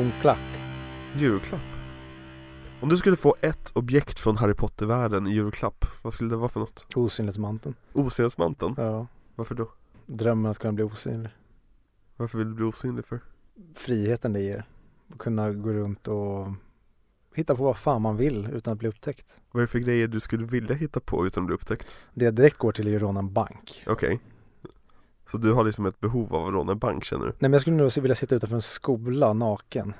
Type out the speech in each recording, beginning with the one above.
Bonklack. Julklapp. Om du skulle få ett objekt från Harry Potter-världen i julklapp, vad skulle det vara för något? Osynlighetsmanteln. Osynlighetsmanteln? Ja. Varför då? Drömmen att kunna bli osynlig. Varför vill du bli osynlig för? Friheten det ger. Att kunna gå runt och hitta på vad fan man vill utan att bli upptäckt. Vad är det för grejer du skulle vilja hitta på utan att bli upptäckt? Det jag direkt går till är ju råna en bank. Okej. Så du har liksom ett behov av att råna en bank känner du? Nej men jag skulle nog vilja sitta utanför en skola naken.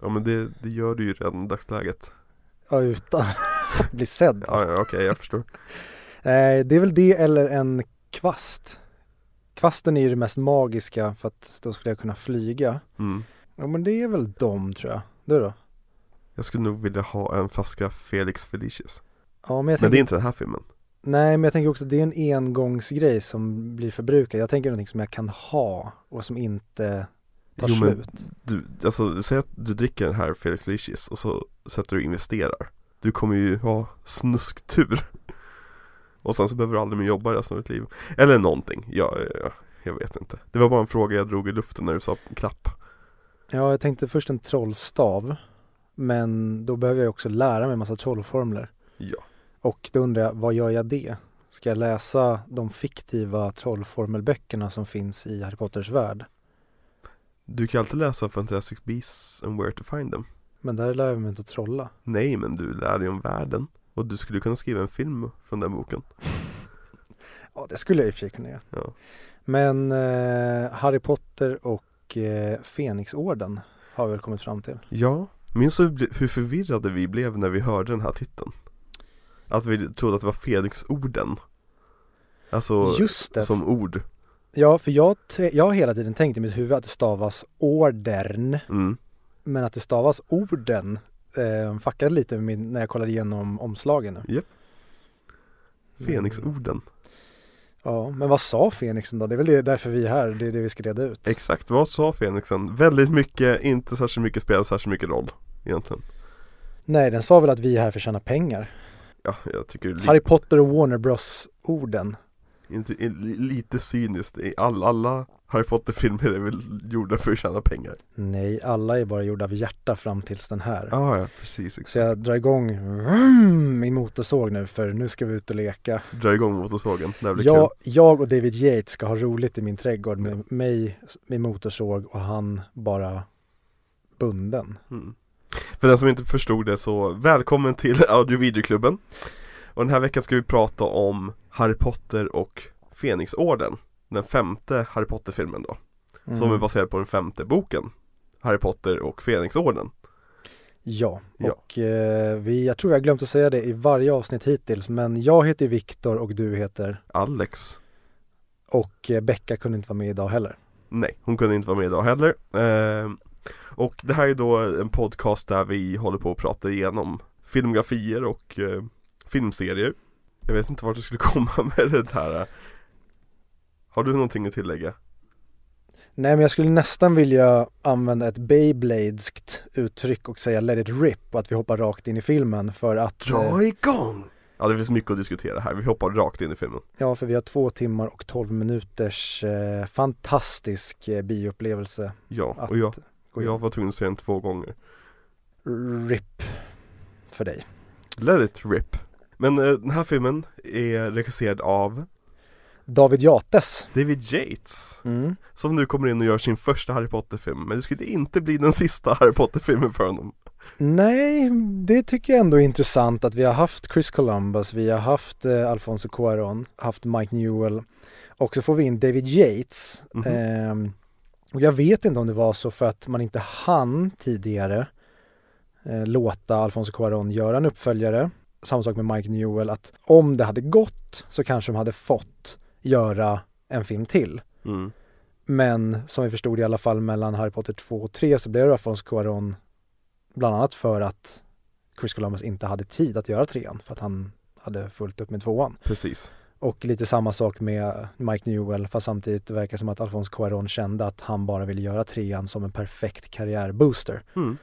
Ja men det, det gör du ju redan i dagsläget. Ja, utan att bli sedd. Ja, ja okej jag förstår. Eh, det är väl det eller en kvast. Kvasten är ju det mest magiska för att då skulle jag kunna flyga. Mm. Ja men det är väl dem tror jag. Du då? Jag skulle nog vilja ha en flaska Felix Felicius. Ja men jag Men tänker, det är inte den här filmen. Nej men jag tänker också att det är en engångsgrej som blir förbrukad. Jag tänker någonting som jag kan ha och som inte tar Jo, men slut. Du, alltså säg att du dricker den här Felix Felicius och så sätter du och investerar. Du kommer ju ha snusktur. Och sen så behöver du aldrig mer jobba resten av ditt liv. Eller någonting, ja, ja, jag vet inte. Det var bara en fråga jag drog i luften när du sa klapp. Ja jag tänkte först en trollstav. Men då behöver jag också lära mig en massa trollformler. Ja. Och då undrar jag, vad gör jag det? Ska jag läsa de fiktiva trollformelböckerna som finns i Harry Potters värld? Du kan alltid läsa Fantastic Beasts and Where to Find Them. Men där lär jag mig inte att trolla. Nej, men du lär dig om världen. Och du skulle kunna skriva en film från den boken. Ja, det skulle jag i och för sig kunna göra. Ja. Men eh, Harry Potter och eh, Fenixorden har vi väl kommit fram till. Ja, minns du hur förvirrade vi blev när vi hörde den här titeln? Att vi trodde att det var Felix-orden. Alltså Just det. som ord. Ja, för jag, jag har hela tiden tänkt i mitt huvud att det stavas ordern, Mm. men att det stavas orden eh, fuckade lite min, när jag kollade igenom omslagen nu. Japp. Fenix-orden. Ja, men vad sa Fenixen då? Det är väl det, därför vi är här, det är det vi ska reda ut. Exakt, vad sa Fenixen? Väldigt mycket, inte särskilt mycket spelar särskilt mycket roll egentligen. Nej, den sa väl att vi är här för att tjäna pengar. Ja, jag tycker är Harry Potter och Warner Bros-orden. Inte, li- lite cyniskt, I all, alla Harry Potter-filmer är väl gjorda för att tjäna pengar? Nej, alla är bara gjorda av hjärta fram tills den här. Ja, ja precis, exakt. Så jag drar igång vroom, min motorsåg nu för nu ska vi ut och leka. Dra igång motorsågen, det blir Jag, kul. jag och David Yates ska ha roligt i min trädgård med mig med motorsåg och han bara bunden. Mm. För den som inte förstod det så, välkommen till audio videoklubben Och den här veckan ska vi prata om Harry Potter och Fenixorden Den femte Harry Potter-filmen då Som Mm. är baserad på den femte boken Harry Potter och Fenixorden Ja, Ja. och eh, vi, jag tror jag har glömt att säga det i varje avsnitt hittills men jag heter Viktor och du heter Alex och eh, Becka kunde inte vara med idag heller. Nej, hon kunde inte vara med idag heller eh, Och det här är då en podcast där vi håller på att prata igenom filmografier och eh, filmserier. Jag vet inte vart jag skulle komma med det här. Har du någonting att tillägga? Nej men jag skulle nästan vilja använda ett Beybladeskt uttryck och säga let it rip och att vi hoppar rakt in i filmen för att eh, Dra igång! Ja det finns mycket att diskutera här, vi hoppar rakt in i filmen. Ja, för vi har två timmar och tolv minuters eh, fantastisk eh, bioupplevelse. Ja, att och jag, och jag var tvungen att se den två gånger RIP för dig. Let it rip Men eh, den här filmen är regisserad av David Yates. David Yates Mm. Som nu kommer in och gör sin första Harry Potter-film Men det skulle inte bli den sista Harry Potter-filmen för honom Nej, det tycker jag ändå är intressant att vi har haft Chris Columbus, vi har haft eh, Alfonso Cuarón, haft Mike Newell och så får vi in David Yates. Mhm. Ehm, och jag vet inte om det var så för att man inte hann tidigare eh, låta Alfonso Cuarón göra en uppföljare. Samma sak med Mike Newell, att om det hade gått så kanske de hade fått göra en film till. mm. Men som vi förstod i alla fall mellan Harry Potter 2 och 3 så blev det Alfonso Cuarón bland annat för att Chris Columbus inte hade tid att göra trean för att han hade fullt upp med tvåan. Precis Och lite samma sak med Mike Newell fast samtidigt verkar det som att Alfonso Cuarón kände att han bara ville göra trean som en perfekt karriärbooster. mm.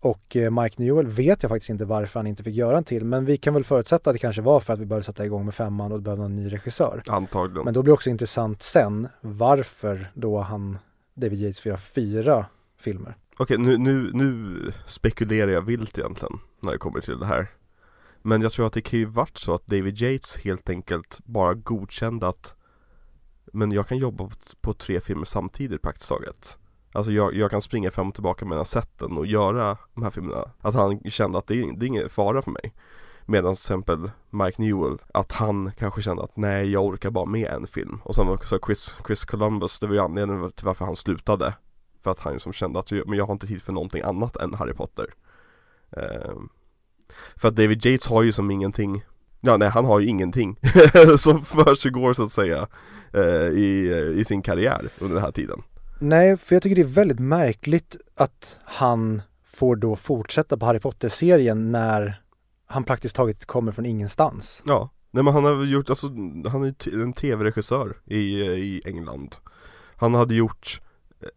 Och eh, Mike Newell vet jag faktiskt inte varför han inte fick göra en till men vi kan väl förutsätta att det kanske var för att vi började sätta igång med femman och behövde en ny regissör. Antagligen Men då blir det också intressant sen varför då han David Yates vill göra fyra filmer. Okej, nu, nu, nu spekulerar jag vilt egentligen när det kommer till det här men jag tror att det kan ju varit så att David Yates helt enkelt bara godkände att Men jag kan jobba på, tre filmer samtidigt praktiskt taget. Alltså jag, jag kan springa fram och tillbaka mellan sätten och göra de här filmerna. Att han kände att det är, det är ingen fara för mig. Medan till exempel Mike Newell, att han kanske kände att nej jag orkar bara med en film. Och sen också Chris, Chris Columbus, det var ju anledningen till varför han slutade. För att han liksom kände att men jag har inte tid för någonting annat än Harry Potter. Ehm, för att David Yates har ju som ingenting. Ja nej han har ju ingenting. Som för sig går så att säga eh, i, i sin karriär under den här tiden. Nej, för jag tycker det är väldigt märkligt att han får då fortsätta på Harry Potter-serien när han praktiskt taget kommer från ingenstans. Ja, nej men han har gjort, alltså han är en tv-regissör i, i England. Han hade gjort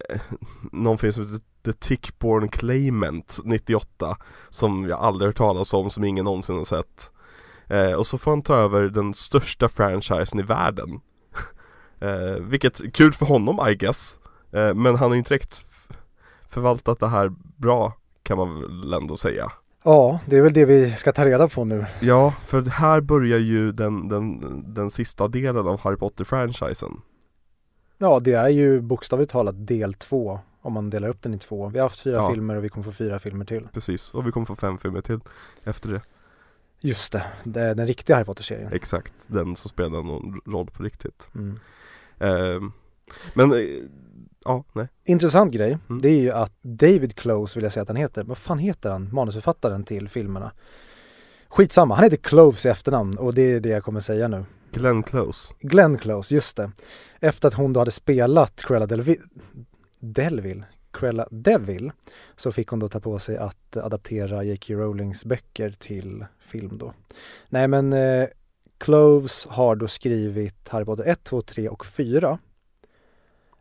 eh, någon film som heter The Tickborn Claimant 98 Som jag aldrig hört talas om, som ingen någonsin har sett. Eh, Och så får han ta över den största franchisen i världen. Eh, Vilket, kul för honom I guess. Eh, Men han har ju inte direkt förvaltat det här bra kan man väl ändå säga. Ja, det är väl det vi ska ta reda på nu. Ja, för här börjar ju den, den, den sista delen av Harry Potter-franchisen. Ja, det är ju bokstavligt talat del två om man delar upp den i två. Vi har haft fyra Ja. filmer och vi kommer få fyra filmer till. Precis, och vi kommer få fem filmer till efter det Just det, det är den riktiga Harry Potter-serien. Exakt, den som spelar någon roll på riktigt Mm. Ehm, Men, eh, ja, nej Intressant grej, Mm. det är ju att David Close vill jag säga att han heter. Vad fan heter han, manusförfattaren till filmerna? Skitsamma, han heter Cloves i efternamn och det är det jag kommer säga nu. Glenn Close Glenn Close, just det. Efter att hon då hade spelat Cruella Delvi- Delville, Cruella Devil, så fick hon då ta på sig att adaptera J.K. Rowlings böcker till film då. Nej men eh, Cloves har då skrivit Harry Potter 1, 2, 3 och 4.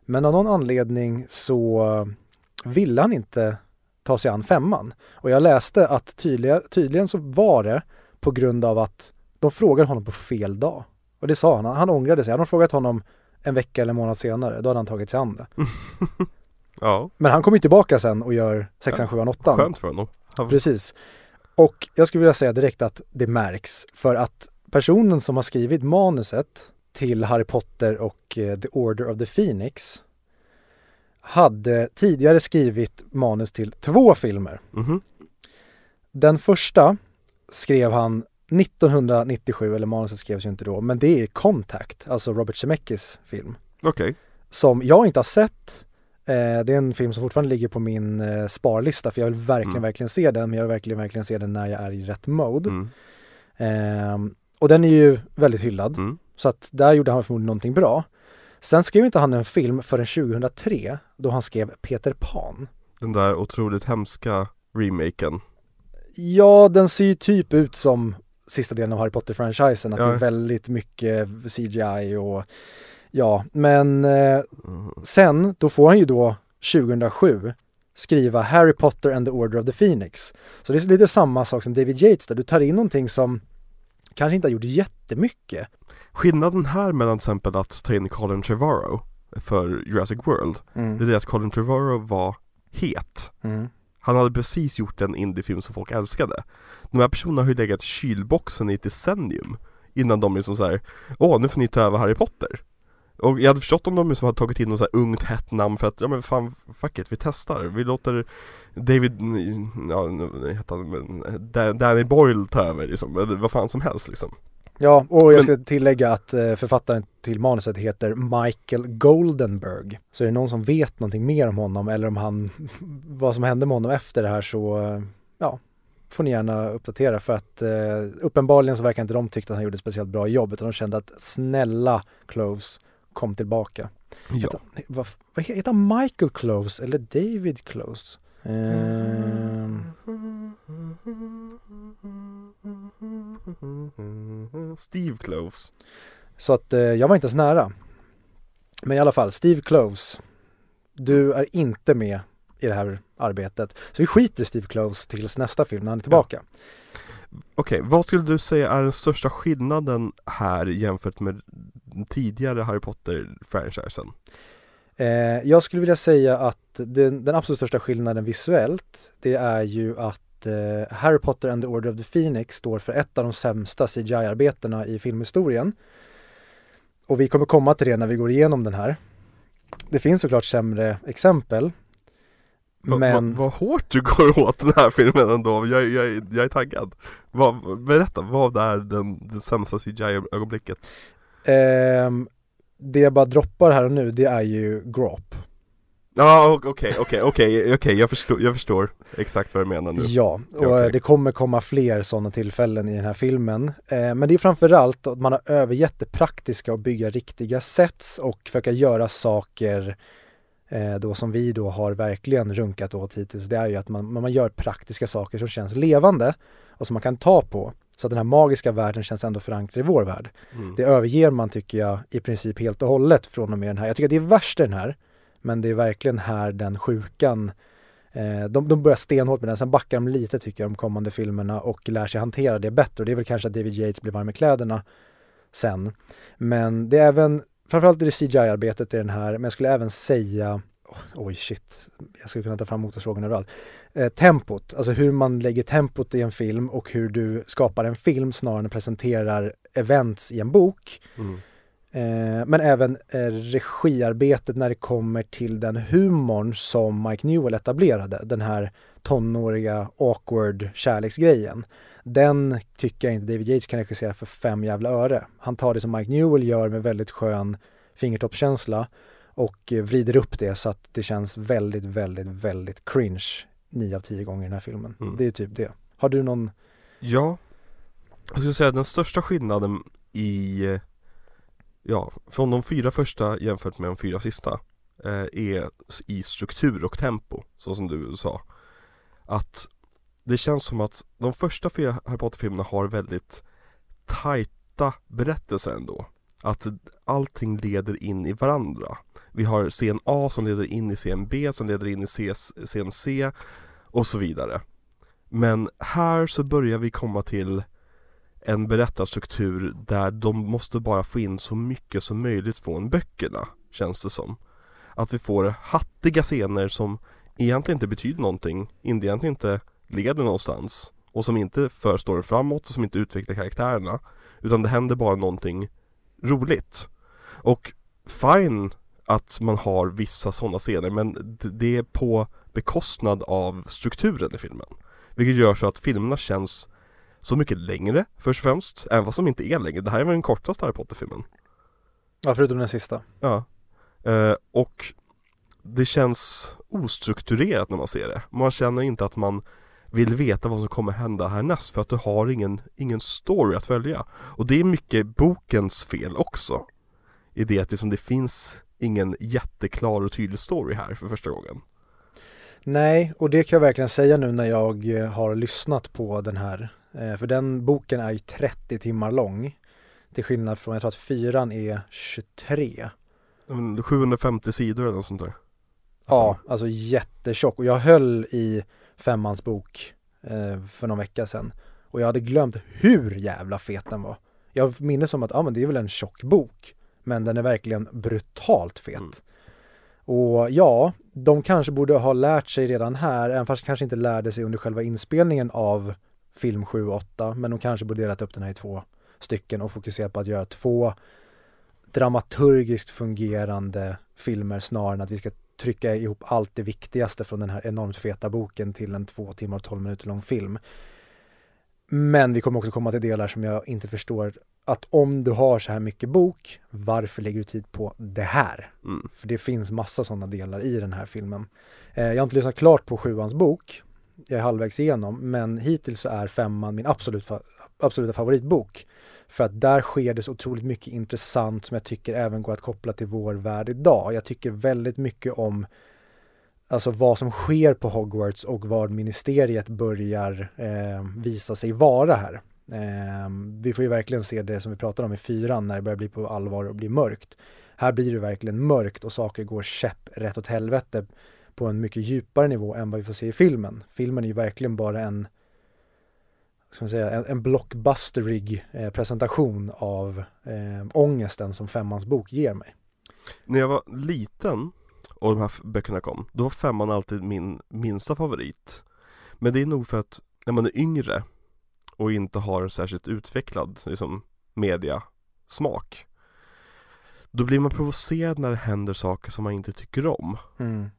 Men av någon anledning så ville han inte ta sig an femman. Och jag läste att tydliga, tydligen så var det på grund av att de frågade honom på fel dag. Och det sa han, han ångrade sig. Hade de frågat honom en vecka eller en månad senare, då hade han tagit sig an det. Ja, Men han kommer ju tillbaka sen och gör sexan, sjuan, åttan. skönt för honom Han- Precis. Och jag skulle vilja säga direkt att det märks för att personen som har skrivit manuset till Harry Potter och eh, The Order of the Phoenix hade tidigare skrivit manus till två filmer. Mhm. Den första skrev han 1997, eller manuset skrevs ju inte då, men det är Contact, alltså Robert Zemeckis film. Okej, Som jag inte har sett. Eh, det är en film som fortfarande ligger på min eh, sparlista för jag vill verkligen, Mm. verkligen se den, men jag vill verkligen, verkligen se den när jag är i rätt mode. mm. Ehm, och den är ju väldigt hyllad, Mm. så att där gjorde han förmodligen någonting bra. Sen skrev inte han en film förrän 2003, då han skrev Peter Pan. Den där otroligt hemska remaken Ja, den ser ju typ ut som sista delen av Harry Potter-franchisen, att Ja. det är väldigt mycket CGI och ja, men eh, Mm. sen då får han ju då 2007 skriva Harry Potter and the Order of the Phoenix. Så det är lite samma sak som David Yates där, du tar in någonting som kanske inte har gjort jättemycket. Skillnaden här mellan till exempel att ta in Colin Trevorrow för Jurassic World Det är det att Colin Trevorrow var het Mm. Han hade precis gjort en indiefilm som folk älskade. De här personerna har ju legat i kylboxen i ett decennium Innan de liksom såhär Åh, nu får ni ta över Harry Potter. Och jag hade förstått om de liksom hade tagit in något så här ungt hett namn för att, ja men fan, fuck it, vi testar. Vi låter David, ja nu heter han, Danny Boyle ta över liksom, eller vad fan som helst liksom. Ja, och jag ska tillägga att eh, författaren till manuset heter Michael Goldenberg. Så är det någon som vet någonting mer om honom eller om han, vad som hände med honom efter det här så, eh, ja, får ni gärna uppdatera för att eh, uppenbarligen så verkar inte de tycka att han gjorde ett speciellt bra jobb utan de kände att snälla Cloves kom tillbaka. Ja, Heter, vad, vad heter han Michael Cloves eller David Cloves? Ehm, Steve Cloves Så att eh, jag var inte ens nära. Men i alla fall, Steve Cloves. Du är inte med i det här arbetet. Så vi skiter i Steve Cloves tills nästa film när han är tillbaka. Okej, vad skulle du säga är den största skillnaden här jämfört med tidigare Harry Potter-franchisen? Eh, jag skulle vilja säga att den, den, absolut största skillnaden visuellt, det är ju att eh, Harry Potter and the Order of the Phoenix står för ett av de sämsta CGI-arbetena i filmhistorien. Och vi kommer komma till det när vi går igenom den här. Det finns såklart sämre exempel. Men... Vad va, hårt du går åt den här filmen ändå, jag, jag, jag är taggad. Va, berätta, vad är den, det sämsta CGI-ögonblicket? Eh, det jag bara droppar här och nu, det är ju Grop. Ja ah, okej, okej, okej, okej, jag förstår, jag förstår exakt vad du menar nu Ja, och okay. det kommer komma fler sådana tillfällen i den här filmen eh, Men det är framförallt att man har övergett det praktiska och bygga riktiga sets och försöka göra saker eh, då som vi då har verkligen runkat åt hittills Det är ju att man, man gör praktiska saker som känns levande och som man kan ta på så att den här magiska världen känns ändå förankrad i vår värld. Mm. Det överger man tycker jag i princip helt och hållet från och med den här. Jag tycker att det är värst i den här men det är verkligen här den sjukan eh, de, de börjar stenhårt med den, sen backar de lite tycker jag de kommande filmerna och lär sig hantera det bättre och det är väl kanske att David Yates blir varm i kläderna sen. Men det är även, framförallt är det CGI-arbetet i den här, men jag skulle även säga Oj shit, jag skulle kunna ta fram motorsågen överallt. Eh, tempot, alltså hur man lägger tempot i en film och hur du skapar en film snarare än presenterar events i en bok. Mm. Eh, men även eh, regiarbetet när det kommer till den humorn som Mike Newell etablerade, den här tonåriga awkward kärleksgrejen. Den tycker jag inte David Yates kan regissera för fem jävla öre. Han tar det som Mike Newell gör med väldigt skön fingertoppskänsla och eh, vrider upp det så att det känns väldigt, väldigt, väldigt cringe nio av tio gånger i den här filmen. Mm. Det är typ det. Har du någon? Ja, jag skulle säga att den största skillnaden i ja, från de fyra första jämfört med de fyra sista eh, är i struktur och tempo, så som du sa. Att det känns som att de första fyra Harry Potter-filmerna har väldigt tajta berättelser ändå. Att allting leder in i varandra. Vi har scen A som leder in i scen B som leder in i scen C och så vidare. Men här så börjar vi komma till en berättarstruktur där de måste bara få in så mycket som möjligt från böckerna, känns det som. Att vi får hattiga scener som egentligen inte betyder någonting, egentligen inte leder någonstans och som inte för storyn framåt och som inte utvecklar karaktärerna utan det händer bara någonting roligt. Och fine att man har vissa sådana scener men det är på bekostnad av strukturen i filmen. Vilket gör så att filmerna känns så mycket längre först och främst, även fast de inte är längre. Det här är väl den kortaste Harry Potter-filmen? Ja, förutom den sista. Ja. Eh, och det känns ostrukturerat när man ser det. Man känner inte att man vill veta vad som kommer hända härnäst för att du har ingen, ingen story att följa. Och det är mycket bokens fel också. I det att liksom det finns ingen jätteklar och tydlig story här för första gången. Nej, och det kan jag verkligen säga nu när jag eh, har lyssnat på den här Eh, för den boken är ju 30 timmar lång. Till skillnad från, jag tror att fyran är 23. 750 sidor eller något sånt där. Ja, alltså jättetjock. Och jag höll i femmans bok eh, för någon vecka sedan. Och jag hade glömt hur jävla fet den var. Jag minns som att, ja men det är väl en tjock bok. Men den är verkligen brutalt fet. Mm. Och ja, de kanske borde ha lärt sig redan här, även fast de kanske inte lärde sig under själva inspelningen av film 7 och 8, men de kanske borde delat upp den här i två stycken och fokusera på att göra två dramaturgiskt fungerande filmer snarare än att vi ska trycka ihop allt det viktigaste från den här enormt feta boken till en två timmar och tolv minuter lång film. Men vi kommer också komma till delar som jag inte förstår att om du har så här mycket bok, varför lägger du tid på det här? Mm. För det finns massa sådana delar i den här filmen. Eh, jag har inte lyssnat klart på sjuans bok, jag är halvvägs igenom, men hittills så är femman min absolut, absoluta favoritbok. För att där sker det så otroligt mycket intressant som jag tycker även går att koppla till vår värld idag. Jag tycker väldigt mycket om alltså vad som sker på Hogwarts och vad ministeriet börjar eh, visa sig vara här. Eh, vi får ju verkligen se det som vi pratade om i fyran när det börjar bli på allvar och bli mörkt. Här blir det verkligen mörkt och saker går käpp rätt åt helvete på en mycket djupare nivå än vad vi får se i filmen. Filmen är ju verkligen bara en, ska man säga, en, en blockbusterig eh, presentation av eh, ångesten som Femmans bok ger mig. När jag var liten och de här böckerna kom, då var femman alltid min minsta favorit. Men det är nog för att när man är yngre och inte har en särskilt utvecklad liksom, mediasmak då blir man provocerad när det händer saker som man inte tycker om. Mm.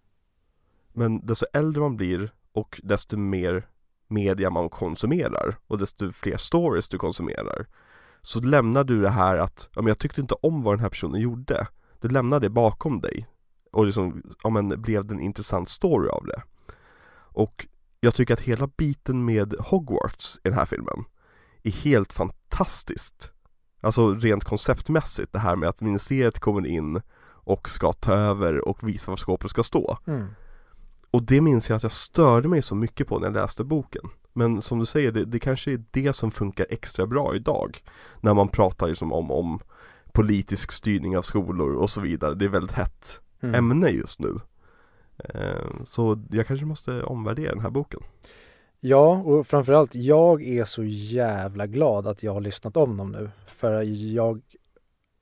Men desto äldre man blir och desto mer media man konsumerar och desto fler stories du konsumerar så lämnar du det här att, ja men jag tyckte inte om vad den här personen gjorde. Du lämnar det bakom dig och liksom, ja men blev det en intressant story av det. Och jag tycker att hela biten med Hogwarts i den här filmen är helt fantastiskt. Alltså rent konceptmässigt, det här med att ministeriet kommer in och ska ta över och visa var skåpet ska stå. Mm. Och det minns jag att jag störde mig så mycket på när jag läste boken. Men som du säger, det, det kanske är det som funkar extra bra idag. När man pratar liksom om, om politisk styrning av skolor och så vidare. Det är väldigt hett Mm. ämne just nu. Eh, Så jag kanske måste omvärdera den här boken. Ja, och framförallt jag är så jävla glad att jag har lyssnat om dem nu. För jag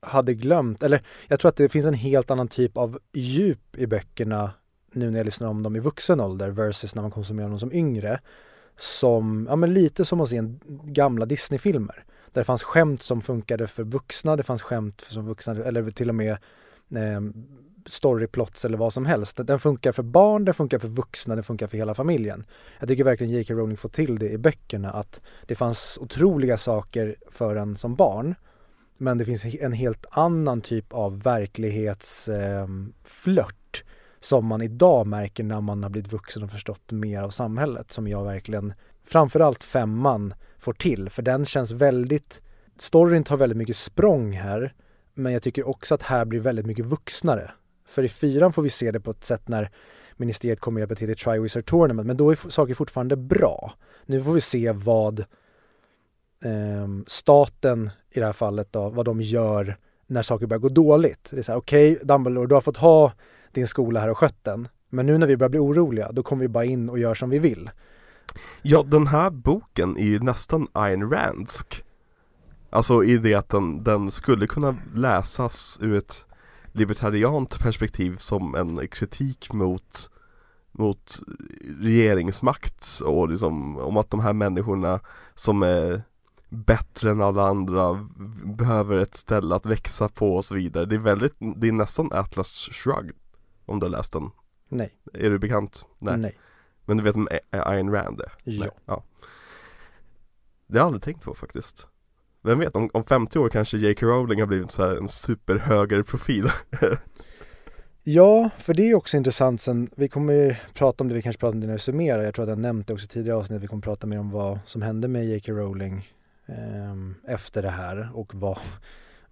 hade glömt, eller jag tror att det finns en helt annan typ av djup i böckerna nu när jag lyssnar om dem i vuxen ålder versus när man konsumerar dem som yngre. Som, ja men lite som att se en gamla Disney-filmer. Där det fanns skämt som funkade för vuxna, det fanns skämt som vuxna, eller till och med eh, storyplots eller vad som helst. Den funkar för barn, den funkar för vuxna, den funkar för hela familjen. Jag tycker verkligen J.K. Rowling får till det i böckerna att det fanns otroliga saker för en som barn. Men det finns en helt annan typ av verklighetsflört ehm, som man idag märker när man har blivit vuxen och förstått mer av samhället som jag verkligen, framförallt femman, får till. För den känns väldigt, storyn tar väldigt mycket språng här men jag tycker också att här blir väldigt mycket vuxnare. För i fyran får vi se det på ett sätt när ministeriet kommer hjälpa till i Triwizard Tournament, men då är saker fortfarande bra. Nu får vi se vad eh, staten i det här fallet då, vad de gör när saker börjar gå dåligt. Det är så här, okej Dumbledore, du har fått ha din skola här och skött den. Men nu när vi börjar bli oroliga, då kommer vi bara in och gör som vi vill. Ja, den här boken är ju nästan Ayn Randsk. Alltså i det att den, den skulle kunna läsas ur ett libertariant perspektiv som en kritik mot mot regeringsmakt och liksom om att de här människorna som är bättre än alla andra behöver ett ställe att växa på och så vidare. Det är väldigt, det är nästan Atlas Shrugged om du har läst den. Nej. Är du bekant? Nej. Men du vet A- Ayn Rand är? Ja. Nej. ja. Det har jag aldrig tänkt på faktiskt. Vem vet, om, om 50 år kanske J.K. Rowling har blivit så här en superhögerprofil. Ja, för det är också intressant sen, vi kommer ju prata om det, vi kanske pratar om det när vi summerar, jag tror att jag nämnt det också tidigare avsnitt, vi kommer prata mer om vad som hände med J.K. Rowling ehm, efter det här och vad,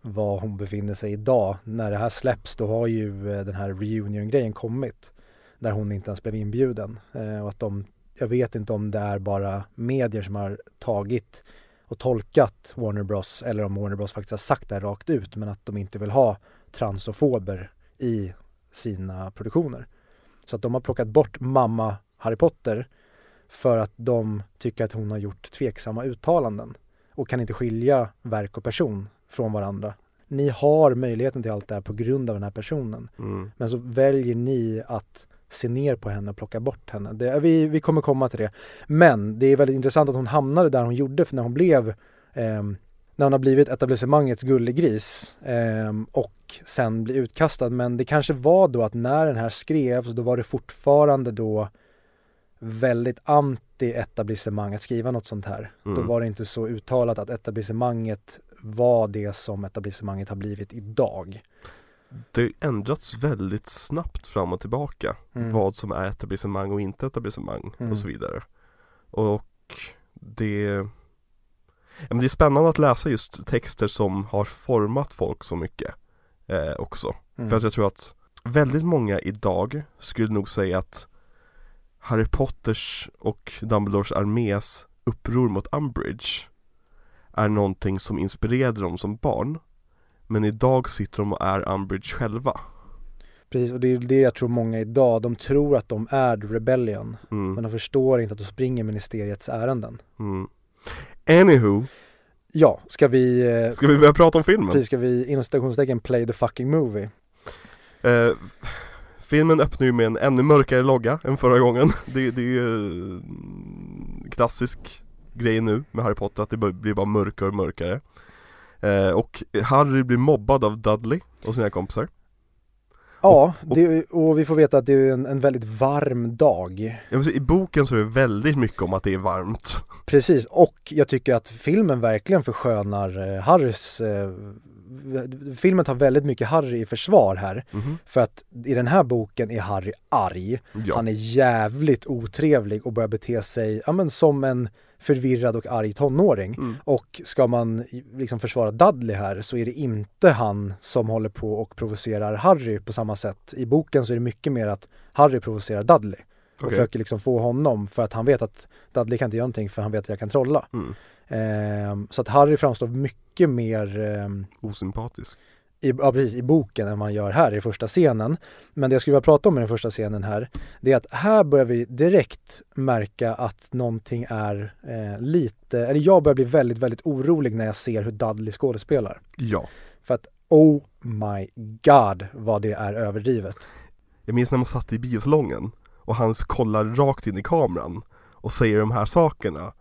var hon befinner sig idag. När det här släpps då har ju eh, den här reunion-grejen kommit, där hon inte ens blev inbjuden. Eh, och att de, jag vet inte om det är bara medier som har tagit och tolkat Warner Bros eller om Warner Bros faktiskt har sagt det här rakt ut men att de inte vill ha transofober i sina produktioner. Så att de har plockat bort mamma Harry Potter för att de tycker att hon har gjort tveksamma uttalanden och kan inte skilja verk och person från varandra. Ni har möjligheten till allt det här på grund av den här personen. Mm. Men så väljer ni att se ner på henne och plocka bort henne. Det, vi, vi kommer komma till det. Men det är väldigt intressant att hon hamnade där hon gjorde för när hon blev ehm, när hon har blivit etablissemangets gullegris ehm, och sen blir utkastad. Men det kanske var då att när den här skrevs då var det fortfarande då väldigt anti-etablissemang att skriva något sånt här. Då Mm. var det inte så uttalat att etablissemanget var det som etablissemanget har blivit idag. Det ändrats väldigt snabbt fram och tillbaka Mm. Vad som är etablissemang och inte etablissemang Mm. och så vidare Och det men Det är spännande att läsa just texter som har format folk så mycket eh, också Mm. För att jag tror att väldigt många idag skulle nog säga att Harry Potters och Dumbledores armés uppror mot Umbridge är någonting som inspirerade dem som barn Men idag sitter de och är Umbridge själva Precis, och det är det jag tror många idag, de tror att de är The Rebellion, mm. men de förstår inte att de springer ministeriets ärenden. Mm. Anywho, Ja, ska vi, eh, ska vi börja prata om filmen? precis, ska vi inom citationstecken play the fucking movie? Eh, filmen öppnar ju med en ännu mörkare logga än förra gången Det, det är ju mm, klassisk grej nu med Harry Potter att det blir bara mörkare och mörkare eh, Och Harry blir mobbad av Dudley och sina kompisar Ja, det, och vi får veta att det är en, en väldigt varm dag. Säga, I boken så är det väldigt mycket om att det är varmt Precis, och jag tycker att filmen verkligen förskönar eh, Harrys eh, Filmen tar väldigt mycket Harry i försvar här. Mhm. För att i den här boken är Harry arg. Ja, Han är jävligt otrevlig och börjar bete sig ja, men som en förvirrad och arg tonåring. mm. Och ska man liksom försvara Dudley här så är det inte han som håller på och provocerar Harry på samma sätt. I boken så är det mycket mer att Harry provocerar Dudley och okej försöker liksom få honom för att han vet att Dudley kan inte göra någonting för han vet att jag kan trolla. mm. Ehm, så att Harry framstår mycket mer ehm, Osympatisk i, ja, precis, i boken än man gör här i första scenen. Men det jag skulle vilja prata om i den första scenen här, det är att här börjar vi direkt märka att någonting är eh, lite, eller jag börjar bli väldigt, väldigt orolig när jag ser hur Dudley skådespelar. Ja För att oh my god vad det är överdrivet. Jag minns när man satt i biosalongen och han kollar rakt in i kameran och säger de här sakerna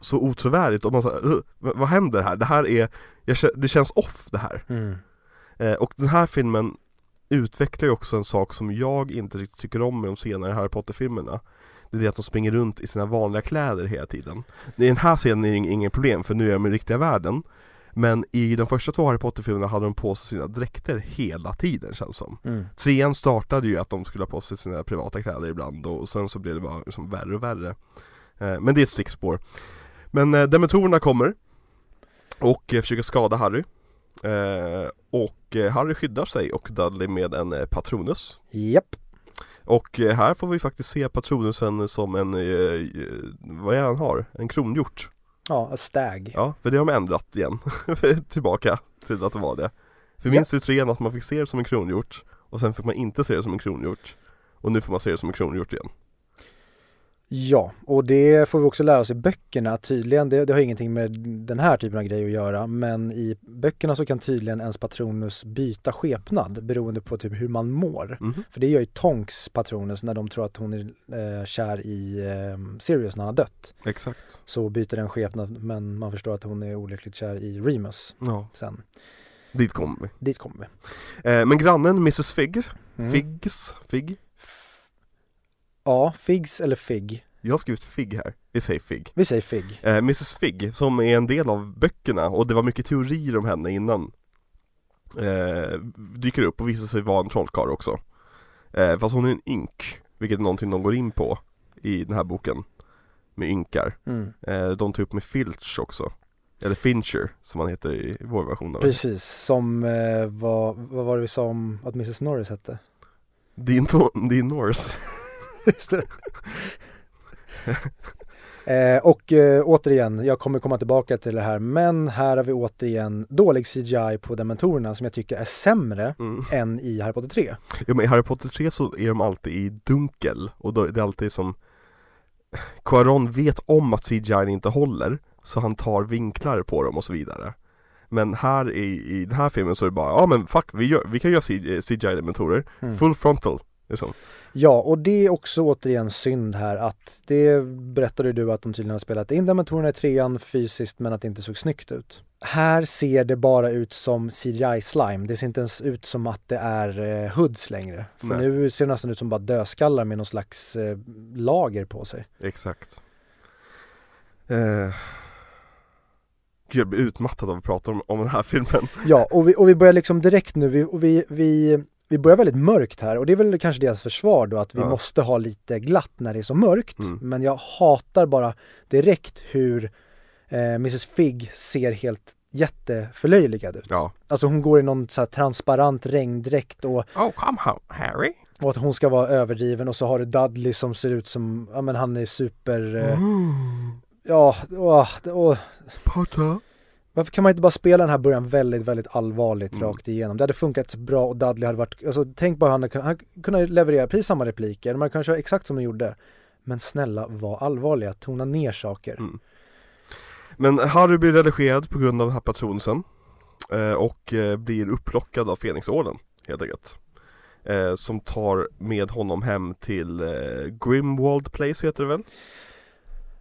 Så otrovärdigt och man säger "Uh, vad vad händer här? Det här är, jag, det känns off det här. Mm. eh, Och den här filmen utvecklar ju också en sak som jag inte riktigt tycker om med de senare Harry Potter-filmerna. Det är det att de springer runt i sina vanliga kläder hela tiden. I den här scenen är det ing- inget problem för nu är de i riktiga världen. Men i de första två Harry Potter-filmerna hade de på sig sina dräkter hela tiden känns det som. Mm. Trean startade ju att de skulle ha på sig sina privata kläder ibland och sen så blev det bara liksom värre och värre. Eh, Men det är ett stickspår. Men eh, dementorerna kommer och eh, försöker skada Harry. Eh, Och eh, Harry skyddar sig och Dudley med en Patronus. Japp. Och här får vi faktiskt se Patronusen som en, vad är det han har? En kronhjort. Ja, a stag. Ja, för det har de ändrat igen. Tillbaka till att det var det. För minns du trean att man fick se det som en kronhjort Och sen fick man inte se det som en kronhjort Och nu får man se det som en kronhjort igen Ja, och det får vi också lära oss i böckerna tydligen. Det, det har ingenting med den här typen av grej att göra, men i böckerna så kan tydligen ens patronus byta skepnad beroende på typ hur man mår. Mhm. För det gör ju Tonks patronus när de tror att hon är eh, kär i eh, Sirius när han har dött. Exakt Så byter den skepnad, men man förstår att hon är olyckligt kär i Remus Ja, sen. dit kommer vi Dit kommer vi. eh, Men grannen Mrs Figgs, Mm. Figgs, Fig F- Ja, Figs eller Fig? Jag har skrivit Fig här, vi säger Fig Vi säger Fig. eh, Mrs Fig, som är en del av böckerna och det var mycket teorier om henne innan eh, Dyker upp och visar sig vara en trollkarl också eh, Fast hon är en ynk, vilket är någonting de går in på i den här boken Med ynkar Mm. eh, De tar upp med Filch också Eller Fincher som han heter i vår version av. Precis, som eh, vad, vad var det vi sa om att Mrs Norris hette? To- din Norse Just eh, och eh, återigen, jag kommer komma tillbaka till det här, men här har vi återigen dålig CGI på dementorerna som jag tycker är sämre mm. än i Harry Potter 3. Jo men i Harry Potter 3 så är de alltid i dunkel och då, det är alltid som Quaron vet om att CGI inte håller Så han tar vinklar på dem och så vidare Men här i, i den här filmen så är det bara, ja men fuck vi, gör, vi kan göra CGI-dementorer Mm. Full frontal liksom. Ja, och det är också återigen synd här att det berättade du att de tydligen har spelat in dementorerna i trean fysiskt men att det inte såg snyggt ut. Här ser det bara ut som CGI-slime. Det ser inte ens ut som att det är eh, hoods längre. För Nej. nu ser det nästan ut som bara dödskallar med någon slags eh, lager på sig. Exakt eh, Gud jag blir utmattad av att prata om, om den här filmen Ja, och vi, och vi börjar liksom direkt nu, vi, och vi, vi, vi börjar väldigt mörkt här och det är väl kanske deras försvar då att vi Ja. måste ha lite glatt när det är så mörkt. Mm. Men jag hatar bara direkt hur eh, Mrs Figg ser helt jätteförlöjligad ut. Ja Alltså hon går i någon så transparent regndräkt och, Oh come on Harry och att hon ska vara överdriven och så har du Dudley som ser ut som, ja men han är super, eh, mm. ja, åh, åh, Potter Varför kan man inte bara spela den här början väldigt, väldigt allvarligt Mm. rakt igenom? Det hade funkat så bra och Dudley hade varit, alltså tänk bara han hade kunnat, han kunde leverera precis samma repliker, man kan köra exakt som de gjorde. Men snälla, var allvarliga, tona ner saker. Mm. Men Harry blir redigerad på grund av den patronsen eh, Och eh, blir upplockad av Fenixorden helt enkelt eh, Som tar med honom hem till eh, Grimwald Place heter det väl?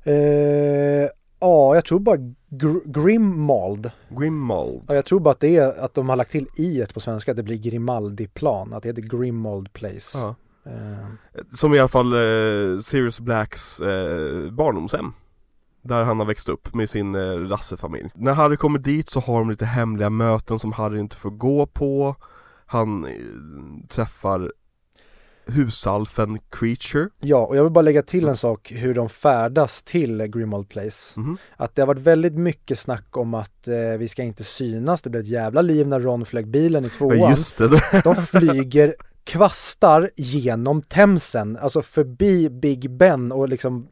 Eh, ja, jag tror bara gr Grimmald. Grimwald Ja, jag tror bara att det är att de har lagt till i ett på svenska, att det blir Grimaldi-plan, att det heter Grimald Place. ja. Eh, Som i alla fall eh, Sirius Blacks eh, barndomshem Där han har växt upp med sin eh, rassefamilj När Harry kommer dit så har de lite hemliga möten som Harry inte får gå på Han eh, träffar husalfen Creature ja, och jag vill bara lägga till en sak hur de färdas till Grimald Place. Mhm. Att det har varit väldigt mycket snack om att eh, vi ska inte synas, det blev ett jävla liv när Ron flög bilen i tvåan. Ja just det, De flyger kvastar genom Themsen, alltså förbi Big Ben och liksom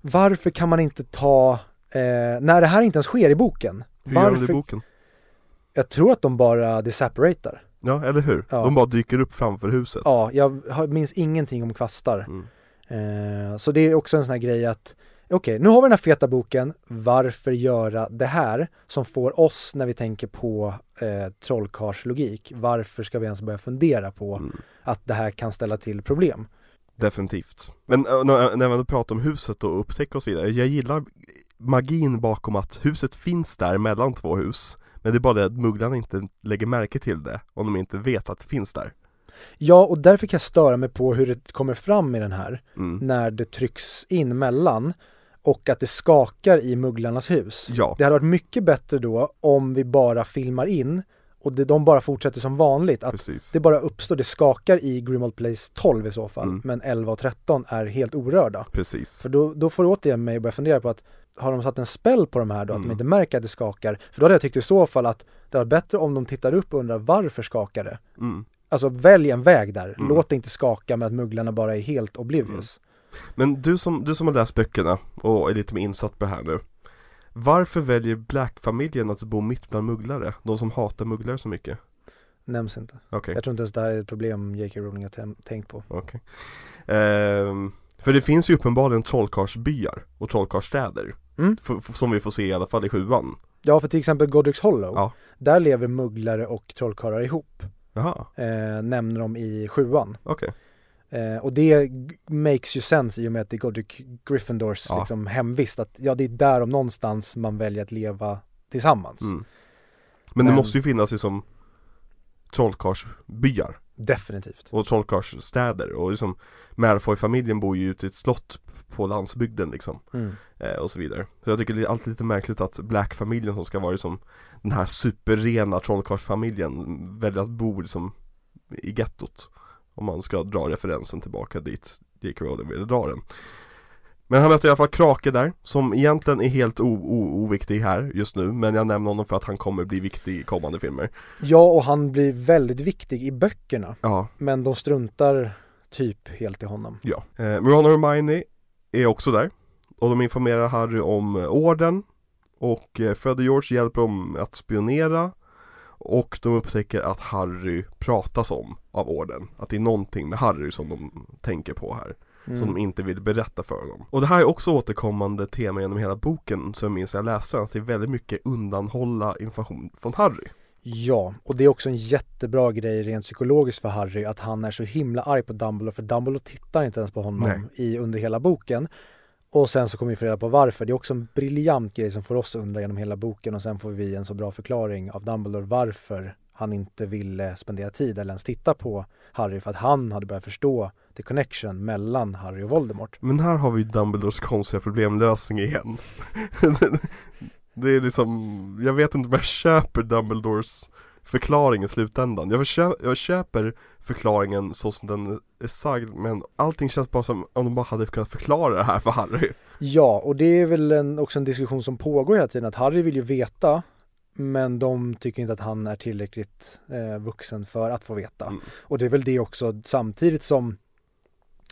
Varför kan man inte ta, eh, när det här inte ens sker i boken, hur gör de det i varför, boken? jag tror att de bara deseparatar. Ja, eller hur? Ja. De bara dyker upp framför huset Ja, jag minns ingenting om kvastar. mm. Eh, så det är också en sån här grej att Okej, nu har vi den här feta boken, varför göra det här som får oss när vi tänker på eh, trollkarlslogik? Varför ska vi ens börja fundera på Mm. att det här kan ställa till problem? Definitivt Men äh, när, när man pratar om huset och upptäcka och så vidare Jag gillar magin bakom att huset finns där mellan två hus Men det är bara det att mugglarna inte lägger märke till det Om de inte vet att det finns där Ja, och därför kan jag störa mig på hur det kommer fram i den här, mm. när det trycks in mellan och att det skakar i mugglarnas hus. Ja, Det hade varit mycket bättre då om vi bara filmar in och det, de bara fortsätter som vanligt. Att precis det bara uppstår, det skakar i Grimald Place 12 i så fall, Mm. men 11 och 13 är helt orörda. Precis För då, då får återigen mig att börja fundera på att har de satt en spell på de här då, att Mm. de inte märker att det skakar? För då hade jag tyckt i så fall att det var bättre om de tittar upp och undrar varför skakar det? mm. Alltså välj en väg där, Mm. låt det inte skaka med att mugglarna bara är helt oblivious. Men du som, du som har läst böckerna och är lite mer insatt på det här nu Varför väljer Black-familjen att bo mitt bland mugglare? De som hatar mugglare så mycket? Nämns inte. Okej, Jag tror inte ens det här är ett problem J.K. Rowling har tänkt på. okej Ehm, För det finns ju uppenbarligen trollkarlsbyar och trollkarlsstäder Mm. Som vi får se i alla fall i sjuan Ja, för till exempel Godric's Hollow, Ja. där lever mugglare och trollkarlar ihop. Jaha, Eh, nämner de i sjuan. okej Eh, och det makes ju sense i och med att det är Godric Gryffindors Ja. liksom, hemvist. Att ja, det är där om någonstans man väljer att leva tillsammans. mm. Men det Men- måste ju finnas liksom trollkarlsbyar Definitivt. och trollkarlsstäder och liksom Malfoy-familjen bor ju ute i ett slott på landsbygden liksom Mm. eh, och så vidare. Så jag tycker det är alltid lite märkligt att Black-familjen som ska vara liksom den här superrena trollkarlsfamiljen väljer att bo liksom i gettot. Om man ska dra referensen tillbaka dit J.K. Rowling ville dra den. Men han möter i alla fall Krake där, som egentligen är helt oviktig här just nu, men jag nämner honom för att han kommer bli viktig i kommande filmer. Ja, och han blir väldigt viktig i böckerna. Ja, Men de struntar typ helt i honom. ja. Eh, Ron och Hermione är också där, och de informerar Harry om eh, orden, och eh, Fred och George hjälper dem att spionera, och de upptäcker att Harry pratas om av orden. Att det är någonting med Harry som de tänker på här. Mm. som de inte vill berätta för honom. Och det här är också återkommande tema genom hela boken, som jag minns jag läste att det är väldigt mycket undanhålla information från Harry. Ja, och det är också en jättebra grej rent psykologiskt för Harry att han är så himla arg på Dumbledore för Dumbledore tittar inte ens på honom Nej. i, under hela boken. Och sen så kommer vi få reda på varför. Det är också en briljant grej som får oss att undra genom hela boken och sen får vi en så bra förklaring av Dumbledore varför han inte ville spendera tid eller ens titta på Harry för att han hade börjat förstå the connection mellan Harry och Voldemort. Men här har vi Dumbledores konstiga problemlösning igen. det är liksom, jag vet inte om jag köper Dumbledores förklaring i slutändan. Jag, försö- jag köper förklaringen så som den är sagd, men allting känns bara som om de bara hade kunnat förklara det här för Harry. Ja, och det är väl en, också en diskussion som pågår hela tiden att Harry vill ju veta men de tycker inte att han är tillräckligt eh, vuxen för att få veta. Mm. Och det är väl det också samtidigt som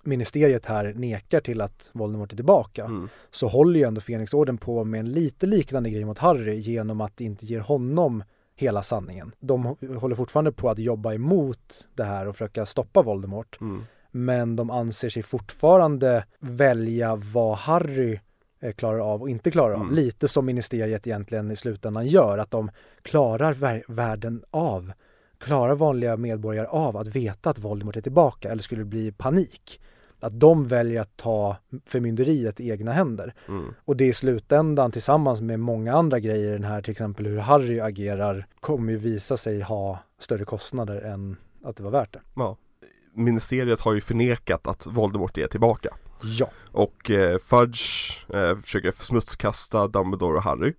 ministeriet här nekar till att Voldemort är tillbaka Mm. så håller ju ändå Fenixorden på med en lite liknande grej mot Harry genom att inte ge honom hela sanningen. De hå- håller fortfarande på att jobba emot det här och försöka stoppa Voldemort Mm. men de anser sig fortfarande välja vad Harry eh, klarar av och inte klarar av. Mm. Lite som ministeriet egentligen i slutändan gör, att de klarar vär- världen av. klarar vanliga medborgare av att veta att Voldemort är tillbaka eller skulle det bli panik? Att de väljer att ta förmynderiet i egna händer. Mm. Och det i slutändan tillsammans med många andra grejer, den här till exempel hur Harry agerar, kommer ju visa sig ha större kostnader än att det var värt det. Ja. Ministeriet har ju förnekat att Voldemort är tillbaka. Ja. Och eh, Fudge eh, försöker smutskasta Dumbledore och Harry.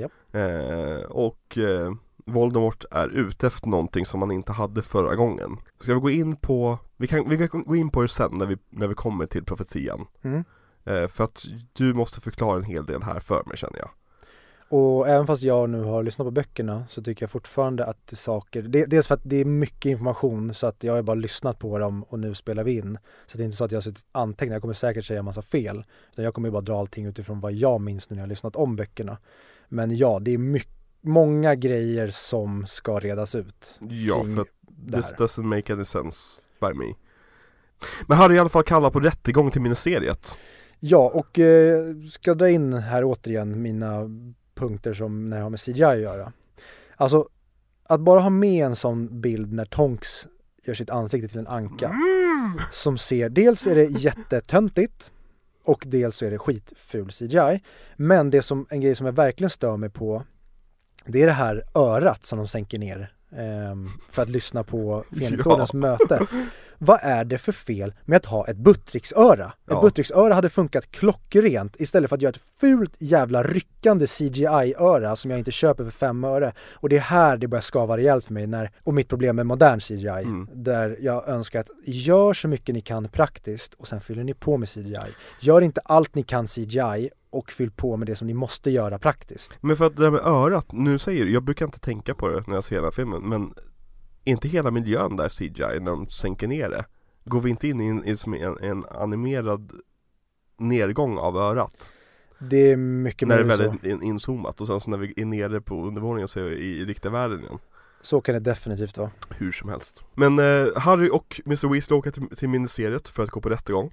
ja. Eh, och eh, Voldemort är ute efter någonting som han inte hade förra gången. Ska vi gå in på, vi kan, vi kan gå in på det sen när vi, när vi kommer till profetian. Mm. Eh, för att du måste förklara en hel del här för mig känner jag. Och även fast jag nu har lyssnat på böckerna så tycker jag fortfarande att det är saker, det, dels för att det är mycket information så att jag har bara lyssnat på dem och nu spelar vi in. Så det är inte så att jag har suttit antecknat, jag kommer säkert säga en massa fel. Utan jag kommer ju bara dra allting utifrån vad jag minns nu när jag har lyssnat om böckerna. Men ja, det är mycket, många grejer som ska redas ut. Ja, för att this doesn't make any sense by me. Men Harry i alla fall kallad på rättegång till ministeriet. Ja, och eh, ska dra in här återigen mina punkter som när det har med CGI att göra. Alltså, att bara ha med en sån bild när Tonks gör sitt ansikte till en anka som ser, dels är det jättetöntigt och dels så är det skitful CGI. Men det som, en grej som jag verkligen stör mig på det är det här örat som de sänker ner ehm, för att lyssna på Fenixordens möte. Vad är det för fel med att ha ett buttricksöra? Ett Ja. buttricksöra hade funkat klockrent istället för att göra ett fult jävla ryckande CGI-öra som jag inte köper för fem öre. Och det är här det börjar skava rejält för mig när, och mitt problem med modern CGI, Mm. där jag önskar att gör så mycket ni kan praktiskt och sen fyller ni på med CGI. Gör inte allt ni kan CGI och fyll på med det som ni måste göra praktiskt. Men för att det där med örat, nu säger du, jag brukar inte tänka på det när jag ser den här filmen, men är inte hela miljön där CGI när de sänker ner det? Går vi inte in i en, i en, en animerad nedgång av örat? Det är mycket när det är mer så. väldigt in, inzoomat och sen så när vi är nere på undervåningen så är vi i, i riktiga världen igen. Så kan det definitivt vara. Hur som helst. Men eh, Harry och Mr Weasley åker till, till ministeriet för att gå på rättegång.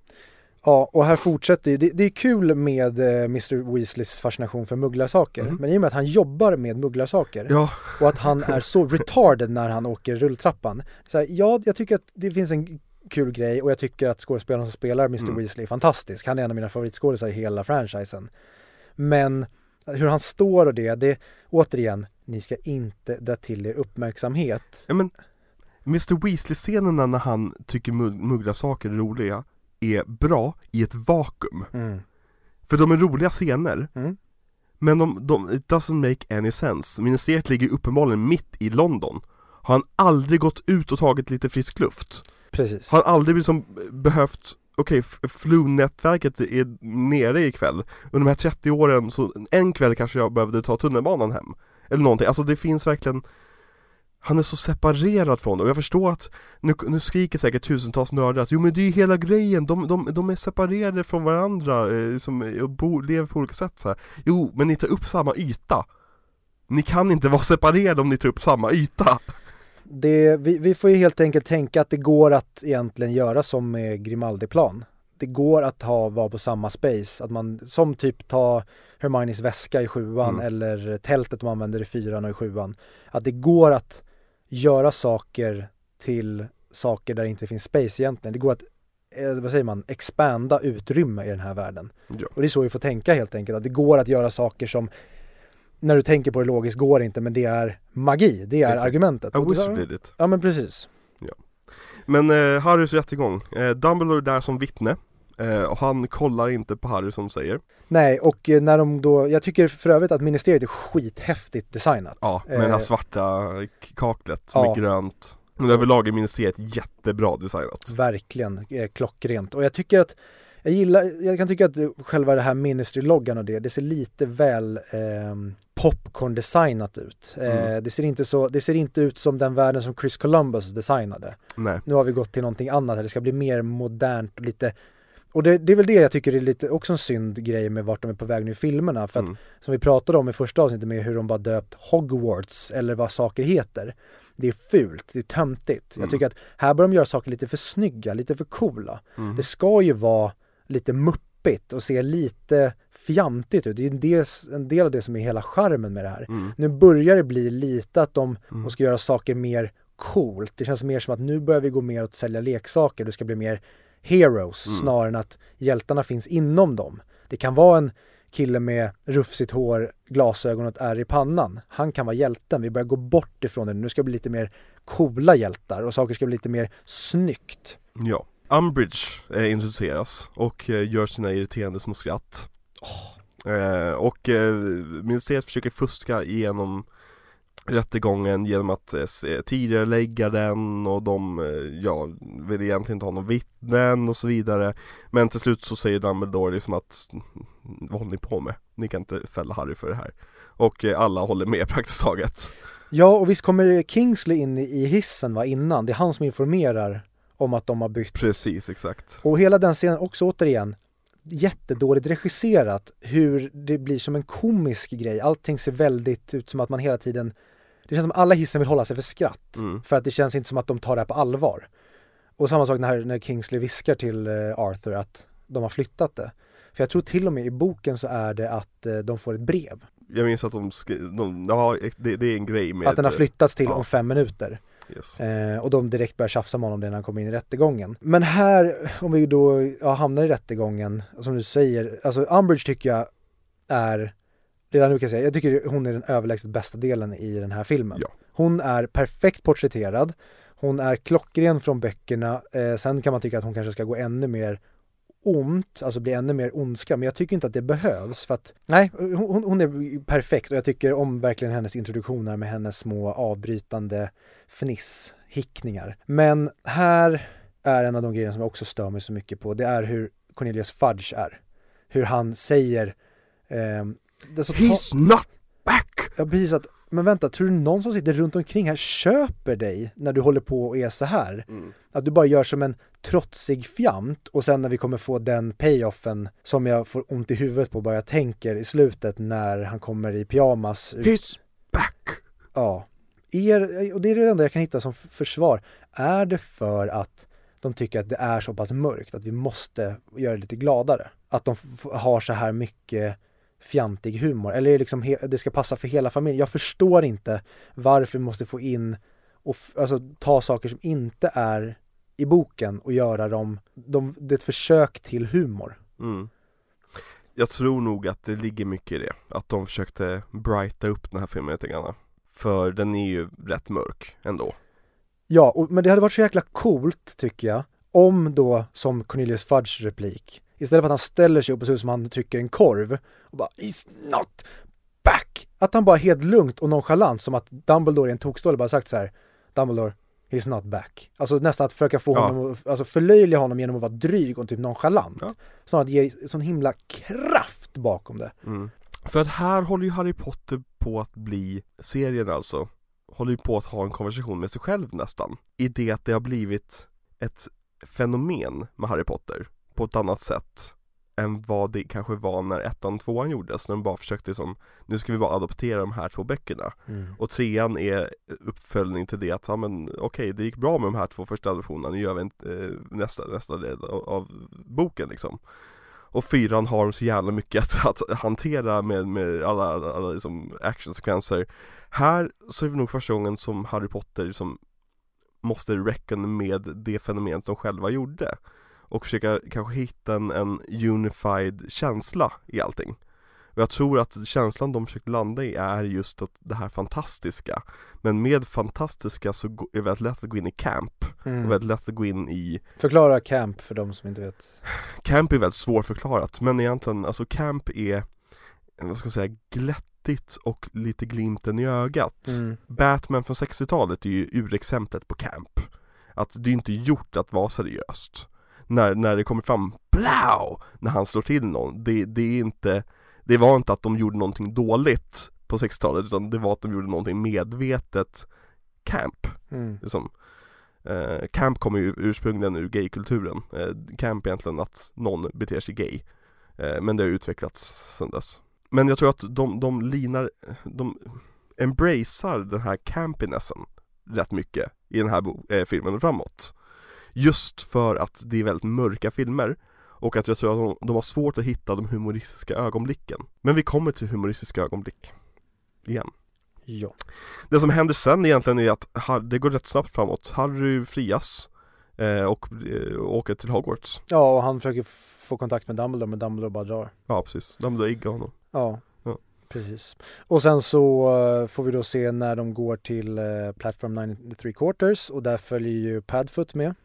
Ja, och här fortsätter ju, det, det är kul med eh, Mr Weasleys fascination för mugglarsaker, Mhm. men i och med att han jobbar med mugglarsaker Ja, och att han är så retarded när han åker rulltrappan. Så här, ja, jag tycker att det finns en kul grej och jag tycker att skådespelaren som spelar Mr Mm. Weasley är fantastisk. Han är en av mina favoritskådisar i hela franchisen. Men hur han står och det, det, återigen, ni ska inte dra till er uppmärksamhet. ja men Mr Weasley-scenerna när han tycker mug- mugglarsaker är roliga är bra i ett vakuum. Mm. För de är roliga scener, Mm. men de, de, it doesn't make any sense. Ministeriet ligger uppenbarligen mitt i London. Har han aldrig gått ut och tagit lite frisk luft? Precis. Har han aldrig liksom behövt, okej, okay, Flu-nätverket är nere ikväll. Under de här 30 åren, så en kväll kanske jag behövde ta tunnelbanan hem. Eller någonting, alltså det finns verkligen han är så separerad från det och jag förstår att nu, nu skriker säkert tusentals nördar att jo men det är ju hela grejen, de, de, de är separerade från varandra, eh, som, och bo, lever på olika sätt så här. Jo, men ni tar upp samma yta Ni kan inte vara separerade om ni tar upp samma yta Det, vi, vi får ju helt enkelt tänka att det går att egentligen göra som med Grimaldi-plan. Det går att ha, vara på samma space, att man som typ ta Hermiones väska i sjuan Mm. eller tältet de använder i fyran och i sjuan. Att det går att göra saker till saker där det inte finns space egentligen. Det går att, eh, vad säger man, expanda utrymme i den här världen. Ja. Och det är så vi får tänka helt enkelt, att det går att göra saker som när du tänker på det logiskt går det inte men det är magi, det är Exakt. argumentet. I wish did it Ja men precis. Men eh, Harrys rättegång, eh, Dumbledore är där som vittne och han kollar inte på Harry som säger Nej, och eh, när de då, jag tycker för övrigt att ministeriet är skithäftigt designat. Ja, med det här Eh, svarta kaklet som ja. är grönt Men överlag är ministeriet jättebra designat Verkligen, eh, klockrent. Och jag tycker att, jag gillar, jag kan tycka att själva det här ministry-loggan och det, det ser lite väl eh, popcorn-designat ut. Eh, Mm. det, ser inte så, det ser inte ut som den världen som Chris Columbus designade. Nej, Nu har vi gått till någonting annat här, det ska bli mer modernt och lite och det, det är väl det jag tycker är lite också en synd grej med vart de är på väg nu i filmerna. För att mm. som vi pratade om i första avsnittet med hur de bara döpt Hogwarts eller vad saker heter. Det är fult, det är töntigt. Mm. Jag tycker att här bör de göra saker lite för snygga, lite för coola. Mm. Det ska ju vara lite muppigt och se lite fjantigt ut. Det är en del, en del av det som är hela charmen med det här. Mm. Nu börjar det bli lite att de Mm. och ska göra saker mer coolt. Det känns mer som att nu börjar vi gå mer åt sälja leksaker. Det ska bli mer heroes Mm. snarare än att hjältarna finns inom dem. Det kan vara en kille med rufsigt hår, glasögon och ett ärr i pannan. Han kan vara hjälten. Vi börjar gå bort ifrån det. Nu ska det bli lite mer coola hjältar och saker ska bli lite mer snyggt. Ja. Umbridge eh, introduceras och eh, gör sina irriterande små skratt. Eh, och eh, ministeriet försöker fuska igenom rättegången genom att eh, tidigare lägga den och de, eh, ja, vill egentligen inte ha någon vittnen och så vidare. Men till slut så säger Dumbledore liksom att vad håller ni på med? Ni kan inte fälla Harry för det här. Och eh, alla håller med praktiskt taget. Ja, och visst kommer Kingsley in i i hissen va, innan. Det är han som informerar om att de har bytt. Precis, exakt. Och hela den scenen också återigen jättedåligt regisserat hur det blir som en komisk grej. Allting ser väldigt ut som att man hela tiden det känns som alla hissen vill hålla sig för skratt. Mm. För att det känns inte som att de tar det här på allvar. Och samma sak när, när Kingsley viskar till eh, Arthur att de har flyttat det. För jag tror till och med i boken så är det att eh, de får ett brev. Jag minns att de, de ja det, det är en grej med att den har flyttats till ja. om fem minuter. yes. Eh, och de direkt börjar tjafsa med honom det när han kommer in i rättegången. Men här, om vi då ja, hamnar i rättegången, som du säger, alltså Umbridge tycker jag är, redan nu kan jag säga, jag tycker hon är den överlägset bästa delen i den här filmen. Ja. Hon är perfekt porträtterad, hon är klockren från böckerna, eh, sen kan man tycka att hon kanske ska gå ännu mer ont, alltså bli ännu mer ondska, men jag tycker inte att det behövs för att, nej, hon, hon är perfekt och jag tycker om verkligen hennes introduktioner med hennes små avbrytande fniss, hickningar. Men här är en av de grejerna som jag också stör mig så mycket på, det är hur Cornelius Fudge är. Hur han säger, ehm, det så He's not back! Ja precis att, men vänta, tror du någon som sitter runt omkring här köper dig när du håller på och är så här? Mm. Att du bara gör som en trotsig fjant och sen när vi kommer få den payoffen som jag får ont i huvudet på bara jag tänker i slutet när han kommer i pyjamas. ut- He's back! Ja. Er, och det är det enda jag kan hitta som försvar. Är det för att de tycker att det är så pass mörkt att vi måste göra det lite gladare? Att de har så här mycket fjantig humor? Eller liksom det ska passa för hela familjen? Jag förstår inte varför vi måste få in och alltså, ta saker som inte är i boken och göra dem, de, det är ett försök till humor. Mm. Jag tror nog att det ligger mycket i det, att de försökte brighta upp den här filmen lite grann För den är ju rätt mörk ändå Ja, och, men det hade varit så jäkla coolt tycker jag, om då som Cornelius Fudge replik, istället för att han ställer sig upp och ser ut som han trycker en korv och bara He's not back! Att han bara helt lugnt och nonchalant som att Dumbledore i en tokstolle bara sagt så här Dumbledore, he's not back. Alltså nästan att försöka få Ja. honom, alltså förlöjliga honom genom att vara dryg och typ nonchalant. Ja. Snarare att ge sån himla kraft bakom det. mm. För att här håller ju Harry Potter på att bli, serien alltså Håller ju på att ha en konversation med sig själv nästan I det att det har blivit ett fenomen med Harry Potter På ett annat sätt än vad det kanske var när ettan och tvåan gjordes, när de bara försökte som Nu ska vi bara adoptera de här två böckerna. Och trean är uppföljning till det att, ja men okej, det gick bra med de här två första adoptionerna, nu gör vi en, eh, nästa, nästa del av, av boken liksom. Och fyran har så jävla mycket att, att hantera med, med alla, alla, alla liksom actionsekvenser. Här så är det nog första gången som Harry Potter liksom måste reckon med det fenomen som de själva gjorde och försöka kanske hitta en, en unified känsla i allting och jag tror att känslan de försökt landa i är just att det här fantastiska Men med fantastiska så är det väldigt lätt att gå in i camp Mm. och väldigt lätt att gå in i Förklara camp för de som inte vet. Camp är väldigt svårförklarat men egentligen, alltså camp är Vad ska man säga, glättigt och lite glimten i ögat Mm. Batman från 60-talet är ju urexemplet på camp Att det är inte gjort att vara seriöst När, när det kommer fram BLAU! När han slår till någon, det, det är inte Det var inte att de gjorde någonting dåligt på 60-talet utan det var att de gjorde någonting medvetet camp Mm. liksom. eh, Camp kommer ju ursprungligen ur gaykulturen eh, Camp egentligen att någon beter sig gay eh, Men det har utvecklats sedan dess Men jag tror att de, de linar, de embracear den här campinessen rätt mycket i den här eh, filmen framåt Just för att det är väldigt mörka filmer och att jag tror att de, de har svårt att hitta de humoristiska ögonblicken Men vi kommer till humoristiska ögonblick Igen Ja. Det som händer sen egentligen är att det går rätt snabbt framåt. Harry frias eh, och eh, åker till Hogwarts. Ja, och han försöker få kontakt med Dumbledore, men Dumbledore bara drar. Ja precis, Dumbledore iggar honom. Ja, Ja. precis. Och sen så eh, får vi då se när de går till uh, Platform 93 Quarters och där följer ju Padfoot med.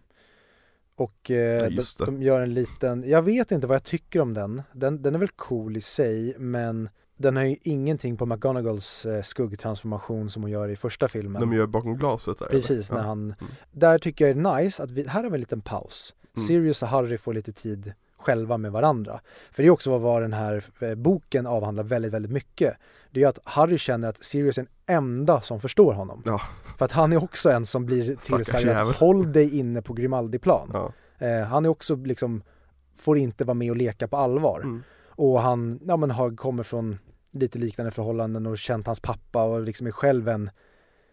Och eh, de, de gör en liten, jag vet inte vad jag tycker om den. Den, den är väl cool i sig, men den har ju ingenting på McGonagalls eh, skuggtransformation som hon gör i första filmen. De gör bakom glaset där Precis, eller? när Ja. han, Mm. där tycker jag är nice att vi, här har vi en liten paus. Mm. Sirius och Harry får lite tid själva med varandra. För det är också vad, den här eh, boken avhandlar väldigt, väldigt mycket. Det är att Harry känner att Sirius är den enda som förstår honom. Ja. För att han är också en som blir tillsagd att håll dig inne på Grimaldiplan. Ja. Eh, han är också liksom, får inte vara med och leka på allvar. Mm. Och han ja, men har, kommer från lite liknande förhållanden och känt hans pappa och liksom är själv en,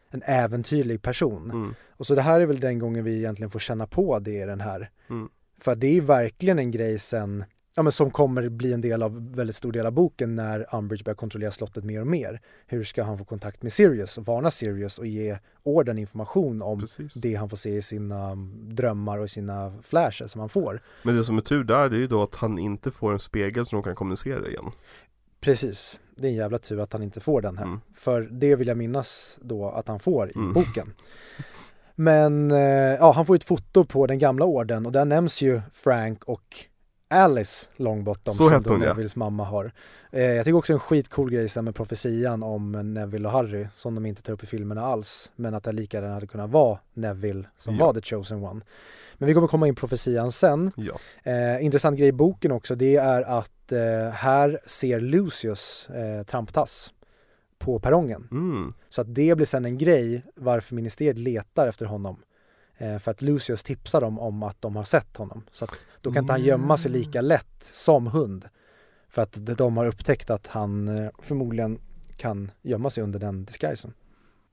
en äventyrlig person. Mm. Och så det här är väl den gången vi egentligen får känna på det i den här. Mm. För det är verkligen en grej sen, ja men som kommer bli en del av, väldigt stor del av boken när Umbridge börjar kontrollera slottet mer och mer. Hur ska han få kontakt med Sirius och varna Sirius och ge orden information om Precis. det han får se i sina mm, drömmar och sina flashes som han får. Men det som är tur där det är ju då att han inte får en spegel som de kan kommunicera igen. Precis, det är en jävla tur att han inte får den här. Mm. För det vill jag minnas då att han får i Mm. boken. Men eh, ja, han får ett foto på den gamla orden och där nämns ju Frank och Alice Longbottom Så som hon, ja. Nevilles mamma har. Eh, jag tycker också en skitcool grej sen med profetian om Neville och Harry som de inte tar upp i filmerna alls. Men att det lika gärna hade kunnat vara Neville som Ja. var the chosen one. Men vi kommer komma in på profetian sen. Ja. Eh, intressant grej i boken också det är att eh, här ser Lucius eh, tramptass på perrongen. Mm. Så att det blir sen en grej varför ministeriet letar efter honom. Eh, för att Lucius tipsar dem om att de har sett honom. Så att då kan inte han gömma sig lika lätt som hund. För att de- har upptäckt att han eh, förmodligen kan gömma sig under den disguisen.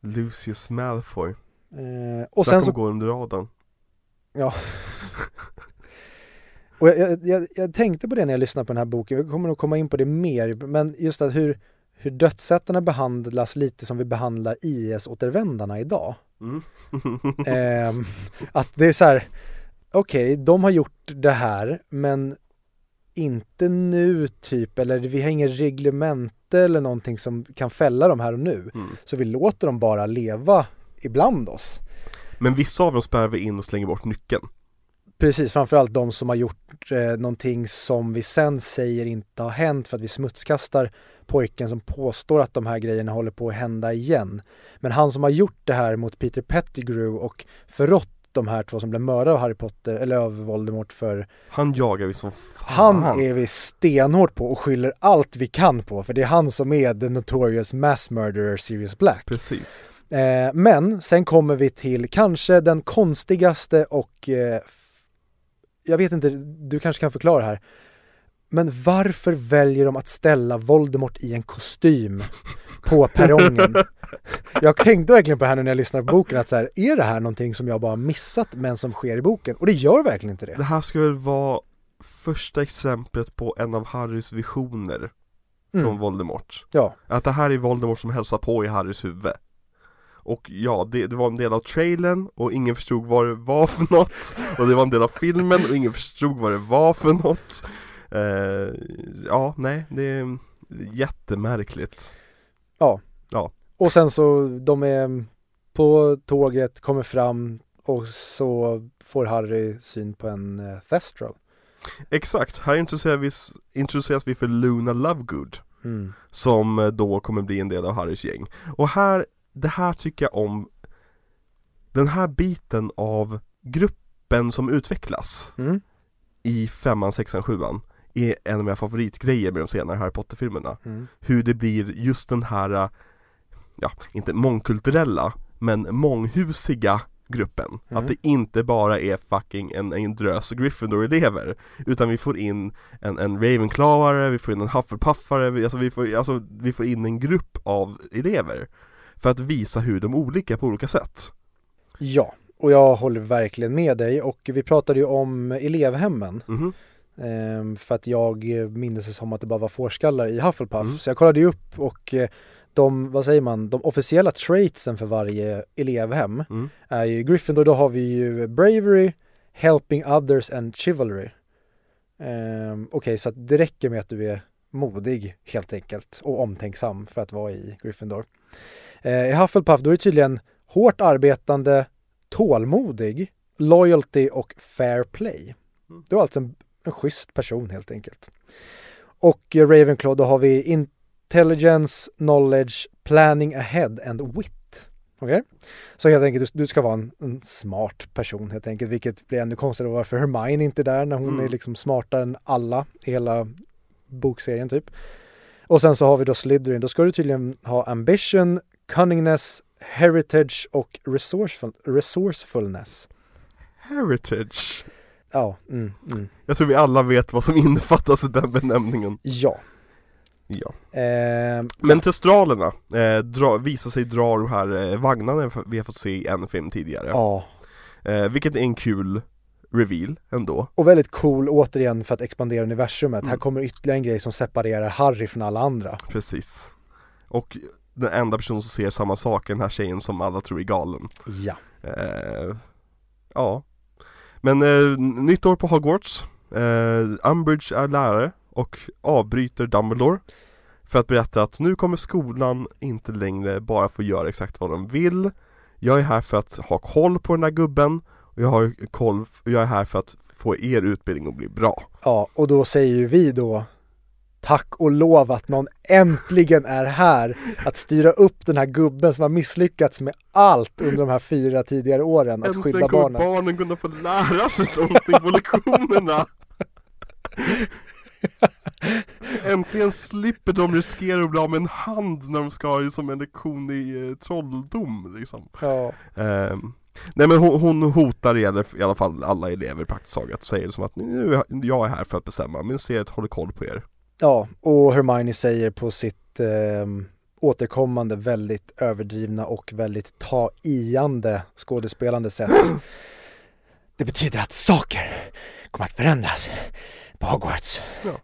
Lucius Malfoy. Eh, och Och sen så går under radarn. Och jag, jag, jag, jag tänkte på det när jag lyssnade på den här boken, vi kommer nog komma in på det mer, men just att hur, hur dödsättarna behandlas lite som vi behandlar IS-återvändarna idag. Mm. Ehm, att det är så här, okej, de har gjort det här, men inte nu typ, eller vi har ingen reglemente eller någonting som kan fälla dem här och nu. Mm. Så vi låter dem bara leva ibland oss. Men vissa av dem spärrar vi in och slänger bort nyckeln. Precis, framförallt de som har gjort eh, någonting som vi sen säger inte har hänt för att vi smutskastar pojken som påstår att de här grejerna håller på att hända igen. Men han som har gjort det här mot Peter Pettigrew och förrått de här två som blev mördade av Harry Potter, eller av Voldemort för Han jagar vi som fan. han är vi stenhårt på och skyller allt vi kan på för det är han som är the notorious mass murderer Sirius Black. Precis. Eh, men sen kommer vi till kanske den konstigaste och eh, jag vet inte, du kanske kan förklara här. Men varför väljer de att ställa Voldemort i en kostym på perrongen? Jag tänkte verkligen på det här nu när jag lyssnade på boken att så här, är det här någonting som jag bara missat men som sker i boken? Och det gör verkligen inte det. Det här ska väl vara första exemplet på en av Harrys visioner från Mm. Voldemort. Ja, Att det här är Voldemort som hälsar på i Harrys huvud. Och ja, det, det var en del av trailern och ingen förstod vad det var för något. Och det var en del av filmen och ingen förstod vad det var för något. Eh, ja, nej, det är jättemärkligt. och sen så de är på tåget, kommer fram och så får Harry syn på en eh, Thestral. Exakt, här introduceras vi, introduceras vi för Luna Lovegood. Mm. Som eh, då kommer bli en del av Harrys gäng. Och här, det här tycker jag om Den här biten av gruppen som utvecklas Mm. i femman, sexan, sjuan är en av mina favoritgrejer med de senare Harry Potter-filmerna. Mm. Hur det blir just den här, eh, ja, inte mångkulturella, men månghusiga gruppen. Mm. Att det inte bara är fucking en, en drös Gryffindor-elever Utan vi får in en, en Ravenclaware, vi får in en Hufflepuffare, vi, alltså, vi, får, alltså, vi får in en grupp av elever För att visa hur de är olika på olika sätt Ja, och jag håller verkligen med dig och vi pratade ju om elevhemmen Mhm. Ehm, för att jag minns det som att det bara var fårskallar i Hufflepuff Mm. så jag kollade ju upp och eh, de, vad säger man, de officiella traitsen för varje elevhem Mm. är ju, Gryffindor då har vi ju bravery, helping others and chivalry. Ehm, Okej, så att det räcker med att du är modig helt enkelt och omtänksam för att vara i Gryffindor. Eh, I Hufflepuff då är det tydligen hårt arbetande, tålmodig, loyalty och fair play. Mm. Du är alltså en, en schysst person helt enkelt. Och eh, Ravenclaw då har vi intelligence, knowledge, planning ahead and wit. Okej? Så helt enkelt, du, du ska vara en, en smart person helt enkelt, vilket blir ännu konstigare varför Hermione inte är där när hon Mm. är liksom smartare än alla i hela bokserien typ. Och sen så har vi då Slytherin, då ska du tydligen ha ambition, cunningness, heritage och resourceful, resourcefulness. Heritage. Ja, mm, mm. Jag tror vi alla vet vad som innefattas i den benämningen. ja. Ja. Ehm, Men testralerna eh, dra, visar sig dra de här eh, vagnarna vi har fått se i en film tidigare. ja. Eh, vilket är en kul reveal ändå. Och väldigt cool återigen för att expandera universumet. Mm. Här kommer ytterligare en grej som separerar Harry från alla andra. Precis. Och den enda personen som ser samma sak är den här tjejen som alla tror är galen. Ja. Eh, ja. Men eh, nytt år på Hogwarts. Eh, Umbridge är lärare och avbryter Dumbledore. För att berätta att nu kommer skolan inte längre bara få göra exakt vad de vill. Jag är här för att ha koll på den där gubben. Och jag har koll, jag är här för att få er utbildning att bli bra. Ja, och då säger ju vi då Tack och lov att någon äntligen är här att styra upp den här gubben som har misslyckats med allt under de här fyra tidigare åren, att Äntligen skydda kommer barnen. barnen kunna få lära sig någonting på lektionerna. Äntligen slipper de riskera att bli av med en hand när de ska ha som en lektion i eh, trolldom liksom. Ja, Ehm, nej men hon, hon hotar i alla, fall alla elever praktiskt taget säger som att nu jag är här för att bestämma, ministeriet håller koll på er. Ja och Hermione säger på sitt ehm, återkommande väldigt överdrivna och väldigt ta-iande skådespelande sätt. Det betyder att saker kommer att förändras på Hogwarts. Ja.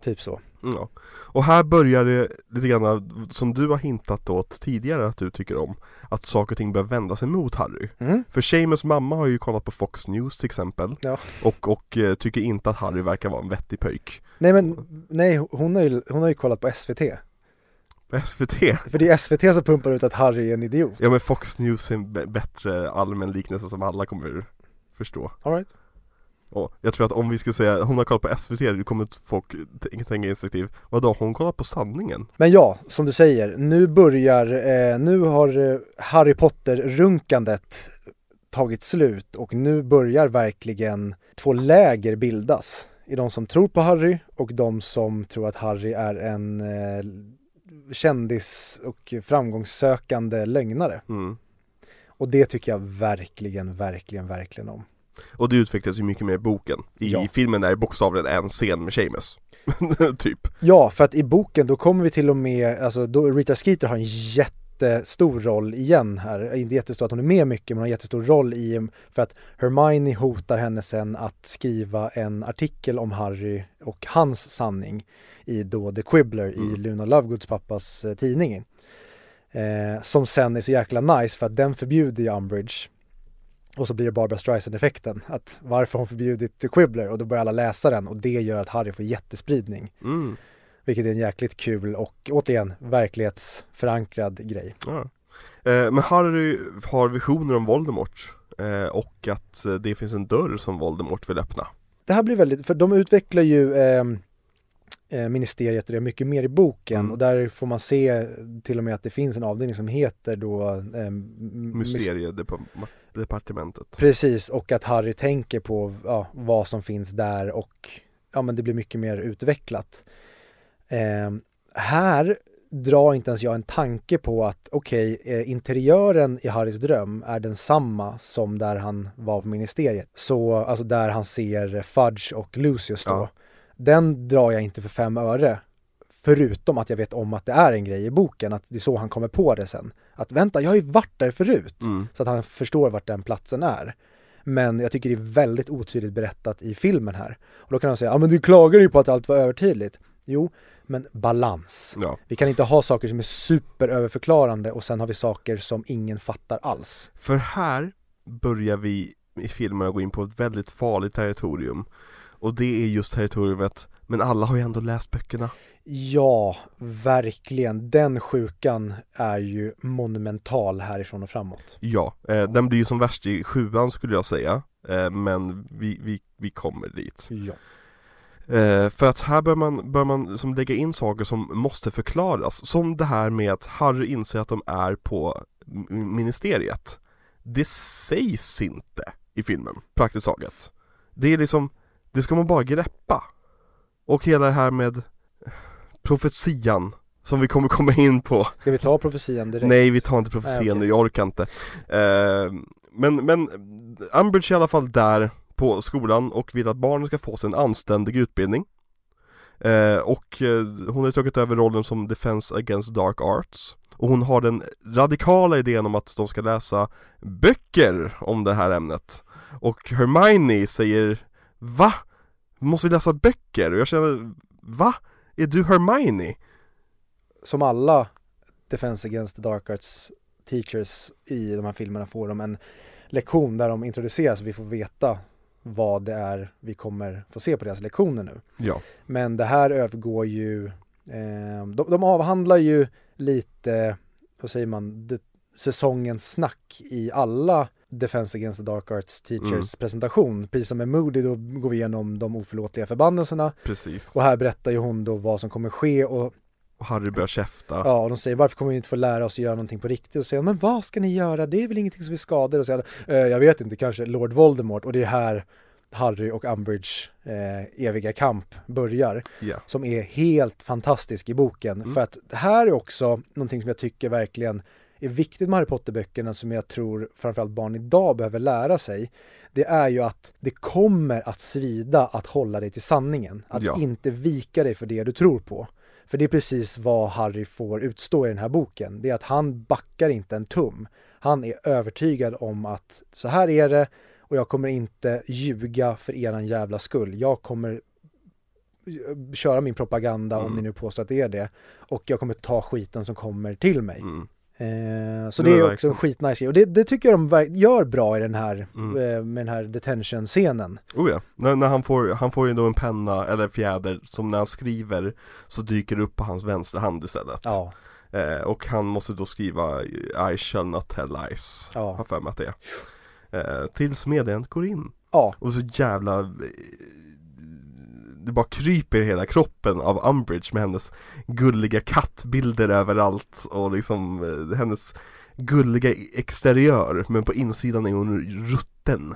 Typ så. Mm, Ja. Och här börjar det lite grann som du har hintat åt tidigare att du tycker om Att saker och ting börjar vända sig mot Harry Mm. För Seamus mamma har ju kollat på Fox News till exempel Ja. och, och eh, tycker inte att Harry verkar vara en vettig pöjk Nej men, nej hon har, ju, hon har ju kollat på SVT. På SVT För det är SVT som pumpar ut att Harry är en idiot. Ja men Fox News är en b- bättre allmän liknelse som alla kommer förstå All right. Och jag tror att om vi skulle säga hon har kollat på SVT, då kommer folk t- tänka instinktivt Vadå, har hon kollat på sanningen? Men ja, som du säger, nu börjar, eh, nu har eh, Harry Potter-runkandet tagit slut och nu börjar verkligen två läger bildas. I de som tror på Harry och de som tror att Harry är en eh, kändis och framgångssökande lögnare. Mm. Och det tycker jag verkligen, verkligen, verkligen om. Och det utvecklas ju mycket mer i boken I Ja. filmen är bokstavligen en scen med Seamus Typ Ja, för att i boken då kommer vi till och med, alltså då Rita Skeeter har en jättestor roll igen här. Inte jättestor att hon är med mycket, men hon har jättestor roll i, för att Hermione hotar henne sen att skriva en artikel om Harry och hans sanning i då The Quibbler i Mm. Luna Lovegoods pappas eh, tidning. Eh, som sen är så jäkla nice för att den förbjuder ju Umbridge. Och så blir det Barbara Streisand-effekten, att varför hon förbjudit The Quibbler? Och då börjar alla läsa den och det gör att Harry får jättespridning. mm. Vilket är en jäkligt kul och återigen verklighetsförankrad grej. Ja. Eh, men Harry har visioner om Voldemort eh, och att eh, det finns en dörr som Voldemort vill öppna. Det här blir väldigt, för de utvecklar ju eh, eh, ministeriet och det mycket mer i boken Mm. och där får man se till och med att det finns en avdelning som heter då eh, Mysteriedepartementet. Precis, och att Harry tänker på ja, vad som finns där och ja, men det blir mycket mer utvecklat. Eh, här drar inte ens jag en tanke på att okej, eh, interiören i Harrys dröm är densamma som där han var på ministeriet. Så, alltså där han ser Fudge och Lucius då. Ja. Den drar jag inte för fem öre. Förutom att jag vet om att det är en grej i boken, att det är så han kommer på det sen. Att vänta, jag har ju varit där förut. Mm. Så att han förstår vart den platsen är. Men jag tycker det är väldigt otydligt berättat i filmen här. Och då kan han säga, ja men du klagar ju på att allt var övertydligt. Jo, men balans. Ja. Vi kan inte ha saker som är superöverförklarande och sen har vi saker som ingen fattar alls. För här börjar vi i filmen gå in på ett väldigt farligt territorium Och det är just territoriumet, men alla har ju ändå läst böckerna Ja, verkligen. Den sjukan är ju monumental härifrån och framåt. Ja, eh, den blir ju som värst i sjuan skulle jag säga eh, Men vi, vi, vi kommer dit Ja. Eh, För att här bör man, bör man som lägga in saker som måste förklaras. Som det här med att Harry inser att de är på ministeriet. Det sägs inte i filmen, praktiskt taget. Det är liksom, det ska man bara greppa. Och hela det här med profetian som vi kommer komma in på. Ska vi ta profetian direkt? Nej vi tar inte profetian nu, jag orkar inte. Eh, Men, men Umbridge är i alla fall där på skolan och vill att barnen ska få sig en anständig utbildning eh, Och eh, hon har tagit över rollen som Defense Against Dark Arts Och hon har den radikala idén om att de ska läsa böcker om det här ämnet Och Hermione säger Va? Måste vi läsa böcker? Och jag känner Va? Är du Hermione? Som alla Defense Against the Dark Arts teachers i de här filmerna får de en lektion där de introduceras och vi får veta vad det är vi kommer få se på deras lektioner nu. Ja, Men det här övergår ju, eh, de, de avhandlar ju lite, vad säger man, det, säsongens snack i alla Defense Against the Dark Arts Teachers Mm. presentation. Precis som med Moody då går vi igenom de oförlåtliga förbannelserna precis och här berättar ju hon då vad som kommer ske och Och Harry börjar käfta ja, och de säger varför kommer vi inte få lära oss att göra någonting på riktigt och säger men vad ska ni göra, det är väl ingenting som vi skadar och säger eh, jag vet inte, kanske Lord Voldemort och det är här Harry och Umbridge eh, eviga kamp börjar Ja, som är helt fantastisk i boken. Mm. För att det här är också någonting som jag tycker verkligen är viktigt med Harry Potter-böckerna som jag tror framförallt barn idag behöver lära sig. Det är ju att det kommer att svida att hålla dig till sanningen. Att Ja. inte vika dig för det du tror på. För det är precis vad Harry får utstå i den här boken. Det är att han backar inte en tum. Han är övertygad om att så här är det och jag kommer inte ljuga för eran jävla skull. Jag kommer köra min propaganda om Mm. ni nu påstår att det är det och jag kommer ta skiten som kommer till mig. mm. Eh, så Det det är också en skitnice grej. Och det, det tycker jag de gör bra i den här, Mm. eh, med den här detention-scenen. Oh ja, när, när han får, han får ju då en penna eller fjäder som när han skriver så dyker det upp på hans vänsterhand istället. Ja, eh, Och han måste då skriva I shall not tell lies, Ja. har för mig att det är. Eh, Tills meddelandet går in. Ja, Och så jävla Det bara kryper i hela kroppen av Umbridge med hennes gulliga kattbilder överallt och liksom eh, hennes gulliga exteriör men på insidan är hon rutten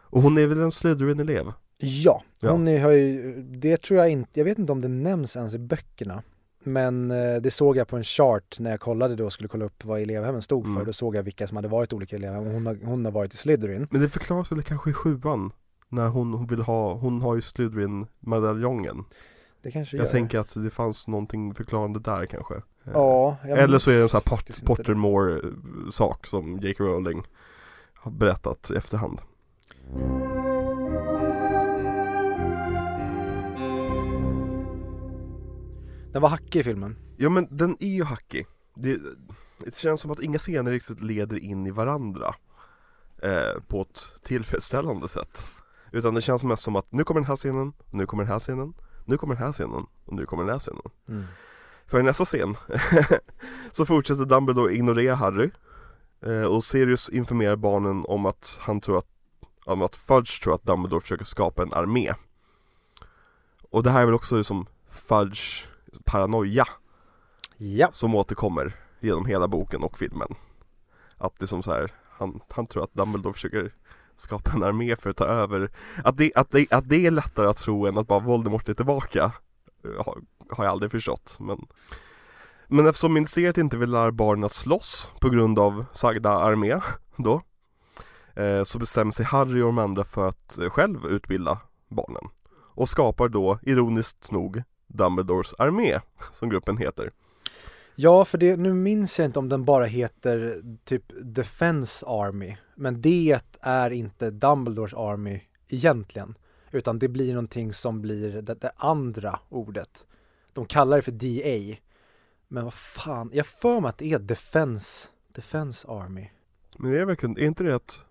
Och hon är väl en Slytherin-elev? ja. Ja. Hon är, har ju, det tror jag inte, jag vet inte om det nämns ens i böckerna. Men eh, det såg jag på en chart när jag kollade då och skulle kolla upp vad elevhemmen stod för. Mm. Då såg jag vilka som hade varit olika elevhem hon har, hon har varit i Slytherin. Men det förklaras väl kanske i sjuan? När hon, hon vill ha, hon har ju Slytherin-medaljongen Det kanske Jag gör. tänker att det fanns någonting förklarande där kanske Eh, Ja, jag Eller så är det en sån här Pot-. Pottermore-sak som J.K. Rowling har berättat i efterhand Den var hackig i filmen. Ja men den är ju hackig det, det känns som att inga scener riktigt leder in i varandra eh, På ett tillfredsställande sätt Utan det känns mest som att nu kommer den här scenen, nu kommer den här scenen Nu kommer den här scenen och nu kommer den här scenen Mm. För i nästa scen så fortsätter Dumbledore ignorera Harry eh, och Sirius informerar barnen om att han tror att, om att Fudge tror att Dumbledore försöker skapa en armé. Och det här är väl också som Fudge paranoia Ja, som återkommer genom hela boken och filmen. Att det är som så här, han, han tror att Dumbledore försöker skapa en armé för att ta över. Att det, att det, att det är lättare att tro än att bara Voldemort är tillbaka eh, har, har jag aldrig förstått. Men, men eftersom ministeriet inte vill lära barnen att slåss på grund av sagda armé då eh, så bestämmer sig Harry och de andra för att eh, själv utbilda barnen. Och skapar då, ironiskt nog, Dumbledores armé, som gruppen heter. Ja, för det, nu minns jag inte om den bara heter typ Defense Army. Men det är inte Dumbledores Army egentligen. Utan det blir någonting som blir det, det andra ordet. de kallar det för DA. Men vad fan, jag för mig att det är Defense, Defense Army. Men det är verkligen, är inte det att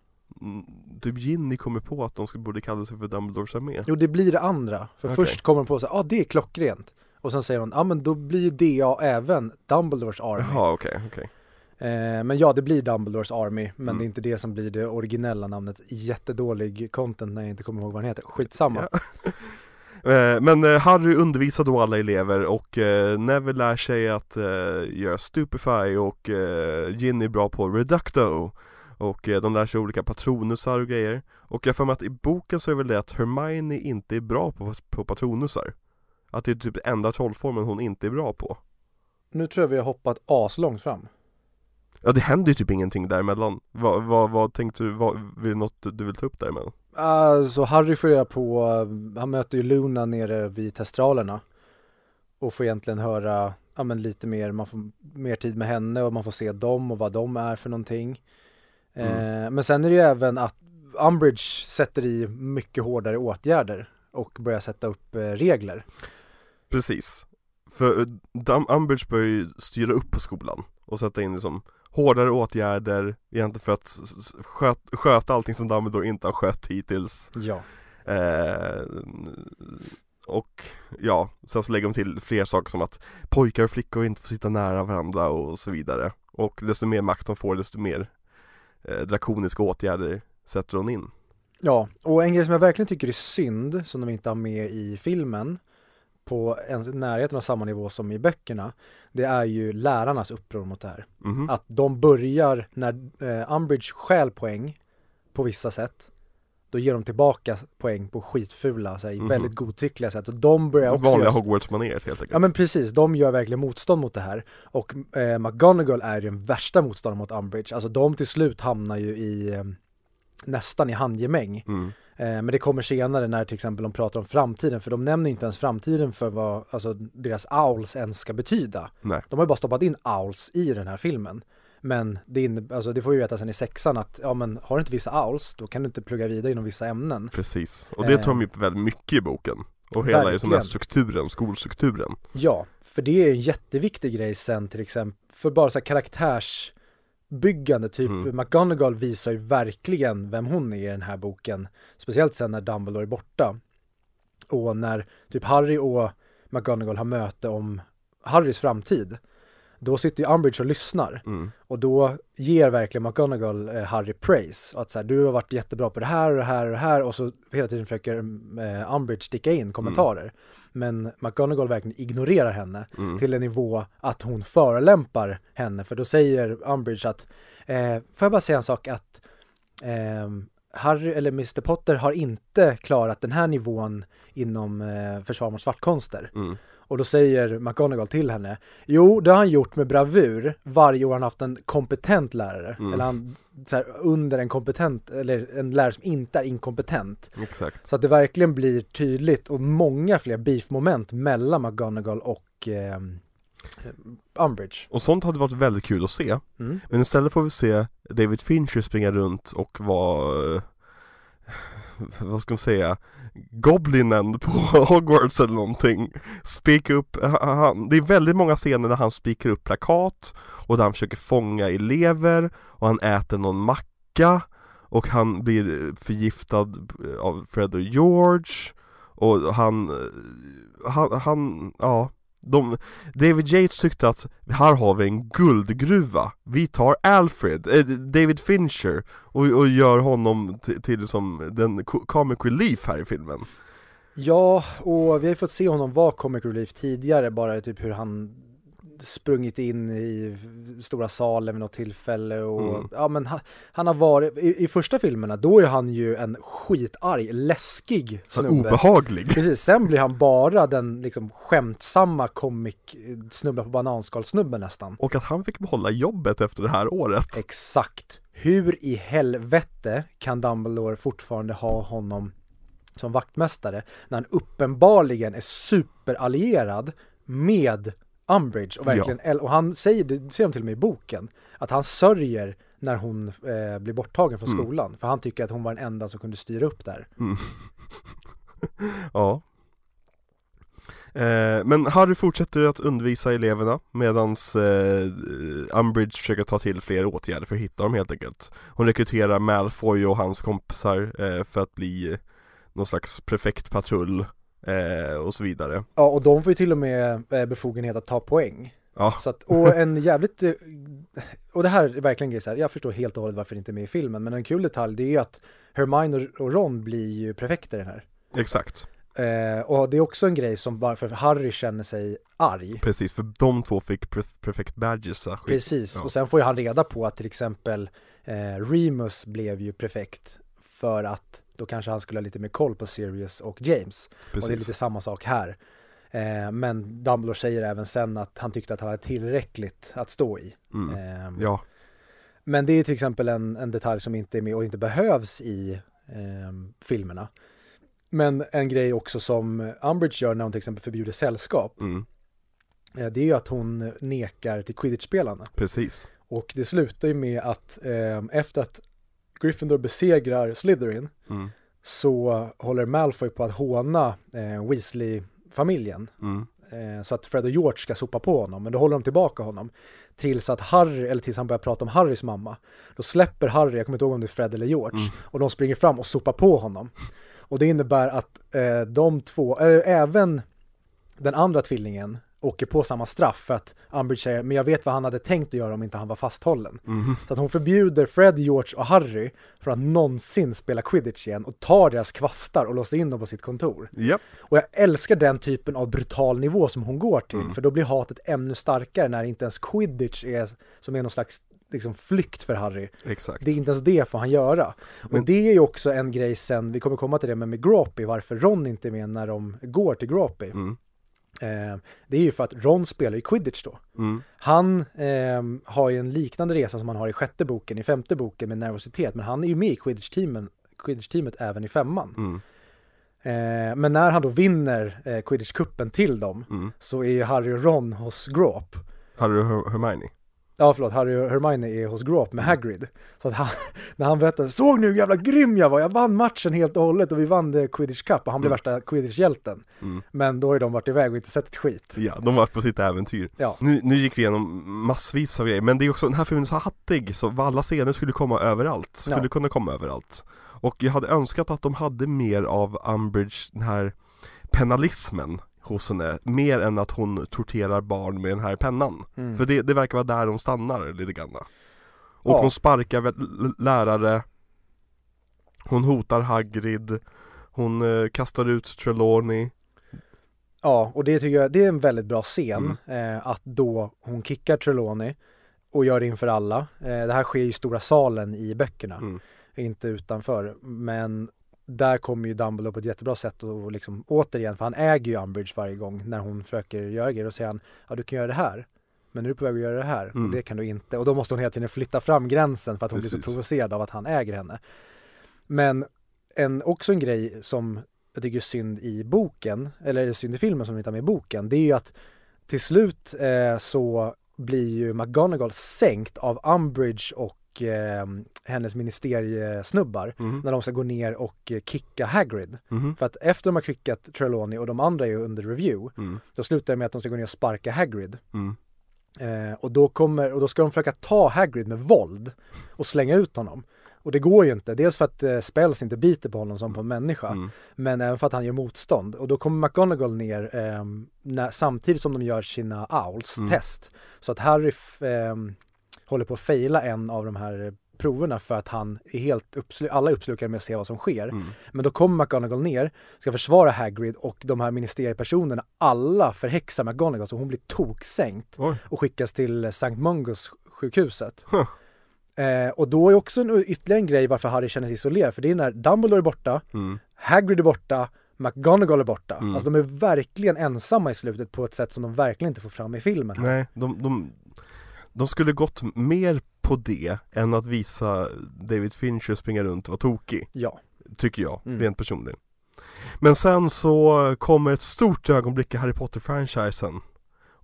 typ Ginny kommer på att de borde kalla sig för Dumbledores armé? Jo, det blir det andra. För Okej. först kommer de på ja ah, det är klockrent. Och sen säger hon, ja ah, men då blir ju DA även Dumbledores Army. Jaha, okej, okej. Eh, men ja, det blir Dumbledores Army, men Mm. det är inte det som blir det originella namnet. Jättedålig content när jag inte kommer ihåg vad den heter. Skitsamma. Eh, Men eh, Harry undervisar då alla elever och eh, Neville lär sig att eh, göra Stupefy och Ginny är bra på Reducto och de lär sig olika patronusar och grejer Och jag får mig att i boken så är väl det att Hermione inte är bra på, på patronusar Att det är typ enda trollformen hon inte är bra på Nu tror jag vi har hoppat aslångt fram. Ja det händer ju typ ingenting däremellan Vad, vad, vad tänkte du, vad, är det något du vill ta upp däremellan? Alltså Harry får reda på, han möter ju Luna nere vid testralerna. Och får egentligen höra, ja men lite mer, man får mer tid med henne och man får se dem och vad de är för någonting. Eh, men sen är det ju även att Umbridge sätter i mycket hårdare åtgärder och börjar sätta upp eh, regler. Precis. För eh, Dum- Umbridge börjar ju styra upp på skolan och sätta in liksom hårdare åtgärder. Egentligen för att sköt, sköta allting som Dumbledore inte har skött hittills. Ja. eh, Och ja, sen så lägger de till fler saker som att pojkar och flickor inte får sitta nära varandra och så vidare. Och desto mer makt de får desto mer eh, drakoniska åtgärder sätter hon in. Ja, och en grej som jag verkligen tycker är synd, som de inte har med i filmen, på ens närheten av samma nivå som i böckerna, det är ju lärarnas uppror mot det här. Mhm. Att de börjar, när eh, Umbridge stjäl poäng på vissa sätt, då ger de tillbaka poäng på skitfula, så här, i Mhm. väldigt godtyckliga sätt. Så de börjar också Vanliga göra- Hogwarts-maneret helt enkelt Ja men precis, de gör verkligen motstånd mot det här. Och eh, McGonagall är ju den värsta motståndaren mot Umbridge. Alltså de till slut hamnar ju i eh, nästan i handgemäng. mm. Eh, men det kommer senare när till exempel de pratar om framtiden, för de nämner inte ens framtiden för vad alltså, deras owls ens ska betyda. Nej, De har ju bara stoppat in owls i den här filmen. Men det, inne, alltså, det får vi veta sen i sexan att, ja men har du inte vissa owls, då kan du inte plugga vidare inom vissa ämnen. precis Och det Eh. tar de upp väldigt mycket i boken Och hela den här strukturen, skolstrukturen Ja, för det är en jätteviktig grej sen till exempel, för bara så här karaktärsbyggande, typ Mm. McGonagall visar ju verkligen vem hon är i den här boken. Speciellt sen när Dumbledore är borta. Och när typ Harry och McGonagall har möte om Harrys framtid. Då sitter ju Umbridge och lyssnar. mm. Och då ger verkligen McGonagall eh, Harry praise. Att så här, du har varit jättebra på det här och det här och det här. Och så hela tiden försöker eh, Umbridge sticka in kommentarer. Men McGonagall verkligen ignorerar henne Mm. till en nivå att hon förolämpar henne. För då säger Umbridge att, eh, får jag bara säga en sak att ehm, Harry eller Mr Potter har inte klarat den här nivån inom eh, försvar mot svartkonster. Mm. Och då säger McGonagall till henne, jo det har han gjort med bravur varje år han haft en kompetent lärare. Mm. Eller han, så här, under en kompetent, eller en lärare som inte är inkompetent. Exakt Så att det verkligen blir tydligt och många fler beef-moment mellan McGonagall och eh, Umbridge. Och sånt hade varit väldigt kul att se Mm. Men istället får vi se David Fincher springa runt och vara eh, Vad ska man säga Goblinen på Hogwarts eller någonting Spika upp, han, det är väldigt många scener där han spikar upp plakat Och där han försöker fånga elever Och han äter någon macka Och han blir förgiftad av Fred och George Och han, eh, han, han ja de, David Yates tyckte att här har vi en guldgruva. Vi tar Alfred, äh, David Fincher och, och gör honom till, till som den comic relief här i filmen. Ja, och vi har ju fått se honom vara comic relief tidigare, bara typ hur han sprungit in i stora salen vid något tillfälle och Mm. ja men han, han har varit, i, i första filmerna då är han ju en skitarg, läskig snubbe. obehaglig Precis, sen blir han bara den liksom skämtsamma comic snubbla på bananskal snubben nästan. Och att han fick behålla jobbet efter det här året Exakt. Hur i helvete kan Dumbledore fortfarande ha honom som vaktmästare när han uppenbarligen är superallierad med Umbridge och verkligen, äl- och han säger, det ser de till och med i boken, att han sörjer när hon eh, blir borttagen från Mm. skolan, för han tycker att hon var den enda som kunde styra upp där. mm. Ja Eh, men Harry fortsätter att undervisa eleverna medans eh, Umbridge försöker ta till fler åtgärder för att hitta dem helt enkelt. Hon rekryterar Malfoy och hans kompisar eh, för att bli någon slags prefektpatrull eh, och så vidare. Ja, och de får ju till och med eh, befogenhet att ta poäng. Ja, Så att, och en jävligt, eh, och det här är verkligen en grej så här, jag förstår helt och hållet varför det inte är med i filmen, men en kul detalj det är ju att Hermione och- Ron blir ju prefekter i den här. exakt. Eh, och det är också en grej som bara för att Harry känner sig arg. Precis, för de två fick pre- prefect badges. Precis, Ja. och sen får ju han reda på att till exempel eh, Remus blev ju prefekt för att då kanske han skulle ha lite mer koll på Sirius och James. Och det är lite samma sak här. Eh, men Dumbledore säger även sen att han tyckte att han hade tillräckligt att stå i. Mm. Eh, Ja, Men det är till exempel en, en detalj som inte är med och inte behövs i eh, filmerna. Men en grej också som Umbridge gör när hon till exempel förbjuder sällskap, mm. eh, det är ju att hon nekar till quidditch-spelarna. precis. Och det slutar ju med att eh, efter att Gryffindor besegrar Slytherin Mm. så håller Malfoy på att håna eh, Weasley-familjen. Mm. Eh, så att Fred och George ska sopa på honom, men då håller de tillbaka honom. Tills att Harry, eller tills han börjar prata om Harrys mamma. Då släpper Harry, jag kommer inte ihåg om det är Fred eller George, Mm. och de springer fram och sopar på honom. Och det innebär att eh, de två, eh, även den andra tvillingen åker på samma straff för att Umbridge säger, men jag vet vad han hade tänkt att göra om inte han var fasthållen. Mhm. Så att hon förbjuder Fred, George och Harry från att någonsin spela quidditch igen och tar deras kvastar och låser in dem på sitt kontor. Japp, Och jag älskar den typen av brutal nivå som hon går till, Mm. för då blir hatet ännu starkare när inte ens quidditch är som är någon slags liksom, flykt för Harry. exakt. Det är inte ens det får han göra. Men- Och det är ju också en grej sen, vi kommer komma till det med, med Gropey, varför Ron inte är med när de går till Gropey. Mm. Eh, det är ju för att Ron spelar ju quidditch då. Mm. Han ehm, har ju en liknande resa som han har i sjätte boken, i femte boken med nervositet, men han är ju med i quidditch-teamet även i femman. Mm. Eh, men när han då vinner eh, quidditch-cupen till dem Mm. så är ju Harry och Ron hos Grop. Harry och Her- Hermione. Ja förlåt, Harry och Hermione är hos Grop med Hagrid. Så att han, när han berättar, såg ni hur jävla grym jag var? Jag vann matchen helt och hållet och vi vann the Quidditch Cup och han blev Mm. värsta Quidditch-hjälten. Mm. Men då har de varit iväg och inte sett ett skit. Ja, de var på sitt äventyr. Ja, Nu, nu gick vi igenom massvis av grejer, men det är också, den här filmen är så hattig så alla scener skulle komma överallt, skulle Ja. kunna komma överallt. Och jag hade önskat att de hade mer av Umbridge, den här penalismen hos henne, mer än att hon torterar barn med den här pennan. mm. För det, det verkar vara där de stannar lite grann. Och Ja. hon sparkar lärare, hon hotar Hagrid, hon eh, kastar ut Trelawney. Ja, och det tycker jag, det är en väldigt bra scen, eh, att då hon kickar Trelawney och gör det inför alla. Eh, det här sker i stora salen i böckerna, Mm. inte utanför. Men där kommer ju Dumbledore på ett jättebra sätt och liksom återigen, för han äger ju Umbridge varje gång när hon försöker göra grejer och säger han, ja du kan göra det här. Men nu är du på väg att göra det här Mm. och det kan du inte. Och då måste hon hela tiden flytta fram gränsen för att hon blir Precis. så provocerad av att han äger henne. Men en, också en grej som jag tycker är synd i boken, eller synd i filmen som vi inte har med i boken, det är ju att till slut eh, så blir ju McGonagall sänkt av Umbridge och eh, hennes ministeriesnubbar Mhm. när de ska gå ner och eh, kicka Hagrid. Mhm. För att efter de har kickat Trelawney och de andra är under review, Mm. då slutar det med att de ska gå ner och sparka Hagrid. Mm. Eh, och, då kommer, och då ska de försöka ta Hagrid med våld och slänga ut honom. Och det går ju inte, dels för att eh, spells inte biter på honom som på en människa, Mm. men även för att han gör motstånd. Och då kommer McGonagall ner ehm, när, samtidigt som de gör sina owls Mm. Så att Harry ehm, håller på att faila en av de här proverna för att han är helt uppslu- alla är uppslukade med att se vad som sker. Mm. Men då kommer McGonagall ner, ska försvara Hagrid och de här ministeriepersonerna, alla förhäxar McGonagall så hon blir toksänkt Oj. och skickas till Sankt Mungos sjukhuset. Huh. Eh, och då är också en, ytterligare en grej varför Harry känner sig isolerad, för det är när Dumbledore är borta, Mm. Hagrid är borta, McGonagall är borta. Mm. Alltså de är verkligen ensamma i slutet på ett sätt som de verkligen inte får fram i filmen. Här. Nej, de, de, de skulle gått mer på det än att visa David Fincher springa runt och vara tokig, Ja, tycker jag, Mm. rent personligen. Men sen så kommer ett stort ögonblick i Harry Potter-franchisen.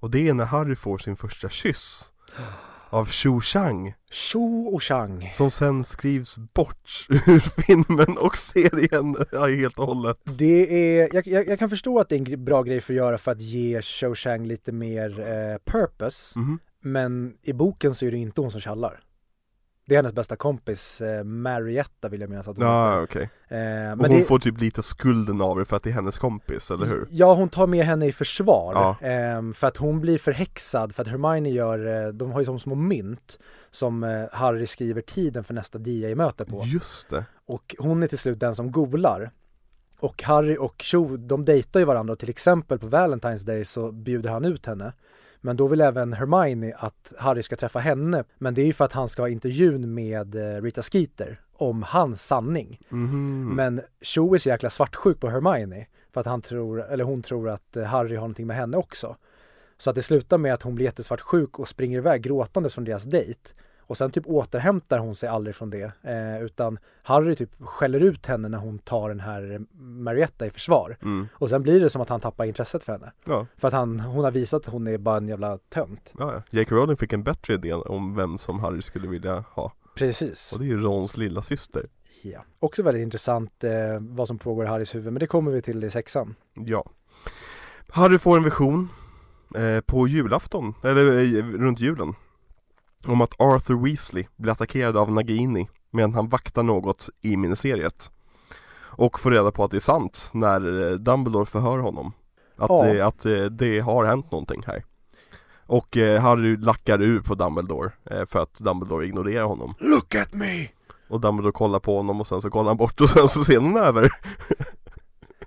Och det är när Harry får sin första kyss. av Xu Shang Cho och Chang. som sen skrivs bort ur filmen och serien ja, helt och hållet. Det är, jag, jag, jag kan förstå att det är en bra grej för att göra för att ge Cho Chang lite mer eh, purpose. Mhm. Men i boken så är det inte hon som tjallar. Det är hennes bästa kompis, eh, Marietta vill jag minnas att hon Ja, heter. okej. Eh, Och men hon det, får typ lite skulden av det för att det är hennes kompis, eller hur? Ja, hon tar med henne i försvar. Ja. Ehm, för att hon blir förhäxad för att Hermione gör, eh, de har ju som små mynt som eh, Harry skriver tiden för nästa DA-möte på. Just det. Och hon är till slut den som golar. Och Harry och Cho, de dejtar ju varandra och till exempel på Valentine's Day så bjuder han ut henne. Men då vill även Hermione att Harry ska träffa henne. Men det är ju för att han ska ha intervjun med eh, Rita Skeeter om hans sanning. Mhm. Men Cho är så jäkla svartsjuk på Hermione för att han tror, eller hon tror att eh, Harry har någonting med henne också. Så att det slutar med att hon blir jättesvartsjuk och springer iväg gråtandes från deras dejt. Och sen typ återhämtar hon sig aldrig från det. Eh, utan Harry typ skäller ut henne när hon tar den här Marietta i försvar. Mm. Och sen blir det som att han tappar intresset för henne. Ja, För att han, hon har visat att hon är bara en jävla tönt. ja, ja. J.K. Rowling fick en bättre idé om vem som Harry skulle vilja ha. Precis. Och det är ju Rons lilla syster. Ja. Också väldigt intressant eh, vad som pågår i Harrys huvud, men det kommer vi till i sexan. Ja. Harry får en vision eh, på julafton, eller eh, runt julen. Om att Arthur Weasley blir attackerad av Nagini medan han vaktar något i miniseriet. Och får reda på att det är sant när eh, Dumbledore förhör honom. Att, Ja. det, att eh, det har hänt någonting här. Och eh, Harry lackar ur på Dumbledore eh, för att Dumbledore ignorerar honom. Look at me! Och Dumbledore kollar på honom och sen så kollar han bort och sen så ser scenen över.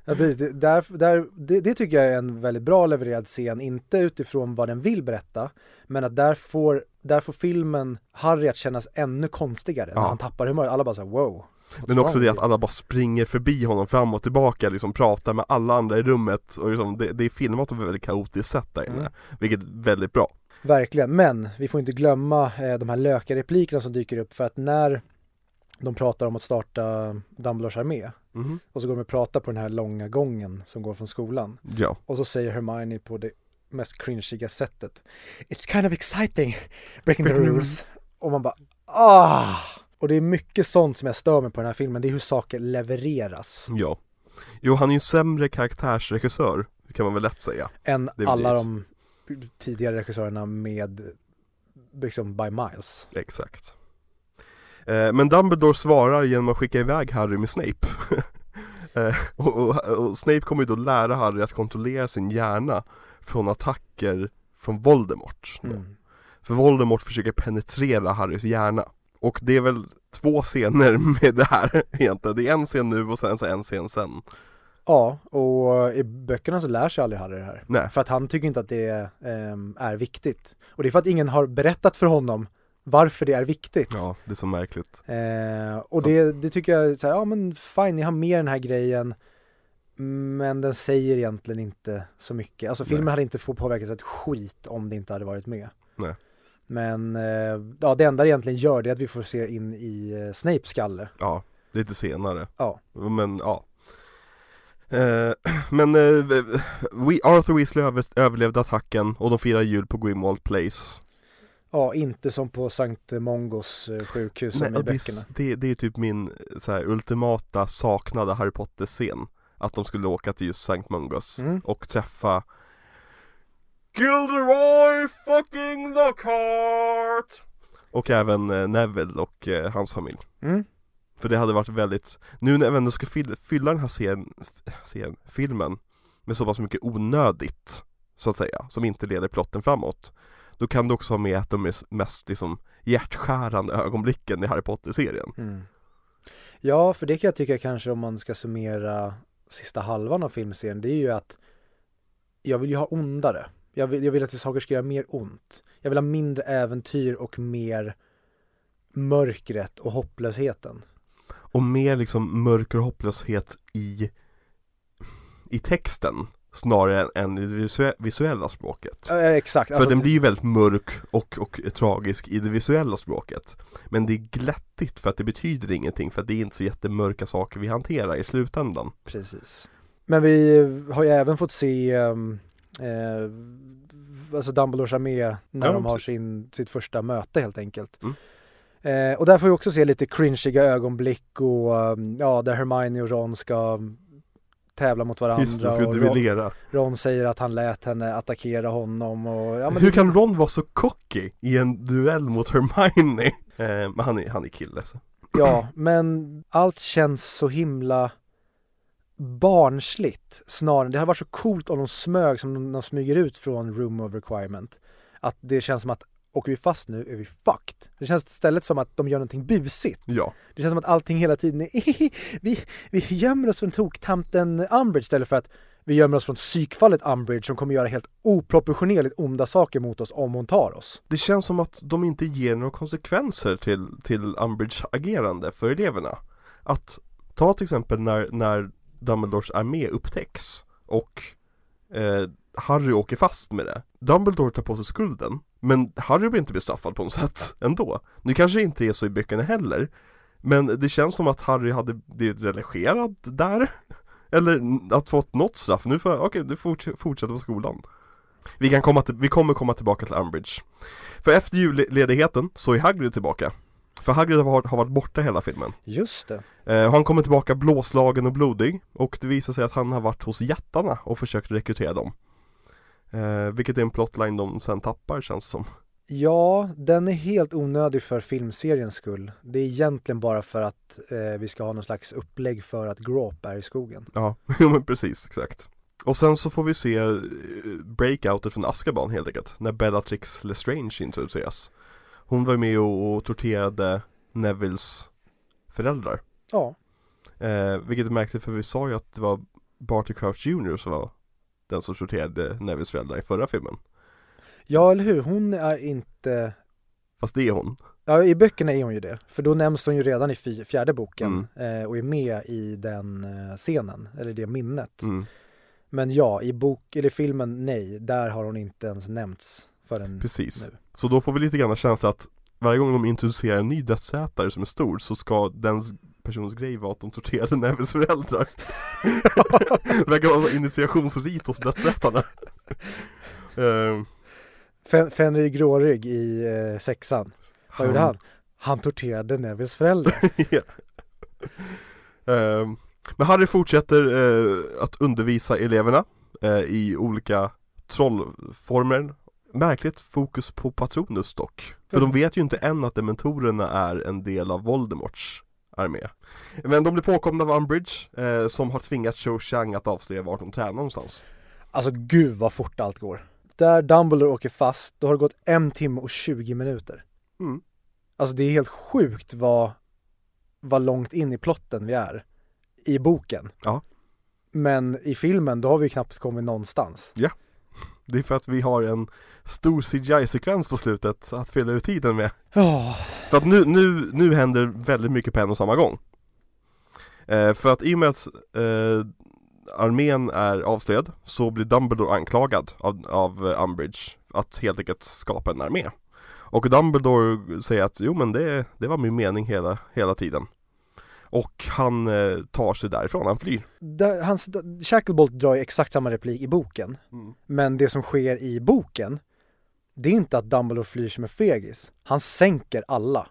Ja, precis. Det, där, där, det, det tycker jag är en väldigt bra levererad scen, inte utifrån vad den vill berätta, men att där får, där får filmen Harry att kännas ännu konstigare när Ja. han tappar humör. Alla bara såhär wow. Men också det att alla bara springer förbi honom fram och tillbaka, liksom pratar med alla andra i rummet och liksom, det, det är filmat på ett väldigt kaotiskt sätt där inne, Mm. vilket är väldigt bra. you?" Verkligen, men vi får inte glömma eh, de här lökarreplikerna som dyker upp för att när de pratar om att starta Dumbledores armé Mhm. och så går de och pratar på den här långa gången som går från skolan Ja, och så säger Hermione på det mest cringiga sättet It's kind of exciting breaking the rules och man bara ah och det är mycket sånt som jag stör mig på den här filmen, det är hur saker levereras ja. Jo, han är ju sämre karaktärsregissör, kan man väl lätt säga. än alla det. de tidigare regissörerna med liksom by miles. Exakt. Eh, men Dumbledore svarar genom att skicka iväg Harry med Snape. eh, och, och, och Snape kommer ju då lära Harry att kontrollera sin hjärna från attacker från Voldemort. Mm. För Voldemort försöker penetrera Harrys hjärna. Och det är väl två scener med det här egentligen. Det är en scen nu och sen så en scen sen. Ja, och i böckerna så lär sig aldrig Harry det här. Nej. För att han tycker inte att det ehm, är viktigt. Och det är för att ingen har berättat för honom varför det är viktigt. Ja, det är så märkligt. Eh, och det, det tycker jag, så här, ja men fine, ni har med den här grejen men den säger egentligen inte så mycket. Alltså filmen Nej. hade inte fått påverkas ett skit om det inte hade varit med. Nej. Men eh, ja, det enda det egentligen gör det är att vi får se in i eh, Snapes skalle. Ja, lite senare. Ja. Men ja. Eh, men eh, we, Arthur Weasley över, överlevde attacken och de firar jul på Grimwald Place. Ja, inte som på Sankt Mongos sjukhus som Nej, i och det, böckerna. är, det, det är typ min så här, ultimata saknade Harry Potter-scen. Att de skulle åka till just Sankt Mungos Mm. och träffa Gilderoy fucking Lockhart! Och även eh, Neville och eh, hans familj. Mm. För det hade varit väldigt, nu när vi ändå ska fyll, fylla den här serien, serien, filmen med så pass mycket onödigt, så att säga, som inte leder plotten framåt. Då kan du också ha med att de är mest liksom hjärtskärande ögonblicken i Harry Potter-serien. Mm. Ja, för det kan jag tycka kanske om man ska summera sista halvan av filmserien, det är ju att jag vill ju ha ondare. Jag vill, jag vill att saker ska göra mer ont. Jag vill ha mindre äventyr och mer mörkret och hopplösheten. Och mer liksom mörker och hopplöshet i, i texten snarare än det visue- visuella språket. Eh, exakt. För Alltså, den blir ju väldigt mörk och, och tragisk i det visuella språket Men det är glättigt för att det betyder ingenting för att det är inte så jättemörka saker vi hanterar i slutändan Precis. Men vi har ju även fått se ehm, eh, alltså Dumbledores armé när Ja, de har precis. sin, sitt första möte helt enkelt. Mm. Eh, och där får vi också se lite cringiga ögonblick och um, ja, där Hermione och Ron ska tävla mot varandra. Just det, ska och Ron. Ron säger att han lät henne attackera honom och ja, Hur det- kan Ron vara så cocky i en duell mot Hermione? Eh, men han är, han är kille så. Ja, men allt känns så himla barnsligt snarare. Det hade varit så coolt om de smög som de, de smyger ut från room of requirement. Att det känns som att åker vi fast nu är vi fucked. Det känns istället som att de gör någonting busigt. Ja, Det känns som att allting hela tiden är vi, vi gömmer oss från toktanten Umbridge istället för att vi gömmer oss från psykfallet Umbridge som kommer göra helt oproportionerligt onda saker mot oss om hon tar oss. det känns som att de inte ger några konsekvenser till, till Umbridge agerande för eleverna. Att ta till exempel när, när Dumbledores armé upptäcks och eh, Harry åker fast med det. Dumbledore tar på sig skulden, men Harry blir inte bestraffad på något sätt ändå. Nu kanske det inte är så i böckerna heller, men det känns som att Harry hade blivit relegerad där. Eller att fått något straff. Nu får okej, du forts- fortsätter på skolan. Vi, kan komma till, vi kommer komma tillbaka till Umbridge. För efter julledigheten så är Hagrid tillbaka. För Hagrid har varit, har varit borta hela filmen. Just det. Eh, han kommer tillbaka blåslagen och blodig och det visar sig att han har varit hos jättarna och försökt rekrytera dem. Eh, vilket är en plotline de sen tappar känns det som. Ja, den är helt onödig för filmseriens skull. Det är egentligen bara för att eh, vi ska ha någon slags upplägg för att Grawp är i skogen. Ja, jo men precis, exakt. Och sen så får vi se eh, breakoutet från Azkaban helt enkelt, när Bellatrix Lestrange introduceras. Hon var med och, och torterade Nevilles föräldrar. Ja, Eh, vilket är märkligt för vi sa ju att det var Barty Crouch Jr som var den som torterade Nevilles föräldrar i förra filmen. ja eller hur? Hon är inte... Fast det är hon. Ja, i böckerna är hon ju det. För då nämns hon ju redan i fjärde boken eh, och är med i den eh, scenen, eller det minnet. Mm. Men ja, i bok, eller filmen, nej, där har hon inte ens nämnts förrän Precis. nu. Så då får vi lite grann känsla att varje gång de introducerar en ny dödsätare som är stor så ska den personens grej vara att de torterade Nevilles föräldrar. Verkar vara en initiationsrit hos dödsätarna. Ehm, Fen- Fenrir Grårygg i eh, sexan, vad gjorde han? Han torterade Nevilles föräldrar. Ja. Ehm, men Harry fortsätter eh, att undervisa eleverna eh, i olika trollformer Märkligt fokus på Patronus dock För de vet ju inte än att dementorerna är en del av Voldemorts armé Men de blir påkomna av Umbridge eh, som har tvingat Cho Chang att avslöja vart de tränar någonstans Alltså gud vad fort allt går. Där Dumbledore åker fast, då har det gått en timme och 20 minuter. mm. Alltså det är helt sjukt vad, vad långt in i plotten vi är. I boken. Ja. Men i filmen, då har vi knappt kommit någonstans. Det är för att vi har en stor CGI-sekvens på slutet att fylla ut tiden med. Ja, För att nu, nu, nu händer väldigt mycket på en och samma gång. Eh, För att i och med att eh, armén är avslöjad så blir Dumbledore anklagad av, av eh, Umbridge att helt enkelt skapa en armé. Och Dumbledore säger att jo men det, det var min mening hela, hela tiden. Och han eh, tar sig därifrån, han flyr. Där, hans, Shacklebolt drar ju exakt samma replik i boken. Men det som sker i boken, det är inte att Dumbledore flyr som en fegis. Han sänker alla.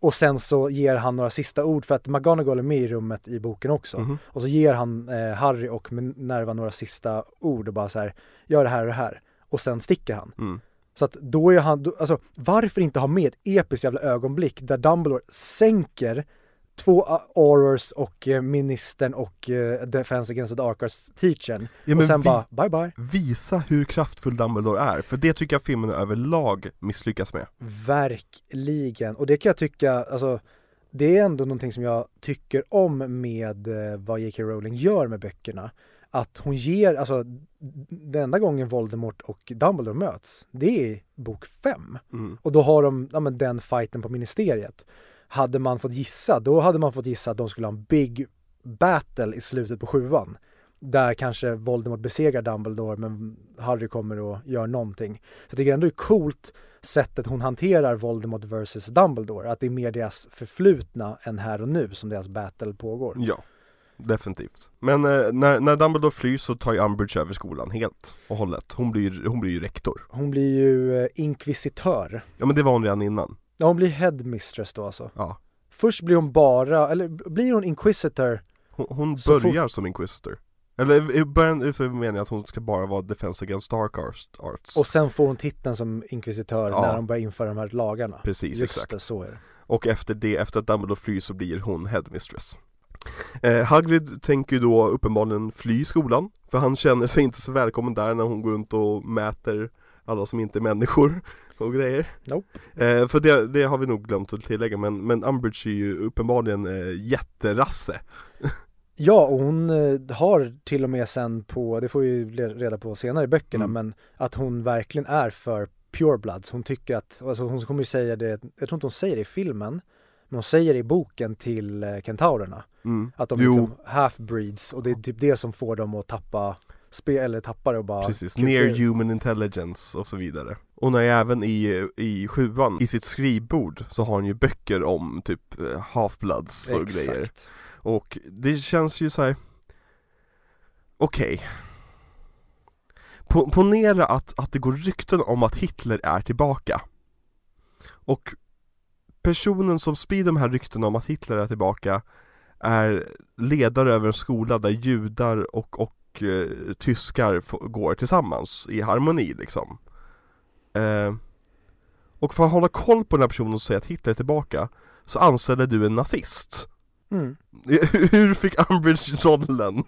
Och sen så ger han några sista ord för att McGonagall är med i rummet i boken också. Mhm. Och så ger han eh, Harry och Minerva några sista ord och bara så här, gör det här och det här. Och sen sticker han. Mm. Så att då är han, då, alltså varför inte ha med ett episkt jävla ögonblick där Dumbledore sänker två Aurors och eh, ministern och eh, Defense Against the Dark Arts teachern. Ja, och sen vi- bara, bye bye. Visa hur kraftfull Dumbledore är, för det tycker jag filmen överlag misslyckas med Verkligen. Och det kan jag tycka, alltså det är ändå någonting som jag tycker om med eh, vad J.K. Rowling gör med böckerna. Att hon ger, alltså den enda gången Voldemort och Dumbledore möts, det är bok fem. mm. Och då har de, ja men den fighten på ministeriet. Hade man fått gissa, då hade man fått gissa att de skulle ha en big battle i slutet på sjuan. Där kanske Voldemort besegrar Dumbledore men Harry kommer och gör någonting. Så jag tycker ändå det är coolt sättet hon hanterar Voldemort versus Dumbledore. Att det är mer deras förflutna än här och nu som deras battle pågår. Ja definitivt. Men eh, när, när Dumbledore flyr så tar ju Umbridge över skolan helt och hållet. Hon blir, hon blir ju rektor. Hon blir ju eh, inkvisitör. Ja men det var hon redan innan. Ja, hon blir headmistress då alltså. Ja. Först blir hon bara, eller blir hon inquisitor? Hon, hon börjar som inquisitor. Eller i början så menar jag att hon ska bara vara defense against dark arts. arts. Och sen får hon titeln som inkvisitör Ja. när de börjar införa de här lagarna. Precis, Just exakt. det, så är det. Och efter det, efter att Dumbledore flyr så blir hon headmistress. Eh, Hagrid tänker ju då uppenbarligen fly skolan, för han känner sig inte så välkommen där när hon går runt och mäter alla som inte är människor och grejer. Nope. Eh, för det, det har vi nog glömt att tillägga, men, men Umbridge är ju uppenbarligen eh, jätterasse. Ja, och hon eh, har till och med sen på, det får vi ju reda på senare i böckerna, Mm. men att hon verkligen är för purebloods. Hon tycker att, alltså hon kommer ju säga det, jag tror inte hon säger det i filmen, men hon säger det i boken till eh, kentaurerna. Mm. Att de är liksom half-breeds och det är typ det som får dem att tappa spel, eller tappa det och bara Precis, near human intelligence och så vidare. Och när jag även i, i sjuan, i sitt skrivbord, så har han ju böcker om typ eh, half-bloods och grejer. Exakt. Och det känns ju så här. okej. Po- Ponera att, att det går rykten om att Hitler är tillbaka. Och personen som sprider de här ryktena om att Hitler är tillbaka är ledare över en skola där judar och, och eh, tyskar går tillsammans i harmoni liksom. Eh, och för att hålla koll på den här personen och säga att Hitler är tillbaka så anställer du en nazist. Mm. Hur fick Umbridge rollen?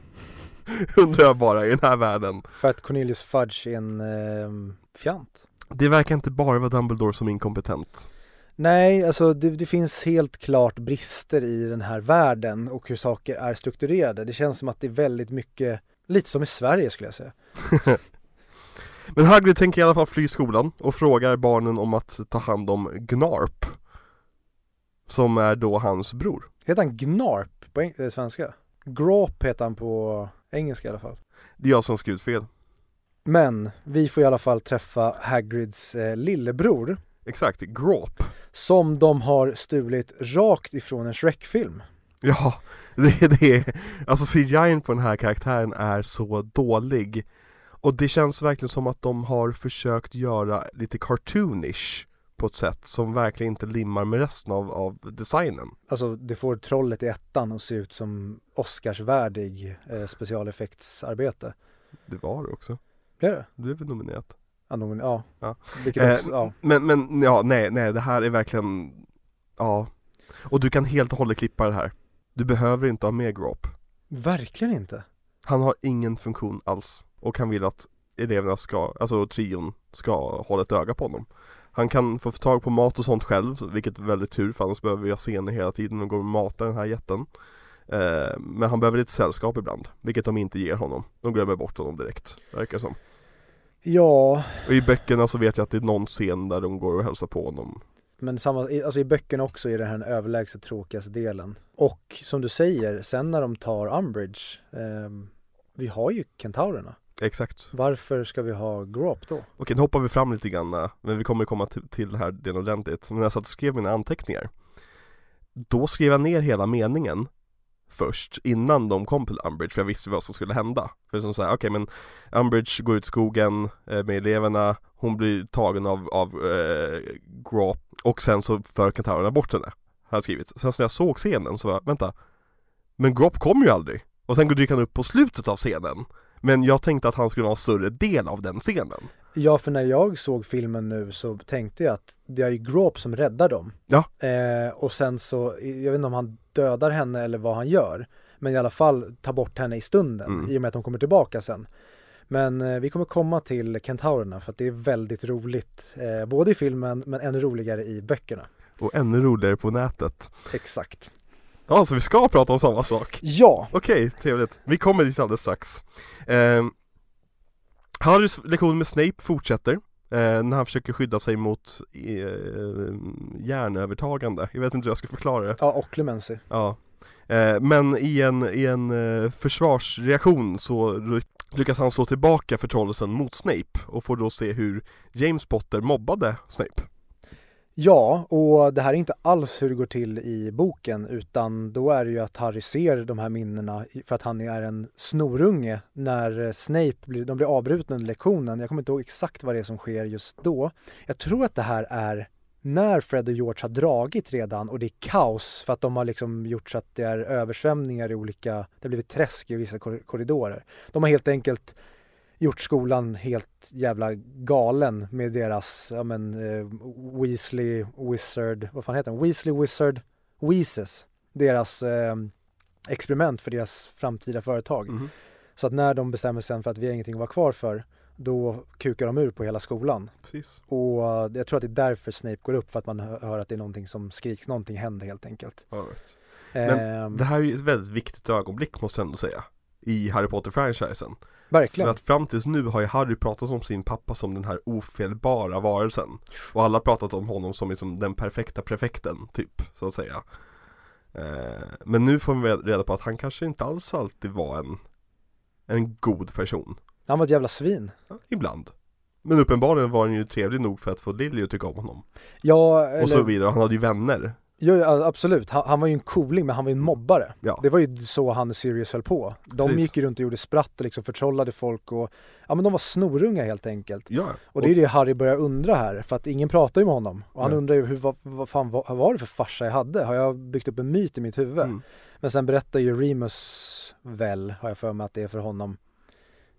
Undrar jag bara i den här världen. För att Cornelius Fudge är en eh, fjant. Det verkar inte bara vara Dumbledore som är inkompetent. Nej, alltså det, det finns helt klart brister i den här världen och hur saker är strukturerade. Det känns som att det är väldigt mycket, lite som i Sverige skulle jag säga. Men Hagrid tänker i alla fall fly skolan och frågar barnen om att ta hand om Gnarp. Som är då hans bror. Heter han Gnarp på eng- eh, svenska? Grop heter han på engelska i alla fall. Det är jag som skrivit fel. Men vi får i alla fall träffa Hagrids eh, lillebror Exakt, Grawp. som de har stulit rakt ifrån en Shrek-film. Ja, det, det är, alltså CGI på den här karaktären är så dålig. Och det känns verkligen som att de har försökt göra lite cartoonish på ett sätt som verkligen inte limmar med resten av, av designen. Alltså det får trollet i ettan att se ut som Oscarsvärdig eh, specialeffektsarbete. Det var det också. Blir det? Du är väl nominerat? Ja, någon, ja. Ja. Vilket Eh, också, ja. Men, men ja, nej, nej, det här är verkligen, ja. Och du kan helt och hållet klippa det här. Du behöver inte ha med Grawp. Verkligen inte. Han har ingen funktion alls. Och han vill att eleverna ska, alltså trion, ska hålla ett öga på honom. Han kan få tag på mat och sånt själv, vilket är väldigt tur för annars behöver vi ha scener hela tiden och gå och mata den här jätten. Eh, men han behöver lite sällskap ibland, vilket de inte ger honom. De glömmer bort honom direkt, verkar som. Ja, Och i böckerna så vet jag att det är någon scen där de går och hälsar på honom. men samma, alltså i böckerna också är det här den överlägset tråkigaste delen. Och som du säger, sen när de tar Umbridge, ehm, vi har ju kentaurerna. Exakt. Varför ska vi ha Grop då? Okej, nu hoppar vi fram lite grann, eh, men vi kommer komma till, till det här delen ordentligt. Men när jag satt och skrev mina anteckningar, då skrev jag ner hela meningen först, innan de kom till Umbridge, för jag visste vad som skulle hända. För som säger, okej men Umbridge går ut i skogen eh, med eleverna, hon blir tagen av, av eh, Grop, och sen så för kentaurerna bort henne, har jag skrivit. Sen så när jag såg scenen så var jag, vänta, men Grop kommer ju aldrig. Och sen dyker han upp på slutet av scenen. Men jag tänkte att han skulle ha en större del av den scenen. Ja, för när jag såg filmen nu så tänkte jag att det är ju Grop som räddar dem. Ja. Eh, och sen så, jag vet inte om han dödar henne eller vad han gör. Men i alla fall tar bort henne i stunden Mm. i och med att hon kommer tillbaka sen. Men eh, vi kommer komma till kentaurerna för att det är väldigt roligt. Eh, både i filmen men ännu roligare i böckerna. Och ännu roligare på nätet. Exakt. Ja, så vi ska prata om samma sak. Ja, Okej, trevligt. Vi kommer dit alldeles strax. Eh, Harrys lektion med Snape fortsätter. Eh, när han försöker skydda sig mot eh, hjärnövertagande. Jag vet inte hur jag ska förklara det. ja och Clemency. Ja. Eh, men i en, i en eh, försvarsreaktion så lyckas han slå tillbaka förtrollelsen mot Snape och får då se hur James Potter mobbade Snape. Ja, och det här är inte alls hur det går till i boken utan då är det ju att Harry ser de här minnena för att han är en snorunge när eh, Snape blir, de blir avbrutna under lektionen. Jag kommer inte ihåg exakt vad det är som sker just då. Jag tror att det här är när Fred och George har dragit redan och det är kaos för att de har liksom gjort så att det är översvämningar i olika, det har blivit träsk i vissa korridorer. De har helt enkelt gjort skolan helt jävla galen med deras, ja men, eh, Weasley Wizard, vad fan heter den? Weasley Wizard Weezes. Deras eh, experiment för deras framtida företag. Mm. Så att när de bestämmer sig för att vi har ingenting att vara kvar för, då kukar de ur på hela skolan. Precis. Och jag tror att det är därför Snape går upp, för att man hör att det är någonting som skriks, någonting händer helt enkelt. Right. Men eh, det här är ju ett väldigt viktigt ögonblick måste jag ändå säga i Harry Potter-franchisen. Verkligen. För att fram tills nu har ju Harry pratat om sin pappa som den här ofelbara varelsen. Och alla har pratat om honom som liksom den perfekta prefekten, typ, så att säga. Eh, men nu får vi reda på att han kanske inte alls alltid var en, en god person. Han var ett jävla svin. Ja, ibland. Men uppenbarligen var han ju trevlig nog för att få Lily att tycka om honom. Ja, eller... Och så vidare, han hade ju vänner. Jo, absolut. Han, han, var ju en cooling men han var ju en mobbare. Ja. Det var ju så han och Sirius höll på. De Precis. gick ju runt och gjorde spratt och liksom förtrollade folk och ja men de var snorunga helt enkelt. Ja. Och det är ju det Harry börjar undra här för att ingen pratar ju med honom. Och han Nej. undrar ju hur, vad, vad fan vad, vad var det för farsa jag hade? Har jag byggt upp en myt i mitt huvud? Mm. Men sen berättar ju Remus väl, har jag för mig att det är för honom,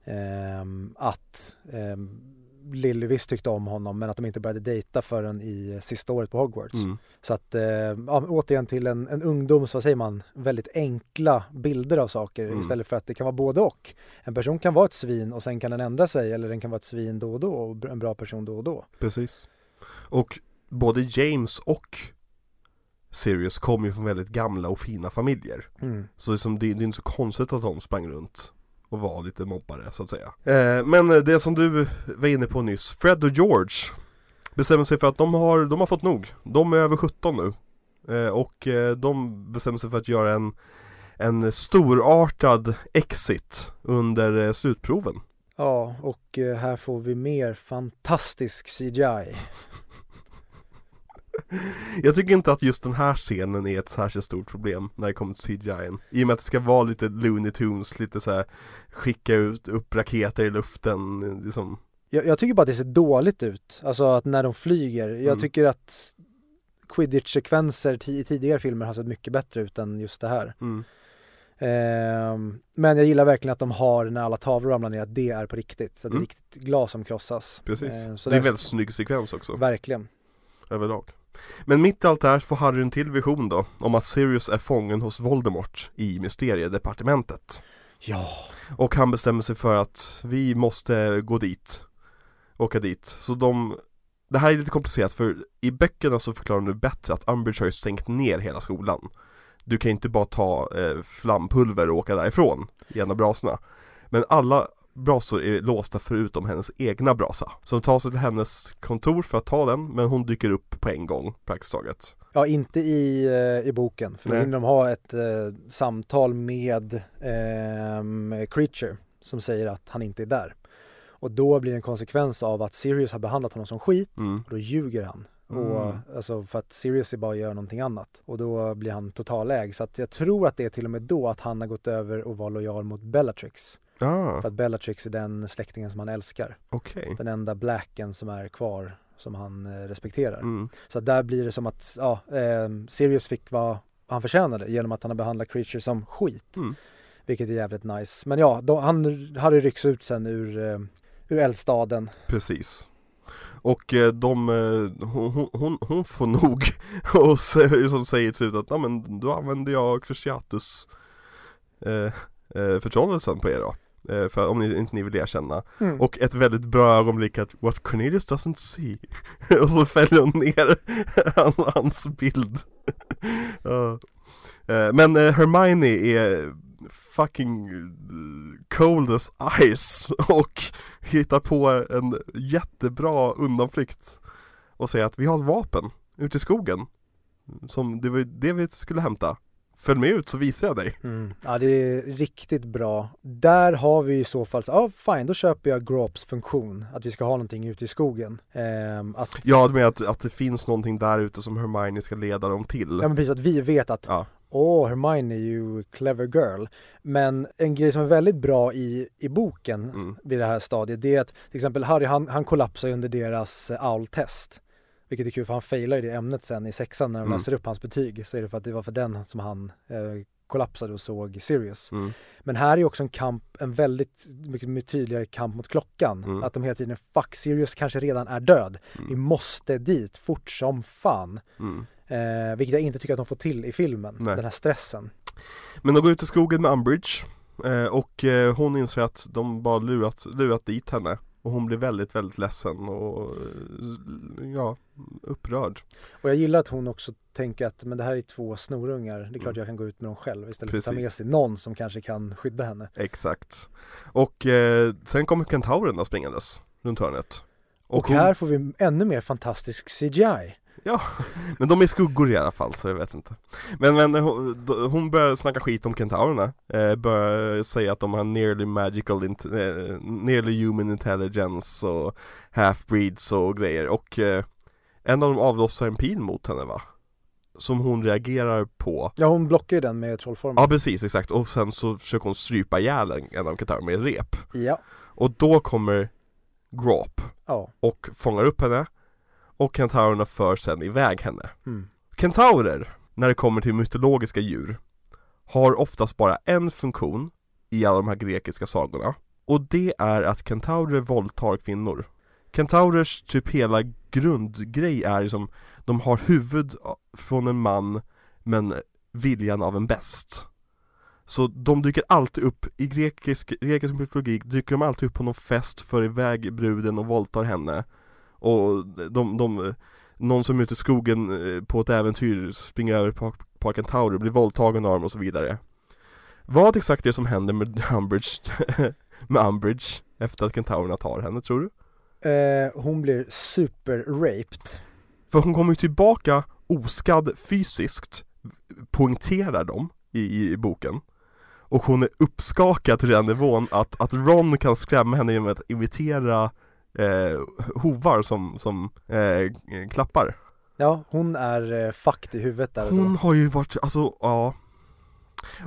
ehm, att ehm, Lily visst tyckte om honom men att de inte började dejta förrän i sista året på Hogwarts. Mm. Så att, eh, ja, återigen till en, en ungdoms, vad säger man, väldigt enkla bilder av saker mm. istället för att det kan vara både och. En person kan vara ett svin och sen kan den ändra sig eller den kan vara ett svin då och då och en bra person då och då. Precis. Och både James och Sirius kommer ju från väldigt gamla och fina familjer. Mm. Så det, det, det är inte så konstigt att de sprang runt och vara lite mobbare så att säga. Eh, men det som du var inne på nyss, Fred och George bestämmer sig för att de har, de har fått nog. De är över 17 nu. Eh, och eh, de bestämmer sig för att göra en, en storartad exit under eh, slutproven. Ja, och eh, här får vi mer fantastisk CGI. Jag tycker inte att just den här scenen är ett särskilt stort problem när det kommer till CGI I och med att det ska vara lite Looney Tunes, lite så här, skicka ut upp raketer i luften liksom. jag, jag tycker bara att det ser dåligt ut, alltså att när de flyger. Jag mm. tycker att Quidditch-sekvenser i tidigare filmer har sett mycket bättre ut än just det här. Mm. Eh, men jag gillar verkligen att de har när alla tavlor ramlar ner, att det är på riktigt. Så att mm. det är mm. riktigt glas som krossas. Precis. Eh, det är en väldigt snygg sekvens också. Verkligen. Överlag. Men mitt i allt det här får Harry en till vision då, om att Sirius är fången hos Voldemort i Mysteriedepartementet. Ja. Och han bestämmer sig för att vi måste gå dit, åka dit. Så de, det här är lite komplicerat för i böckerna så förklarar de bättre att Umbridge har ju stängt ner hela skolan. Du kan inte bara ta eh, flampulver och åka därifrån i en av brasorna. Men alla brasor är låsta förutom hennes egna brasa. Så de tar sig till hennes kontor för att ta den, men hon dyker upp på en gång praktiskt taget. Ja, inte i, eh, i boken, för då hinner de ha ett eh, samtal med eh, Creature som säger att han inte är där. Och då blir det en konsekvens av att Sirius har behandlat honom som skit mm. och då ljuger han. Mm. Och, alltså för att Sirius är bara gör någonting annat och då blir han totalägd. Så att jag tror att det är till och med då att han har gått över och var lojal mot Bellatrix. Ah. För att Bellatrix är den släktingen som han älskar. Okay. Den enda blacken som är kvar som han eh, respekterar. Mm. Så där blir det som att, ja, eh, Sirius fick vad han förtjänade genom att han har behandlat Creature som skit. Mm. Vilket är jävligt nice. Men ja, då, han hade ryckts ut sen ur, eh, ur eldstaden. Precis. Och eh, de, hon, hon, hon får nog och som säger till slut att, men då använder jag Cruciatus eh, eh, förtrollelsen på er då. Eh, för om ni inte ni vill erkänna. Mm. Och ett väldigt bra ögonblick att What Cornelius doesn't see. och så fäller hon ner hans bild. uh. Men eh, Hermione är fucking cold as ice och hittar på en jättebra undanflykt och säger att vi har ett vapen ute i skogen som det var det vi skulle hämta Följ med ut så visar jag dig. Mm. Ja, det är riktigt bra. Där har vi i så fall, ja fine, då köper jag Grops funktion, att vi ska ha någonting ute i skogen. Ehm, att, Ja, du menar att, att det finns någonting där ute som Hermione ska leda dem till? ja men precis, att vi vet att Ja. Åh, Hermione är ju clever girl. Men en grej som är väldigt bra i, i boken Mm. vid det här stadiet, det är att till exempel Harry han, han kollapsar under deras eh, owl-test. Vilket är kul för han failar i det ämnet sen i sexan när de Mm. läser upp hans betyg. Så är det för att det var för den som han eh, kollapsade och såg Sirius. Mm. Men här är också en kamp, en väldigt mycket, tydligare kamp mot klockan. Mm. Att de hela tiden, fuck Sirius kanske redan är död. Vi Mm. måste dit fort som fan. Mm. Eh, vilket jag inte tycker att de får till i filmen, Nej. den här stressen. Men de går ut i skogen med Umbridge eh, och eh, hon inser att de bara lurat, lurat dit henne och hon blir väldigt, väldigt ledsen och eh, ja, upprörd. Och jag gillar att hon också tänker att men det här är två snorungar, det är klart Mm. jag kan gå ut med dem själv istället för att ta med Precis. sig någon som kanske kan skydda henne. Exakt. Och eh, sen kommer kentaurerna springandes runt hörnet. Och, hon- här får vi ännu mer fantastisk CGI. Men de är skuggor i alla fall så jag vet inte Men, men hon, hon börjar snacka skit om kentaurerna eh, Börjar säga att de har nearly magical, eh, nearly human intelligence och half-breeds och grejer och eh, En av dem avlossar en pil mot henne va? Som hon reagerar på Ja hon blockar ju den med trollformen. Ja precis, exakt och sen så försöker hon strypa ihjäl en en av kentaurerna med ett rep Ja. Och då kommer Grop ja. och fångar upp henne Och kentaurerna för sen iväg henne Mm. Kentaurer, när det kommer till mytologiska djur, har oftast bara en funktion i alla de här grekiska sagorna. Och det är att kentaurer våldtar kvinnor. Kentaurers typ hela grundgrej är liksom, de har huvud från en man, men viljan av en bäst. Så de dyker alltid upp, i grekisk, grekisk mytologi dyker de alltid upp på någon fest, för iväg bruden och våldtar henne. Och de, de någon som är ute i skogen eh, på ett äventyr springer över på, på kentaurer, blir våldtagen av dem och så vidare. Vad exakt är det som händer med Umbridge, med Umbridge efter att kentaurerna tar henne tror du? Eh, hon blir super-raped. För hon kommer ju tillbaka oskadd fysiskt, poängterar de i, i boken. Och hon är uppskakad till den nivån att, att Ron kan skrämma henne genom att imitera eh, hovar som, som eh, klappar. Ja, hon är eh, fucked i huvudet där Hon då. har ju varit, alltså ja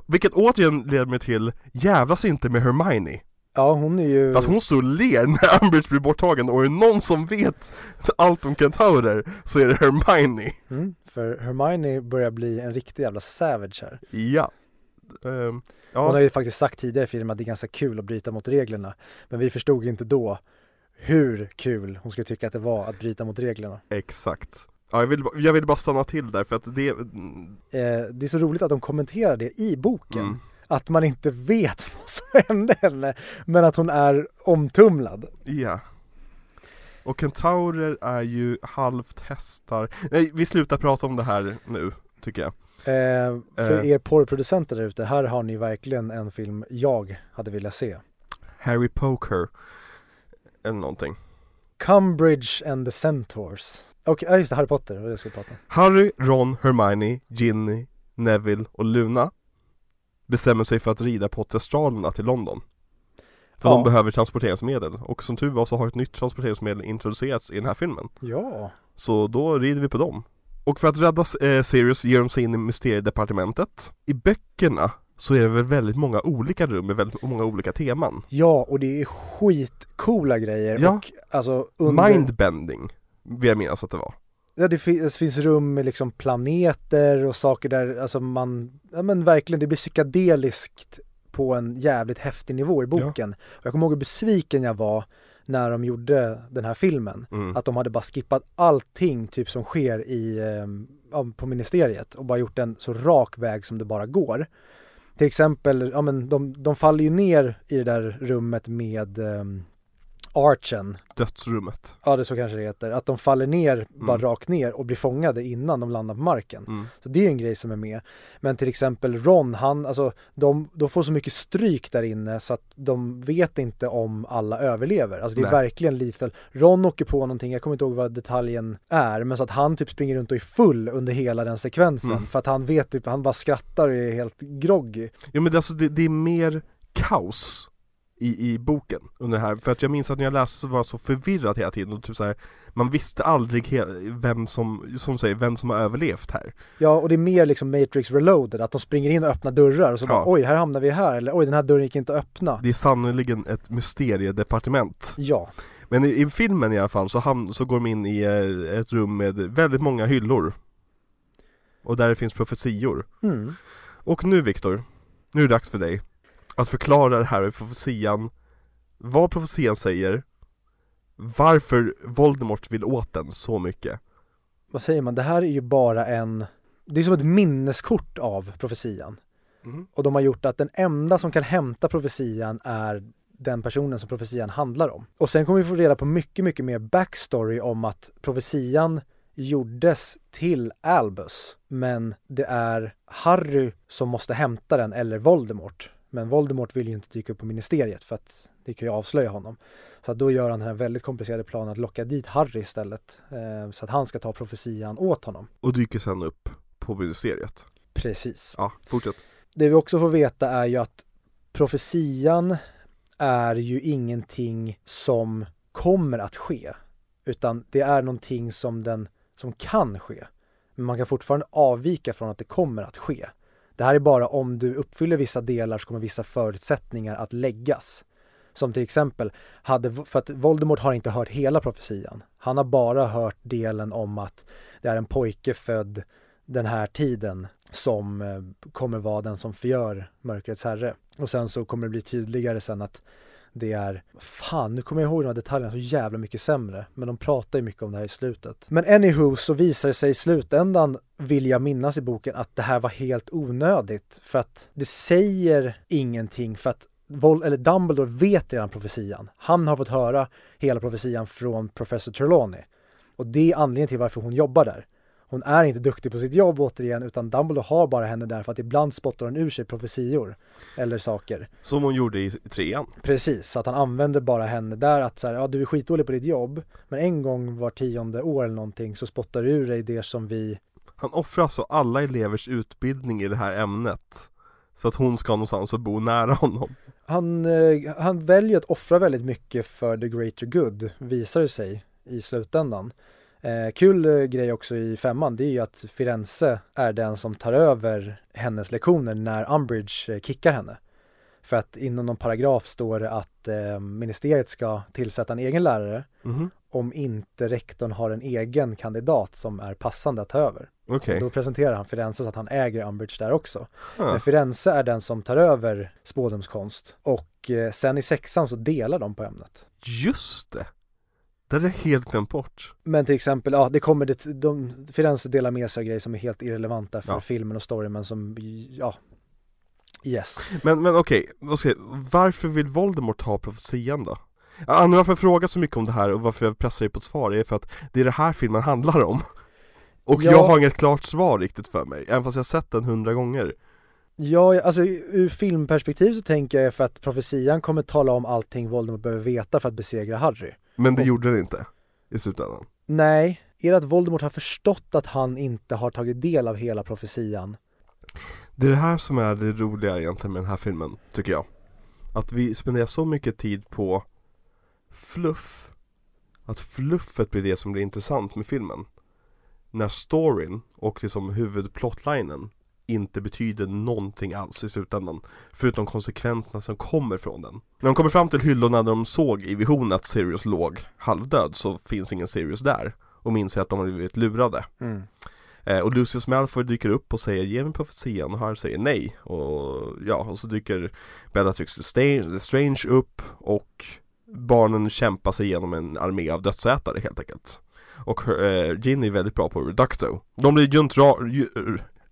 Vilket återigen leder mig till, jävlas inte med Hermione Ja, hon är ju... Fast hon och ler när Umbridge blir borttagen och är det någon som vet allt om kentaurer så är det Hermione Mm, för Hermione börjar bli en riktig jävla savage här. Ja Hon Ja, har ju faktiskt sagt tidigare i filmen att det är ganska kul att bryta mot reglerna. Men vi förstod inte då hur kul hon skulle tycka att det var att bryta mot reglerna. exakt Ja, jag vill, jag vill bara stanna till där för att det Eh, det är så roligt att de kommenterar det i boken. mm, Att man inte vet vad som hände henne, men att hon är omtumlad. Ja Och kentaurer är ju halvt hästar Nej, vi slutar prata om det här nu, tycker jag Eh, för Eh. er porrproducenter där ute, här har ni verkligen en film jag hade velat se. Harry Poker Eller någonting Cumbridge and the Centaurs. Och ja just det, Harry Potter, var det jag skulle prata om. Harry, Ron, Hermione, Ginny, Neville och Luna bestämmer sig för att rida på testralerna till London. För Ja. de behöver transporteringsmedel och som tur var så har ett nytt transporteringsmedel introducerats i den här filmen. Ja, Så då rider vi på dem. Och för att rädda eh, Sirius ger de sig in i mysteriedepartementet. I böckerna så är det väl väldigt många olika rum med väldigt många olika teman. ja och det är skitcoola grejer Ja. och alltså under... Mindbending, vill jag minnas att det var. Ja det finns, det finns rum med liksom planeter och saker där, alltså man, ja men verkligen det blir psykedeliskt på en jävligt häftig nivå i boken. Och jag kommer ihåg hur besviken jag var när de gjorde den här filmen. Mm. Att de hade bara skippat allting typ som sker i, eh, ja, på ministeriet och bara gjort en så rak väg som det bara går. Till exempel, ja men de, de faller ju ner i det där rummet med eh, archen, Dödsrummet ja det är så kanske det heter, att de faller ner bara Mm. rakt ner och blir fångade innan de landar på marken. mm. Så det är ju en grej som är med. Men till exempel Ron, han, alltså de, de får så mycket stryk där inne så att de vet inte om alla överlever. Alltså det är Nej. verkligen lethal. Ron åker på någonting, jag kommer inte ihåg vad detaljen är, men så att han typ springer runt och är full under hela den sekvensen. Mm. För att han vet typ, han bara skrattar och är helt groggy. Ja men det, alltså, det, det är mer kaos i, i boken under det här, för att jag minns att när jag läste så var jag så förvirrad hela tiden och typ så här, man visste aldrig vem som, som säger, vem som har överlevt här. Ja, och det är mer liksom Matrix Reloaded, att de springer in och öppnar dörrar och så Ja. bara oj, här hamnar vi här, eller oj, den här dörren gick inte att öppna. Det är sannerligen ett mysteriedepartement. Ja, Men i, i filmen i alla fall så, ham- så går de in i eh, ett rum med väldigt många hyllor. Och där finns profetior. mm. Och nu Viktor, nu är det dags för dig att förklara det här med profetian, vad profetian säger, varför Voldemort vill åt den så mycket. vad säger man, det här är ju bara en, det är som ett minneskort av profetian. Och de har gjort att den enda som kan hämta profetian är den personen som profetian handlar om. Och sen kommer vi få reda på mycket, mycket mer backstory om att profetian gjordes till Albus. Men det är Harry som måste hämta den, eller Voldemort. Men Voldemort vill ju inte dyka upp på ministeriet för att det kan ju avslöja honom. Så då gör han den här väldigt komplicerade planen att locka dit Harry istället. Eh, så att han ska ta profetian åt honom. Och dyker sen upp på ministeriet. Precis. Ja, fortsätt. Det vi också får veta är ju att profetian är ju ingenting som kommer att ske. Utan det är någonting som den som kan ske. Men man kan fortfarande avvika från att det kommer att ske. Det här är bara om du uppfyller vissa delar så kommer vissa förutsättningar att läggas. Som till exempel, hade, för att Voldemort har inte hört hela profetian. Han har bara hört delen om att det är en pojke född den här tiden som eh, kommer vara den som förgör mörkrets herre. Och sen så kommer det bli tydligare sen att det är, fan nu kommer jag ihåg de här detaljerna så jävla mycket sämre, men de pratar ju mycket om det här i slutet. Men anywho så visar det sig i slutändan, vill jag minnas i boken, att det här var helt onödigt för att det säger ingenting för att Vol- eller Dumbledore vet redan profetian. Han har fått höra hela profetian från professor Trelawney. Och det är anledningen till varför hon jobbar där. Hon är inte duktig på sitt jobb återigen utan Dumbledore har bara henne där för att ibland spottar hon ur sig profetior eller saker. Som hon gjorde i trean. Precis, så att han använder bara henne där att så här, ja du är skitdålig på ditt jobb men en gång var tionde år eller någonting så spottar du ur dig det som vi Han offrar alltså alla elevers utbildning i det här ämnet. Så att hon ska någonstans och bo nära honom. han, eh, han väljer att offra väldigt mycket för the greater good visar det sig i slutändan. Eh, kul eh, grej också i femman det är ju att Firenze är den som tar över hennes lektioner när Umbridge eh, kickar henne. För att inom någon paragraf står det att eh, ministeriet ska tillsätta en egen lärare Mhm, om inte rektorn har en egen kandidat som är passande att ta över. okej. Då presenterar han Firenze så att han äger Umbridge där också. Ah, Men Firenze är den som tar över spådomskonst och eh, sen i sexan så delar de på ämnet. Just det! Det är helt glömt bort. Men till exempel, ja det kommer det, de, Firenze delar med sig av grejer som är helt irrelevanta för Ja. filmen och storyn men som, ja, yes. Men, men okej, jag- varför vill Voldemort ha profetian då? Anledningen varför jag frågar så mycket om det här och varför jag pressar dig på ett svar är för att det är det här filmen handlar om. Och Ja. jag har inget klart svar riktigt för mig, även fast jag har sett den hundra gånger. Ja, alltså ur filmperspektiv så tänker jag för att profetian kommer tala om allting Voldemort behöver veta för att besegra Harry. Men det Och- gjorde det inte i slutändan. Nej, är det att Voldemort har förstått att han inte har tagit del av hela profetian? Det är det här som är det roliga egentligen med den här filmen, tycker jag. Att vi spenderar så mycket tid på fluff, att fluffet blir det som blir intressant med filmen. När storyn och liksom huvudplotlinen inte betyder någonting alls i slutändan. Förutom konsekvenserna som kommer från den. När de kommer fram till hyllorna där de såg i visionen att Sirius låg halvdöd så finns ingen Sirius där. Och minns att de har blivit lurade. Mm. Eh, och Lucius Malfoy dyker upp och säger ge mig profetian och Harry säger nej och ja, och så dyker Bellatrix Lestrange Lestrange upp och barnen kämpar sig igenom en armé av dödsätare helt enkelt. Och eh, Ginny är väldigt bra på Reducto. De blir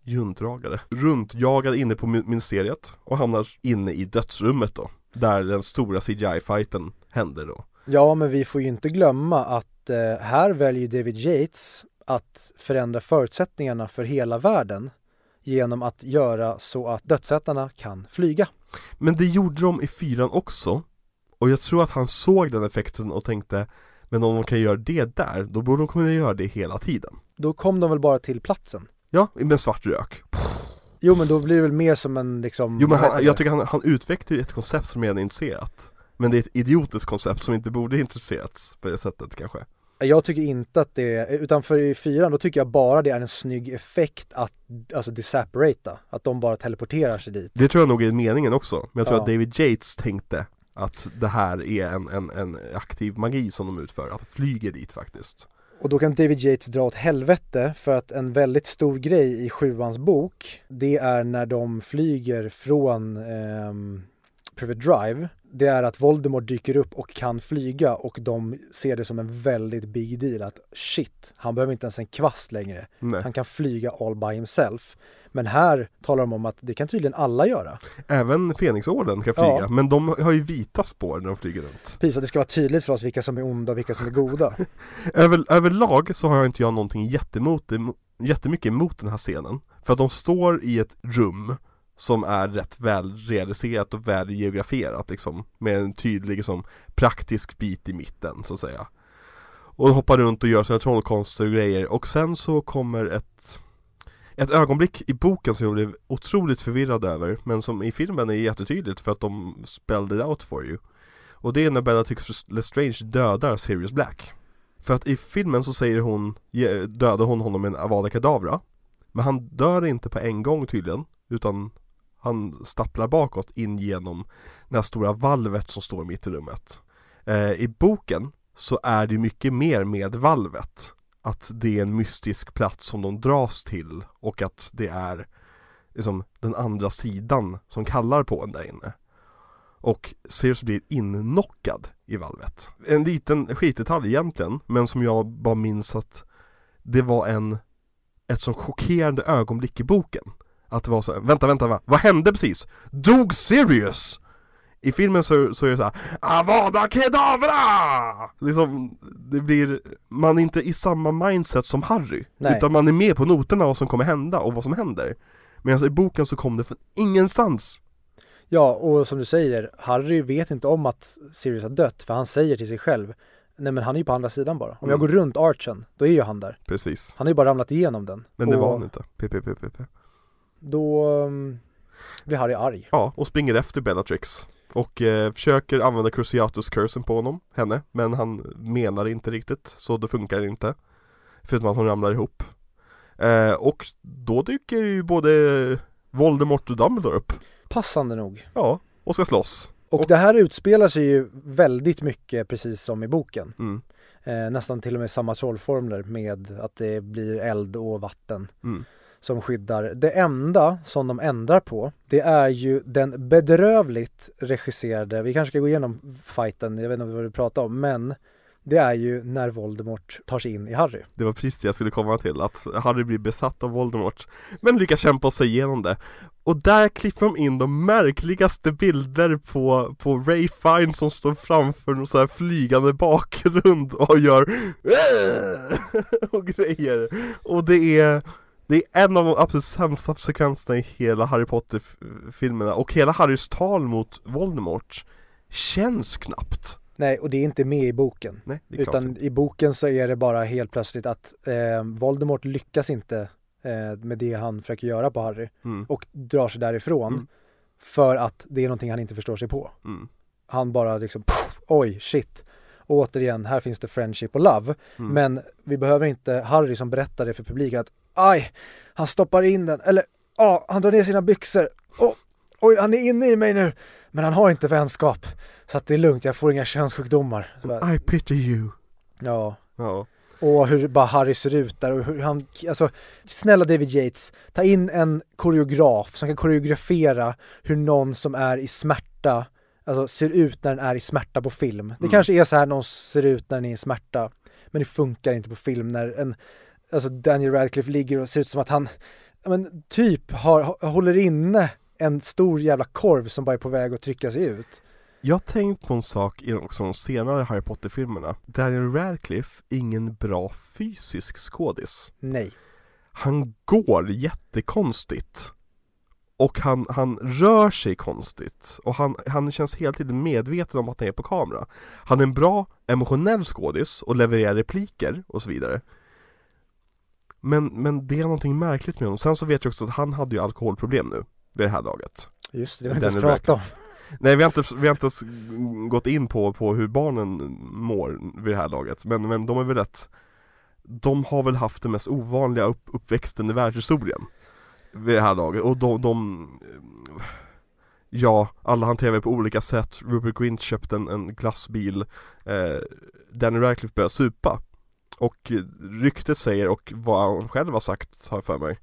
juntra, ju, juntragade, runtjagade inne på mi- ministeriet och hamnar inne i dödsrummet då. Där den stora CGI-fighten händer då. Ja, men vi får ju inte glömma att eh, här väljer David Yates att förändra förutsättningarna för hela världen genom att göra så att dödsätarna kan flyga. Men det gjorde de i fyran också Och jag tror att han såg den effekten och tänkte Men om de kan göra det där, då borde de kunna göra det hela tiden Då kom de väl bara till platsen? Ja, med svart rök. Jo men då blir det väl mer som en liksom Jo men han, jag tycker han, han utvecklar ju ett koncept som redan är initierat Men det är ett idiotiskt koncept som inte borde intresserats på det sättet kanske. Jag tycker inte att det är, utan för i fyran då tycker jag bara det är en snygg effekt att, alltså disapparata, att de bara teleporterar sig dit. Det tror jag nog är meningen också, men jag tror Ja. att David Yates tänkte att det här är en, en, en aktiv magi som de utför, att de flyger dit faktiskt Och då kan David Yates dra åt helvete för att en väldigt stor grej i sjuans bok, det är när de flyger från ehm, Private Drive. Det är att Voldemort dyker upp och kan flyga och de ser det som en väldigt big deal att shit, han behöver inte ens en kvast längre. Nej. Han kan flyga all by himself. Men här talar de om att det kan tydligen alla göra. Även Fenixorden kan flyga, Ja. men de har ju vita spår när de flyger runt Precis, att det ska vara tydligt för oss vilka som är onda och vilka som är goda. Över, överlag så har jag inte jag någonting jättemot, jättemycket emot den här scenen För att de står i ett rum som är rätt väl realiserat och väl geografierat liksom Med en tydlig liksom, praktisk bit i mitten så att säga Och hoppar runt och gör sina trollkonster och grejer och sen så kommer ett ett ögonblick i boken som jag blev otroligt förvirrad över men som i filmen är jättetydligt för att de spelled it out for you. Och det är när Bellatrix Lestrange dödar Sirius Black. För att i filmen så säger hon, dödar hon honom med en Avada Kedavra. Men han dör inte på en gång tydligen Utan han stapplar bakåt in genom det här stora valvet som står mitt i rummet. Eh, I boken så är det mycket mer med valvet. Att det är en mystisk plats som de dras till och att det är liksom den andra sidan som kallar på en där inne och Sirius blir innockad i valvet. En liten skitdetalj egentligen, men som jag bara minns att det var en ett så chockerande ögonblick i boken. Att det var så här, vänta, vänta, va? vad hände precis? Dog Sirius? I filmen så, så är det så här, Avada Kedavra! Liksom, det blir, man är inte i samma mindset som Harry. Nej. Utan man är med på noterna vad som kommer hända och vad som händer. Medan i boken så kom det från ingenstans. Ja, och som du säger, Harry vet inte om att Sirius har dött för han säger till sig själv Nej men han är ju på andra sidan bara. Om jag Mm. går runt archen, då är ju han där. Precis. Han har ju bara ramlat igenom den. Men det och var han inte. PPPPP. Då um, blir Harry arg. Ja, och springer efter Bellatrix. Och eh, försöker använda Cruciatus-cursen på honom, henne. Men han menar inte riktigt, så det funkar inte. Förutom att hon ramlar ihop. Eh, och då dyker ju både Voldemort och Dumbledore upp. Passande nog. Ja, och ska slåss. Och, Och- det här utspelar sig ju väldigt mycket precis som i boken. Mm. Eh, nästan till och med samma trollformler med att det blir eld och vatten Mm som skyddar. Det enda som de ändrar på, det är ju den bedrövligt regisserade, vi kanske ska gå igenom fighten, jag vet inte vad du pratar om, men det är ju när Voldemort tar sig in i Harry. Det var precis det jag skulle komma till, att Harry blir besatt av Voldemort Men lyckas kämpa sig igenom det Och där klipper de in de märkligaste bilder på, på Ray Fine som står framför någon så här flygande bakgrund och gör och grejer Och det är det är en av de absolut sämsta sekvenserna i hela Harry Potter-filmerna och hela Harrys tal mot Voldemort känns knappt Nej, och det är inte med i boken. Nej, Utan i boken så är det bara helt plötsligt att eh, Voldemort lyckas inte eh, med det han försöker göra på Harry mm, och drar sig därifrån Mm. för att det är någonting han inte förstår sig på. mm, Han bara liksom, pff, oj, shit. Och återigen, här finns det friendship och love. mm. Men vi behöver inte Harry som berättar det för publiken att aj, han stoppar in den, eller ja, han drar ner sina byxor. Oh, oj, han är inne i mig nu. Men han har inte vänskap. Så att det är lugnt, jag får inga könssjukdomar. Bara, I pity you Ja, Ja, och hur bara Harry ser ut där och hur han, alltså snälla David Yates, ta in en koreograf som kan koreografera hur någon som är i smärta, alltså ser ut när den är i smärta på film. Det Mm. kanske är så här någon ser ut när den är i smärta, men det funkar inte på film när en, alltså Daniel Radcliffe ligger och ser ut som att han, men typ har, håller inne en stor jävla korv som bara är på väg att trycka sig ut. Jag har tänkt på en sak i också de senare Harry Potter-filmerna. Daniel Radcliffe, ingen bra fysisk skådis. Nej. Han går jättekonstigt. Och han, han rör sig konstigt. Och han, han känns hela tiden medveten om att han är på kamera. Han är en bra emotionell skådis och levererar repliker och så vidare men, men det är någonting märkligt med honom. Sen så vet jag också att han hade ju alkoholproblem nu vid det här laget. Just det, det har vi inte ens pratat om. Nej vi har inte, vi har inte ens gått in på, på hur barnen mår vid det här laget, men, men de är väl rätt De har väl haft den mest ovanliga upp, uppväxten i världshistorien Vid det här laget, och de, de Ja, alla hanterar det på olika sätt, Rupert Grint köpte en, en glassbil eh, Danny Radcliffe började supa Och ryktet säger, och vad han själv har sagt har jag för mig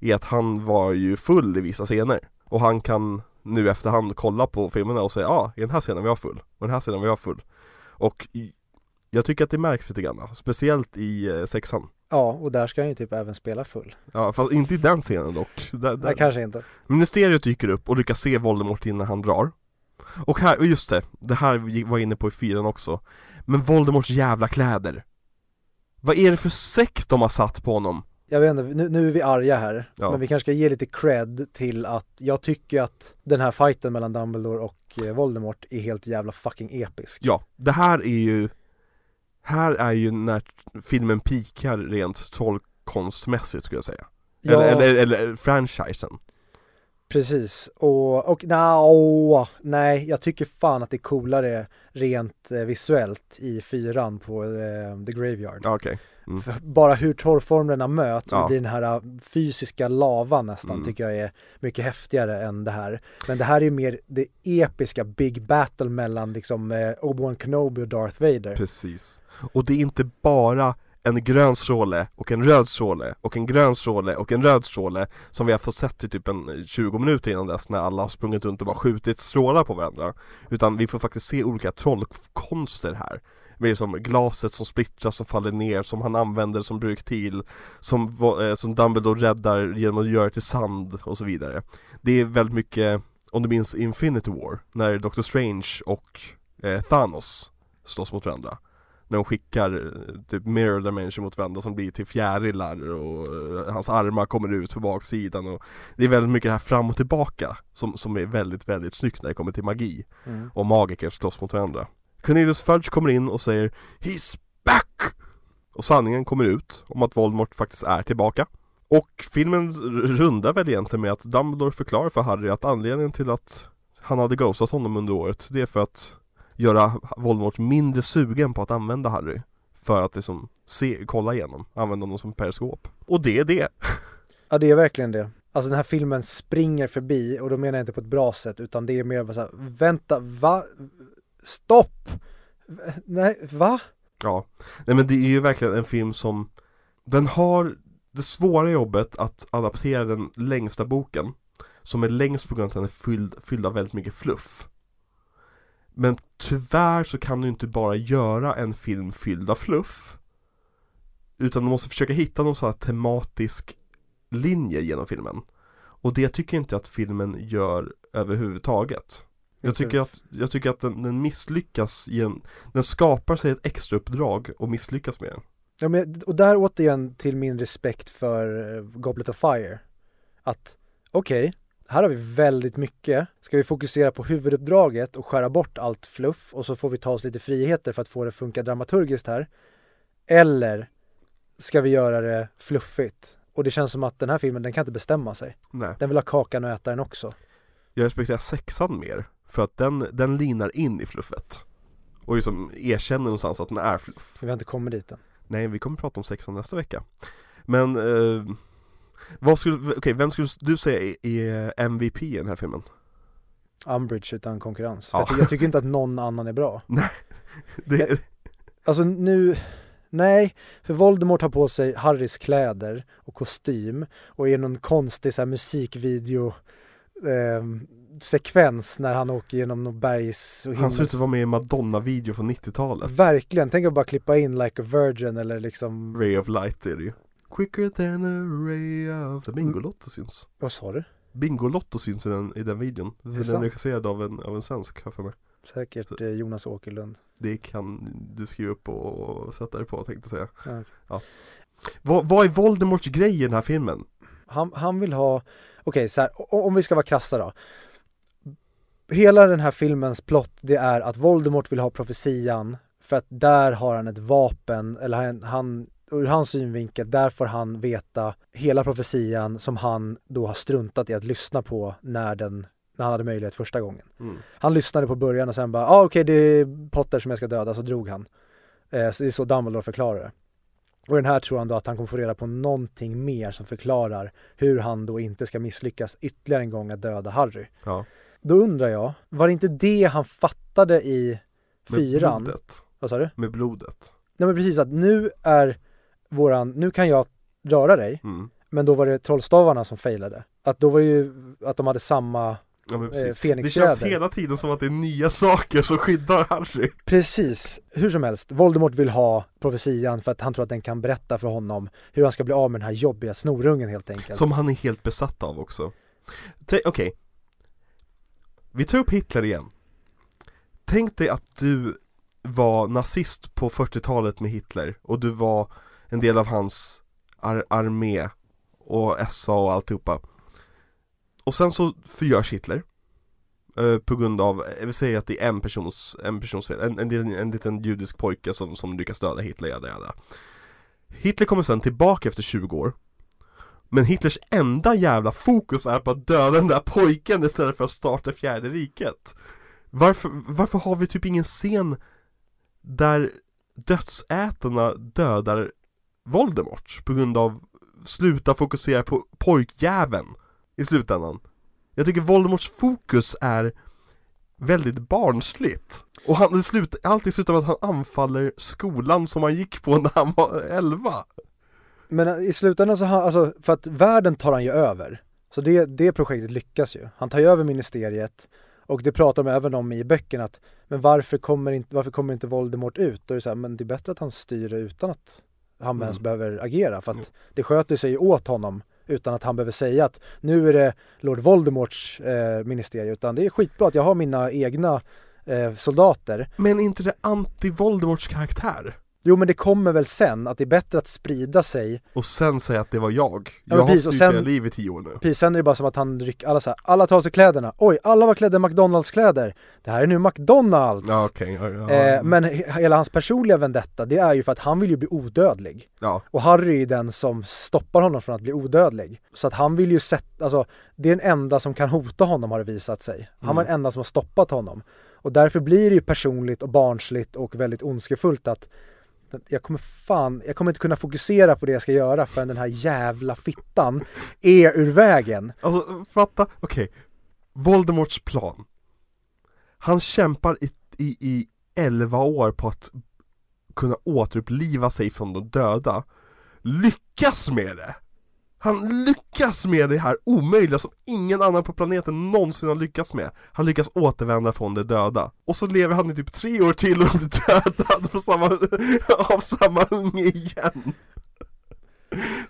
Är att han var ju full i vissa scener. Och han kan nu efterhand kolla på filmerna och säga ja, ah, i den här scenen var jag full, och den här scenen var jag full. Och jag tycker att det märks lite grann, speciellt i eh, sexan. Ja, och där ska han ju typ även spela full. Ja, fast inte i den scenen dock. Där, där. Nej, kanske inte. Ministeriet dyker upp och lyckas se Voldemort innan han drar. Och här, och just det, det här var inne på i fyran också. Men Voldemorts jävla kläder Vad är det för sekt de har satt på honom? Jag vet inte, nu, nu är vi arga här, Ja. men vi kanske ska ge lite cred till att jag tycker att den här fighten mellan Dumbledore och eh, Voldemort är helt jävla fucking episk. Ja, det här är ju Här är ju när filmen pikar rent trollkonstmässigt skulle jag säga Ja, eller, eller, eller franchisen precis. Och, och no, nej, jag tycker fan att det är coolare rent eh, visuellt i fyran på eh, The Graveyard. Okej Mm. Bara hur torrformlerna möts och Ja. det blir den här äh, fysiska lavan nästan Mm. tycker jag är mycket häftigare än det här. Men det här är ju mer det episka big battle mellan liksom eh, Obi-Wan Kenobi och Darth Vader. Precis Och det är inte bara en grön stråle och en röd stråle och en grön stråle och en röd stråle som vi har fått sett i typ en eh, 20 minuter innan dess när alla har sprungit runt och bara skjutit strålar på varandra. Utan vi får faktiskt se olika trollkonster här. Med som glaset som splittras som faller ner, som han använder som projektil Som, eh, som Dumbledore räddar genom att göra till sand och så vidare. Det är väldigt mycket, om du minns Infinity War, när Doctor Strange och eh, Thanos slåss mot varandra när de skickar eh, typ mirror dimension mot varandra som blir till fjärilar och eh, hans armar kommer ut på baksidan och Det är väldigt mycket det här fram och tillbaka som, som är väldigt, väldigt snyggt när det kommer till magi Mm. och magiker slåss mot varandra Cornelius Fudge kommer in och säger He's back! Och sanningen kommer ut om att Voldemort faktiskt är tillbaka Och filmen rundar väl egentligen med att Dumbledore förklarar för Harry att anledningen till att han hade ghostat honom under året Det är för att göra Voldemort mindre sugen på att använda Harry För att liksom se, kolla igenom, använda honom som periskop Och det är det Ja det är verkligen det. Alltså den här filmen springer förbi och då menar jag inte på ett bra sätt utan det är mer bara så här, vänta, va? Stopp! Nej, va? Ja, nej men det är ju verkligen en film som Den har det svåra jobbet att adaptera den längsta boken Som är längst på grund av att den är fylld, fylld av väldigt mycket fluff Men tyvärr så kan du inte bara göra en film fylld av fluff Utan du måste försöka hitta någon sån här tematisk linje genom filmen Och det tycker jag inte att filmen gör överhuvudtaget jag tycker att, jag tycker att den, den misslyckas genom, den skapar sig ett extra uppdrag och misslyckas med det. Ja, men, och där återigen till min respekt för eh, Goblet of Fire. Att okej, här har vi väldigt mycket. Ska vi fokusera på huvuduppdraget och skära bort allt fluff och så får vi ta oss lite friheter för att få det att funka dramaturgiskt här. Eller ska vi göra det fluffigt? Och det känns som att den här filmen, den kan inte bestämma sig. Nej. Den vill ha kakan och äta den också. Jag respekterar sexan mer, för att den, den linar in i fluffet. Och liksom erkänner någonstans att den är fluff. Vi har inte kommit dit än. Nej, vi kommer prata om sexan nästa vecka. Men, eh, vad skulle, okej, vem skulle du säga är- MVP i den här filmen? Umbridge utan konkurrens. För jag tycker inte att någon annan är bra. Det, Alltså nu, nej, för Voldemort har på sig Harrys kläder och kostym och är någon konstig så här, musikvideo eh, sekvens när han åker genom någon bergs och han ser ut att vara med i Madonna-video från 90-talet. Verkligen, tänk att bara klippa in Like a Virgin eller liksom, Ray of light är det ju. Quicker than a ray of... Bingolotto syns. vad sa du? Bingolotto syns i den, i den videon. Den är regisserad av en, av en svensk, har för mig. Säkert eh, Jonas Åkerlund. Det kan du skriva upp och sätta dig på tänkte jag säga Ja. vad, vad är Voldemorts grej i den här filmen? Han, han vill ha, okej så här, om vi ska vara krassa då. Hela den här filmens plott det är att Voldemort vill ha profetian för att där har han ett vapen, eller han, han ur hans synvinkel, där får han veta hela profetian som han då har struntat i att lyssna på när den när han hade möjlighet första gången. Mm. Han lyssnade på början och sen bara, ah, okej det är Potter som jag ska döda, så drog han. Eh, så det är så Dumbledore förklarar det. Och den här tror han då att han kommer få reda på någonting mer som förklarar hur han då inte ska misslyckas ytterligare en gång att döda Harry. Ja, Då undrar jag, var det inte det han fattade i med fyran? blodet Vad sa du? Med blodet Nej men precis att nu är våran, nu kan jag röra dig, mm. men då var det trollstavarna som failade. Att då var det ju att de hade samma Ja eh, Det känns hela tiden som att det är nya saker som skyddar Harry Precis, hur som helst. Voldemort vill ha profetian för att han tror att den kan berätta för honom hur han ska bli av med den här jobbiga snorungen helt enkelt. Som han är helt besatt av också Okej Vi tar upp Hitler igen Tänk dig att du var nazist på 40-talet med Hitler och du var en del av hans ar- armé och SA och alltihopa Och sen så förgörs Hitler eh, På grund av, jag vill säga att det är en persons, en persons fel, en, en, en, en liten judisk pojke som, som lyckas döda Hitler, jada, jada. Hitler kommer sen tillbaka efter 20 år Men Hitlers enda jävla fokus är på att döda den där pojken istället för att starta fjärde riket Varför, varför har vi typ ingen scen där dödsätarna dödar Voldemort på grund av sluta fokusera på pojkjäveln i slutändan? Jag tycker Voldemorts fokus är väldigt barnsligt och han, slut, alltid slutar med att han anfaller skolan som han gick på när han var 11 Men i slutändan så han, alltså för att världen tar han ju över. Så det, det projektet lyckas ju. Han tar ju över ministeriet och det pratar de även om i böckerna att men varför kommer inte, varför kommer inte Voldemort ut? Då är det så här, men det är bättre att han styr det utan att han Mm. ens behöver agera för att det sköter sig åt honom utan att han behöver säga att nu är det Lord Voldemorts eh, ministerie utan det är skitbra att jag har mina egna eh, soldater. Men är inte det anti-Voldemorts karaktär? Jo men det kommer väl sen att det är bättre att sprida sig Och sen säga att det var jag Ja, Jag har precis, och styrt hela livet i tio år nu Precis, sen är det bara som att han rycker, alla så här, alla tar av sig kläderna. Oj, alla var klädda i McDonalds-kläder. Det här är nu McDonalds. Ja okej, ja, ja, eh, men he- hela hans personliga vendetta, det är ju för att han vill ju bli odödlig. ja, Och Harry är ju den som stoppar honom från att bli odödlig. Så att han vill ju sätta, alltså det är den enda som kan hota honom har det visat sig. Han var Mm. den enda som har stoppat honom. Och därför blir det ju personligt och barnsligt och väldigt ondskefullt att jag kommer fan, jag kommer inte kunna fokusera på det jag ska göra förrän den här jävla fittan är ur vägen. Alltså fatta, okej Voldemorts plan Han kämpar i, i, i 11 år på att kunna återuppliva sig från de döda Lyckas med det! Han lyckas med det här omöjliga som ingen annan på planeten någonsin har lyckats med Han lyckas återvända från de döda Och så lever han i typ tre år till och blir dödad på samma, av samma unge igen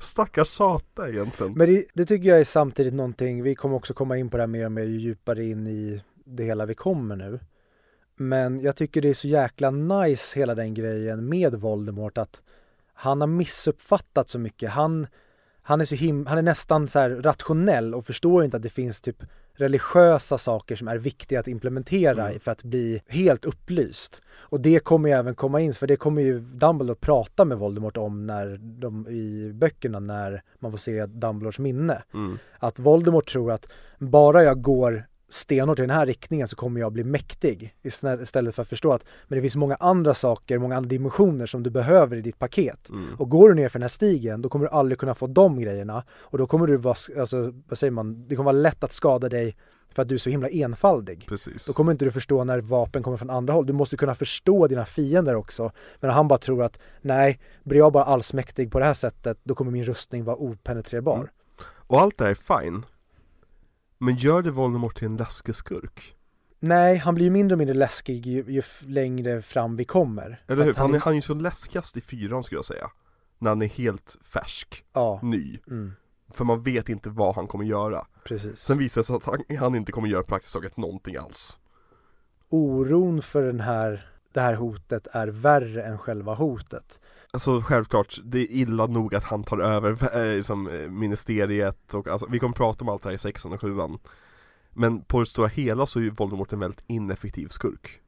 Stackars sata egentligen Men det, det tycker jag är samtidigt någonting, vi kommer också komma in på det här mer och mer ju djupare in i det hela vi kommer nu. Men jag tycker det är så jäkla nice hela den grejen med Voldemort att han har missuppfattat så mycket. Han, han är så him- han är nästan så rationell och förstår inte att det finns typ religiösa saker som är viktiga att implementera Mm. för att bli helt upplyst. Och det kommer ju även komma in, för det kommer ju Dumbledore prata med Voldemort om när de, i böckerna när man får se Dumbledores minne. mm. Att Voldemort tror att bara jag går stenhårt i den här riktningen så kommer jag bli mäktig istället för att förstå att men det finns många andra saker, många andra dimensioner som du behöver i ditt paket. Mm. Och går du ner för den här stigen då kommer du aldrig kunna få de grejerna och då kommer du vara, alltså vad säger man, det kommer vara lätt att skada dig för att du är så himla enfaldig. Precis Då kommer inte du förstå när vapen kommer från andra håll. Du måste kunna förstå dina fiender också. Men han bara tror att nej, blir jag bara allsmäktig på det här sättet då kommer min rustning vara openetrerbar. Mm. Och allt det här är fine Men gör det Voldemort till en läskig skurk? Nej, han blir ju mindre och mindre läskig ju, ju längre fram vi kommer. Eller hur? För han, är, han är ju så läskigast i fyran skulle jag säga När han är helt färsk, Ja, ny mm, För man vet inte vad han kommer göra precis. Sen visar det sig att han, han inte kommer göra praktiskt taget någonting alls oron för den här, det här hotet är värre än själva hotet. Alltså självklart, det är illa nog att han tar över eh, liksom, eh, ministeriet och alltså, vi kommer prata om allt det här i sexan och sjuan Men på det stora hela så är ju Voldemort en väldigt ineffektiv skurk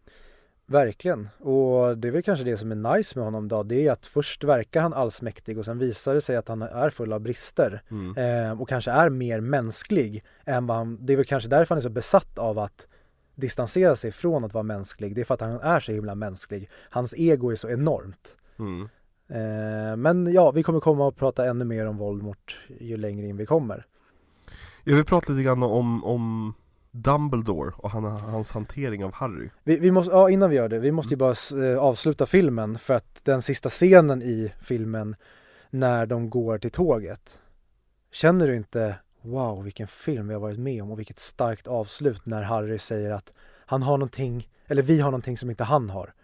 Verkligen, och det är väl kanske det som är nice med honom då, det är att först verkar han allsmäktig och sen visar det sig att han är full av brister mm. eh, och kanske är mer mänsklig än vad han, det är väl kanske därför han är så besatt av att distansera sig från att vara mänsklig, det är för att han är så himla mänsklig. Hans ego är så enormt. Mm. Eh, men ja, vi kommer komma och prata ännu mer om Voldemort ju längre in vi kommer. Jag vill prata lite grann om, om Dumbledore och han, hans hantering av Harry Vi, vi måste, ja innan vi gör det, vi måste ju bara eh, avsluta filmen för att den sista scenen i filmen när de går till tåget. Känner du inte, wow vilken film vi har varit med om och vilket starkt avslut när Harry säger att han har någonting, eller vi har någonting som inte han har.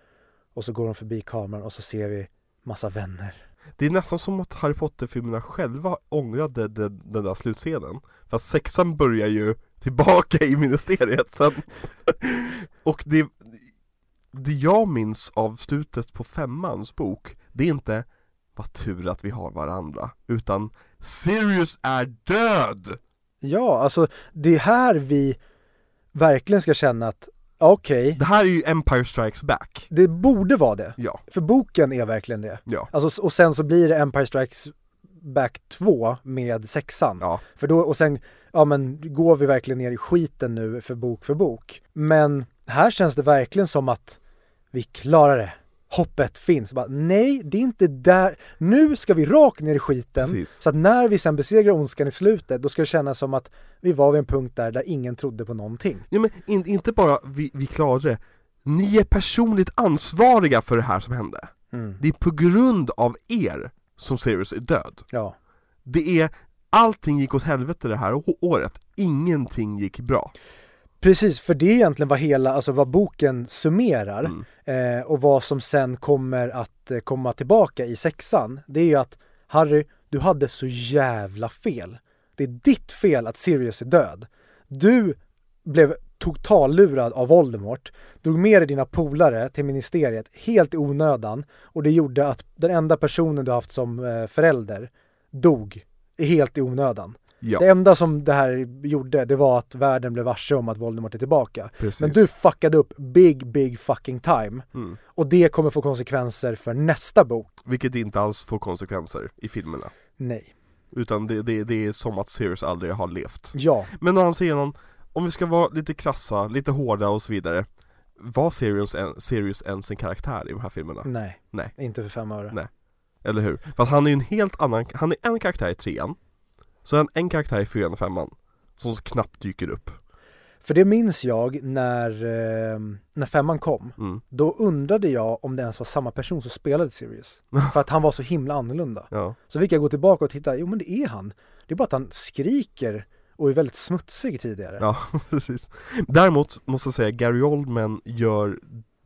Och så går de förbi kameran och så ser vi massa vänner. Det är nästan som att Harry Potter-filmerna själva ångrade den, den där slutscenen För att sexan börjar ju tillbaka i ministeriet sen Och det, det jag minns av slutet på femmans bok Det är inte vad tur att vi har varandra Utan Sirius är död! Ja, alltså det är här vi verkligen ska känna att okej, Det här är ju Empire Strikes Back det borde vara det. Ja, För boken är verkligen det. ja, Alltså, och sen så blir det Empire Strikes Back 2 med sexan. ja För då, och sen, ja men går vi verkligen ner i skiten nu för bok för bok. Men här känns det verkligen som att vi klarar det. Hoppet finns. Bara, nej, det är inte där. Nu ska vi rakt ner i skiten. Precis. Så att när vi sen besegrar ondskan i slutet, då ska det kännas som att vi var vid en punkt där, där ingen trodde på någonting. Ja men in, inte bara vi, vi klarade det Ni är personligt ansvariga för det här som hände Det är på grund av er som Sirius är död Ja. Det är, allting gick åt helvete det här året Ingenting gick bra Precis, för det är egentligen vad hela, alltså vad boken summerar Mm. eh, och vad som sen kommer att eh, komma tillbaka i sexan. Det är ju att Harry, du hade så jävla fel. Det är ditt fel att Sirius är död. Du blev totallurad av Voldemort, drog med dig dina polare till ministeriet helt i onödan och det gjorde att den enda personen du haft som eh, förälder dog helt i onödan. Ja, Det enda som det här gjorde, det var att världen blev varse om att Voldemort är tillbaka. precis Men du fuckade upp big, big fucking time. mm. Och det kommer få konsekvenser för nästa bok. Vilket inte alls får konsekvenser i filmerna Nej. Utan det, det, det är som att Sirius aldrig har levt Ja. Men å andra sidan, om vi ska vara lite krassa, lite hårda och så vidare Var Sirius, en, Sirius ens en karaktär i de här filmerna? Nej. Nej. Inte för fem öre. Nej. Eller hur? För att han är ju en helt annan, han är en karaktär i trean Så är han en karaktär i fyran och femman Som knappt dyker upp För det minns jag när, eh, när femman kom. mm. Då undrade jag om det ens var samma person som spelade Sirius. för att han var så himla annorlunda. Ja, Så fick jag gå tillbaka och titta, jo men det är han. Det är bara att han skriker och är väldigt smutsig tidigare. ja precis Däremot måste jag säga, Gary Oldman gör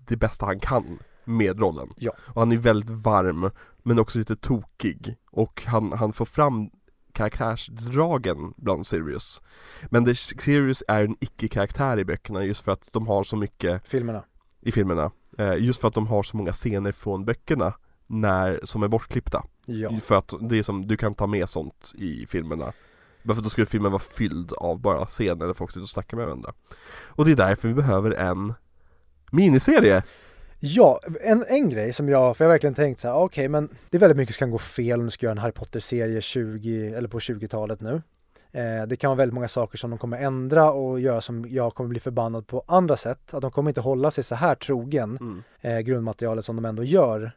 det bästa han kan med rollen Ja. Och han är väldigt varm, men också lite tokig. Och han, han får fram karaktärsdragen bland Sirius. Men det, Sirius är en icke-karaktär i böckerna just för att de har så mycket Filmerna. i filmerna. Eh, Just för att de har så många scener från böckerna när, som är bortklippta. Ja. För att det är som, du kan ta med sånt i filmerna. Varför då skulle filmen vara fylld av bara scener där folk sitter och snackar med varandra. Och det är därför vi behöver en miniserie Ja, en, en grej som jag, för jag har verkligen tänkt så här, okej men det är väldigt mycket som kan gå fel om du ska göra en Harry Potter-serie 20, eller på 20-talet nu. Eh, det kan vara väldigt många saker som de kommer ändra och göra som jag kommer bli förbannad på andra sätt. Att de kommer inte hålla sig så här trogen mm. eh, grundmaterialet som de ändå gör.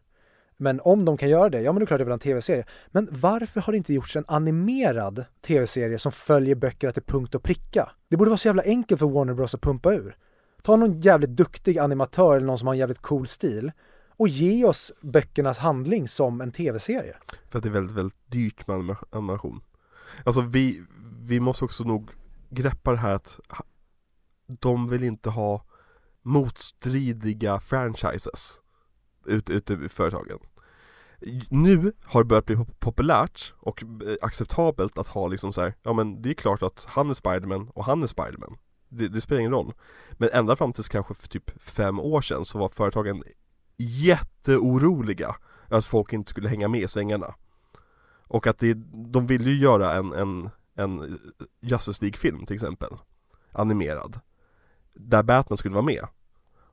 Men om de kan göra det, ja men det är klart det är väl en tv-serie. Men varför har det inte gjorts en animerad tv-serie som följer böckerna till punkt och pricka? Det borde vara så jävla enkelt för Warner Bros att pumpa ur. Ta någon jävligt duktig animatör eller någon som har en jävligt cool stil och ge oss böckernas handling som en tv-serie. För att det är väldigt, väldigt dyrt med animation. Alltså vi, vi måste också nog greppa det här att de vill inte ha motstridiga franchises ute, ute i företagen. Nu har det börjat bli populärt och eh, acceptabelt att ha liksom så här, ja men det är klart att han är Spiderman och han är Spiderman det, det spelar ingen roll. Men ända fram tills kanske för typ fem år sedan så var företagen jätteoroliga att folk inte skulle hänga med i svängarna. Och att det, de ville ju göra en, en, en Justice League-film till exempel Animerad Där Batman skulle vara med.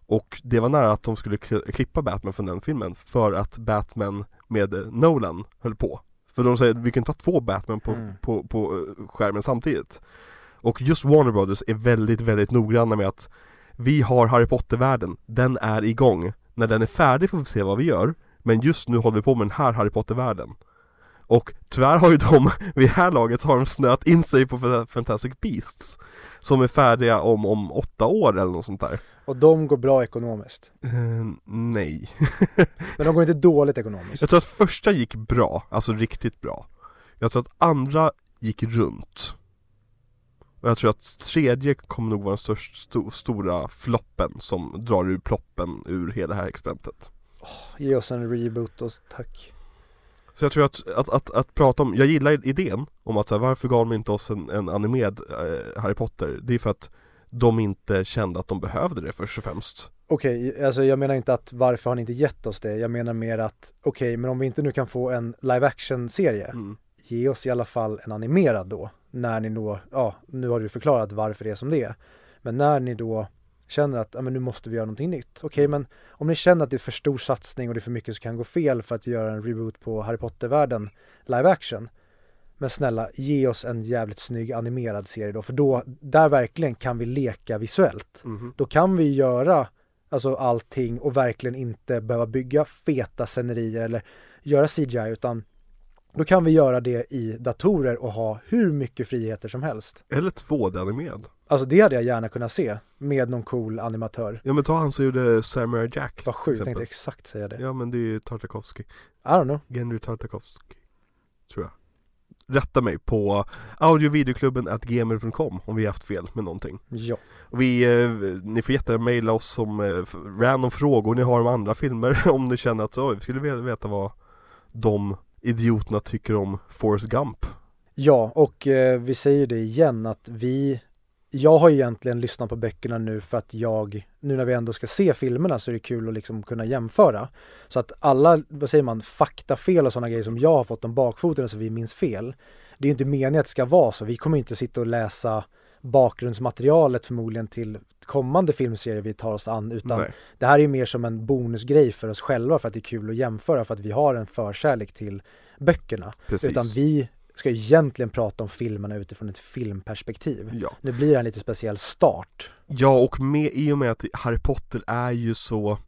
Och det var nära att de skulle klippa Batman från den filmen för att Batman med Nolan höll på. För de säger vi kan ta två Batman på, mm. på, på eh, skärmen samtidigt Och just Warner Brothers är väldigt, väldigt noggranna med att Vi har Harry Potter-världen, den är igång. När den är färdig får vi se vad vi gör. Men just nu håller vi på med den här Harry Potter-världen. Och tyvärr har ju de, vid det här laget har de snöat in sig på Fantastic Beasts Som är färdiga om, om åtta år eller något sånt där. Och de går bra ekonomiskt? Uh, nej. Men de går inte dåligt ekonomiskt? Jag tror att första gick bra, alltså riktigt bra. Jag tror att andra gick runt Och jag tror att tredje kommer nog vara den största, st stora floppen som drar ur ploppen ur hela det här experimentet oh, Ge oss en reboot och tack så jag tror att, att, att, att prata om, jag gillar idén om att så här, varför gav de inte oss en, en animerad eh, Harry Potter? Det är för att de inte kände att de behövde det först och främst Okej, okay, alltså jag menar inte att varför har ni inte gett oss det? Jag menar mer att okej, okay, men om vi inte nu kan få en live action serie mm. Ge oss i alla fall en animerad då När ni då, ja, nu har du förklarat varför det är som det är Men när ni då känner att ja, men nu måste vi göra någonting nytt. Okej, okay, men om ni känner att det är för stor satsning och det är för mycket som kan gå fel för att göra en reboot på Harry Potter-världen live action. Men snälla, ge oss en jävligt snygg animerad serie då, för då, där verkligen kan vi leka visuellt. Mm. Då kan vi göra alltså allting och verkligen inte behöva bygga feta scenerier eller göra CGI utan då kan vi göra det i datorer och ha hur mycket friheter som helst. Eller 2D-animerad. Alltså det hade jag gärna kunnat se med någon cool animatör. Ja men ta han som gjorde Samurai Jack. Vad sjukt, jag tänkte exakt säga det. Ja men det är ju Tartakovsky. I don't know. Genry Tartakovsky. Tror jag. Rätta mig på audiovideoklubben at gmail.com om vi har haft fel med någonting. Ja. Och vi, eh, ni får jättegärna mejla oss om eh, random frågor ni har om andra filmer om ni känner att oj, vi skulle veta vad de idioterna tycker om Forrest Gump. Ja, och eh, vi säger det igen att vi jag har egentligen lyssnat på böckerna nu för att jag, nu när vi ändå ska se filmerna så är det kul att liksom kunna jämföra. Så att alla, vad säger man, faktafel och sådana grejer som jag har fått om bakfoten så vi minns fel. Det är ju inte meningen att det ska vara så. Vi kommer inte sitta och läsa bakgrundsmaterialet förmodligen till kommande filmserier vi tar oss an utan Nej. det här är mer som en bonusgrej för oss själva för att det är kul att jämföra för att vi har en förkärlek till böckerna. Precis. Utan vi ska egentligen prata om filmerna utifrån ett filmperspektiv. Ja. Nu blir det en lite speciell start. Ja, och med, i och med att Harry Potter är ju så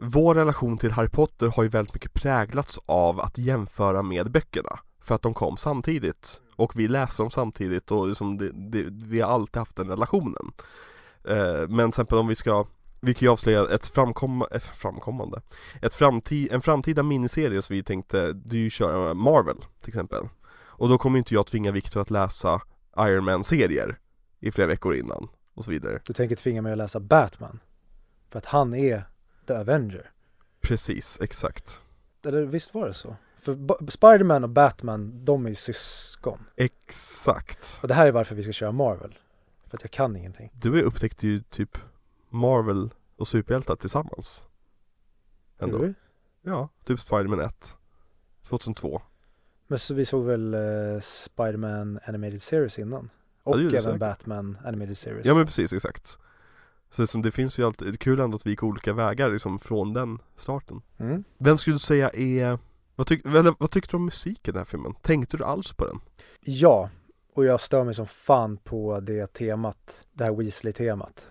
Vår relation till Harry Potter har ju väldigt mycket präglats av att jämföra med böckerna För att de kom samtidigt. Och vi läser dem samtidigt och liksom det, det, vi har alltid haft den relationen. Eh, Men till exempel om vi ska vi kan ju avslöja ett framkomma, ett eh, framkommande. Ett framtid, En framtida miniserie som vi tänkte du köra Marvel till exempel. Och då kommer inte jag tvinga Viktor att läsa Iron Man-serier i flera veckor innan och så vidare. Du tänker tvinga mig att läsa Batman? För att han är The Avenger? Precis, exakt. Eller visst var det så? För Spiderman och Batman, de är ju syskon. Exakt. Och det här är varför vi ska köra Marvel. För att jag kan ingenting. Du upptäckte ju typ Marvel och superhjältar tillsammans. Ändå. Gjorde Ja, typ Spiderman 1 2002 Men så vi såg väl uh, Spiderman Animated Series innan? Och ja, även. Batman Animated Series. Ja men precis, exakt. Så liksom, det finns ju alltid, det är kul ändå att vi gick olika vägar liksom från den starten. Mm. Vem skulle du säga är, vad, tyck, vad tyckte du om musiken i den här filmen? Tänkte du alls på den? Ja, och jag stör mig som fan på det temat, det här Weasley-temat.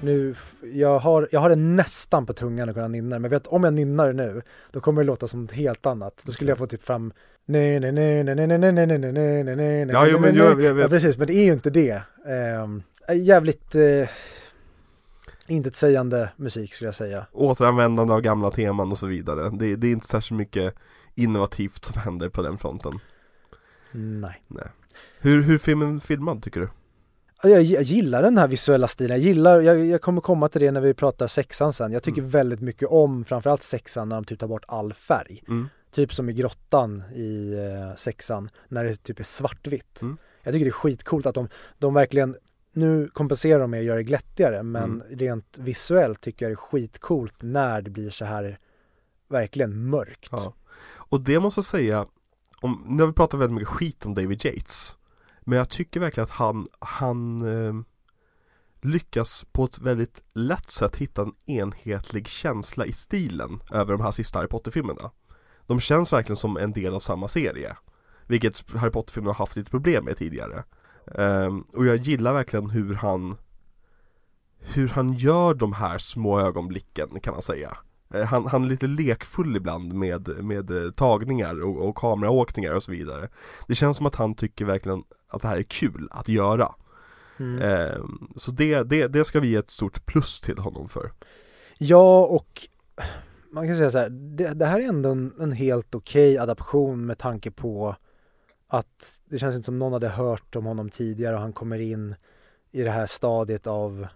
Nu, jag har, jag har det nästan på tungan att kunna nynna men vet om jag nynnar nu då kommer det låta som något helt annat. Då skulle jag få typ fram nej nej nej nej nej nej nej nej nej nej nej nej Ja, jo, men jag, jag vet. Ja, precis, men det är ju inte det. Eh, jävligt eh, intetsägande musik skulle jag säga. Återanvändande av gamla teman och så vidare. Det, det är inte särskilt mycket innovativt som händer på den fronten. Nej. Nej. Hur, hur filmen filmad tycker du? Jag, jag gillar den här visuella stilen, jag gillar, jag, jag kommer komma till det när vi pratar sexan sen. Jag tycker mm. väldigt mycket om framförallt sexan när de typ tar bort all färg. Mm. Typ som i grottan i eh, sexan när det typ är svartvitt. Mm. Jag tycker det är skitcoolt att de, de verkligen nu kompenserar de med att göra det glättigare men Mm. rent visuellt tycker jag det är skitcoolt när det blir så här verkligen mörkt. Ja. Och det måste jag säga, om, nu har vi pratat väldigt mycket skit om David Yates Men jag tycker verkligen att han, han eh, lyckas på ett väldigt lätt sätt hitta en enhetlig känsla i stilen över de här sista Harry Potter-filmerna De känns verkligen som en del av samma serie Vilket Harry Potter-filmerna har haft lite problem med tidigare Ehm, Och jag gillar verkligen hur han Hur han gör de här små ögonblicken kan man säga. Eh, han, han är lite lekfull ibland med, med eh, tagningar och, och kameraåkningar och så vidare. Det känns som att han tycker verkligen att det här är kul att göra. Mm. Ehm, Så det, det, det ska vi ge ett stort plus till honom för. Ja och man kan säga så här, det, det här är ändå en, en helt okej adaption med tanke på att det känns inte som någon hade hört om honom tidigare och han kommer in i det här stadiet av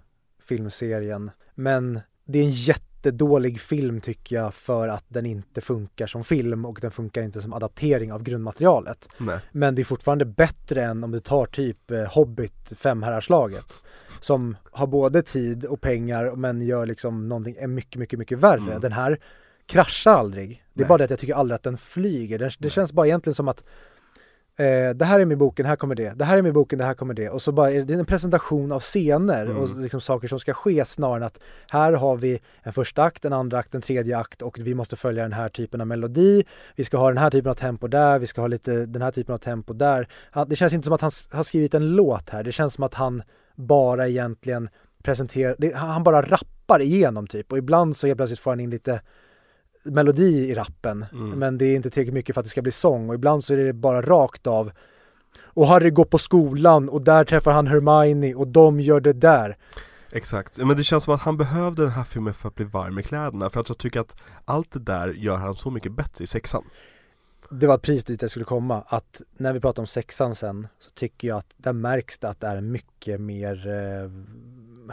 filmserien. Men det är en jättedålig film tycker jag för att den inte funkar som film och den funkar inte som adaptering av grundmaterialet. Nej, Men det är fortfarande bättre än om du tar typ eh, Hobbit femherrarslaget som har både tid och pengar men gör liksom någonting mycket, mycket, mycket värre. Mm. Den här kraschar aldrig. Det är Nej. bara det att jag tycker aldrig att den flyger. Den, det Nej. känns bara egentligen som att eh, det här är min boken, här kommer det. Det här är min boken, det här kommer det. Och så bara är det en presentation av scener Mm. och liksom saker som ska ske snarare än att här har vi en första akt, en andra akt, en tredje akt och vi måste följa den här typen av melodi. Vi ska ha den här typen av tempo där, vi ska ha lite den här typen av tempo där. Det känns inte som att han har skrivit en låt här. Det känns som att han bara egentligen presenterar, han bara rappar igenom typ och ibland så helt plötsligt får han in lite melodi i rappen Mm. men det är inte tillräckligt mycket för att det ska bli sång och ibland så är det bara rakt av och Harry går på skolan och där träffar han Hermione och de gör det där. exakt. Men det känns som att han behövde den här filmen för att bli varm i kläderna För att jag tycker att allt det där gör han så mycket bättre i sexan Det var precis dit jag skulle komma, att när vi pratar om sexan sen så tycker jag att där märks det att det är mycket mer eh,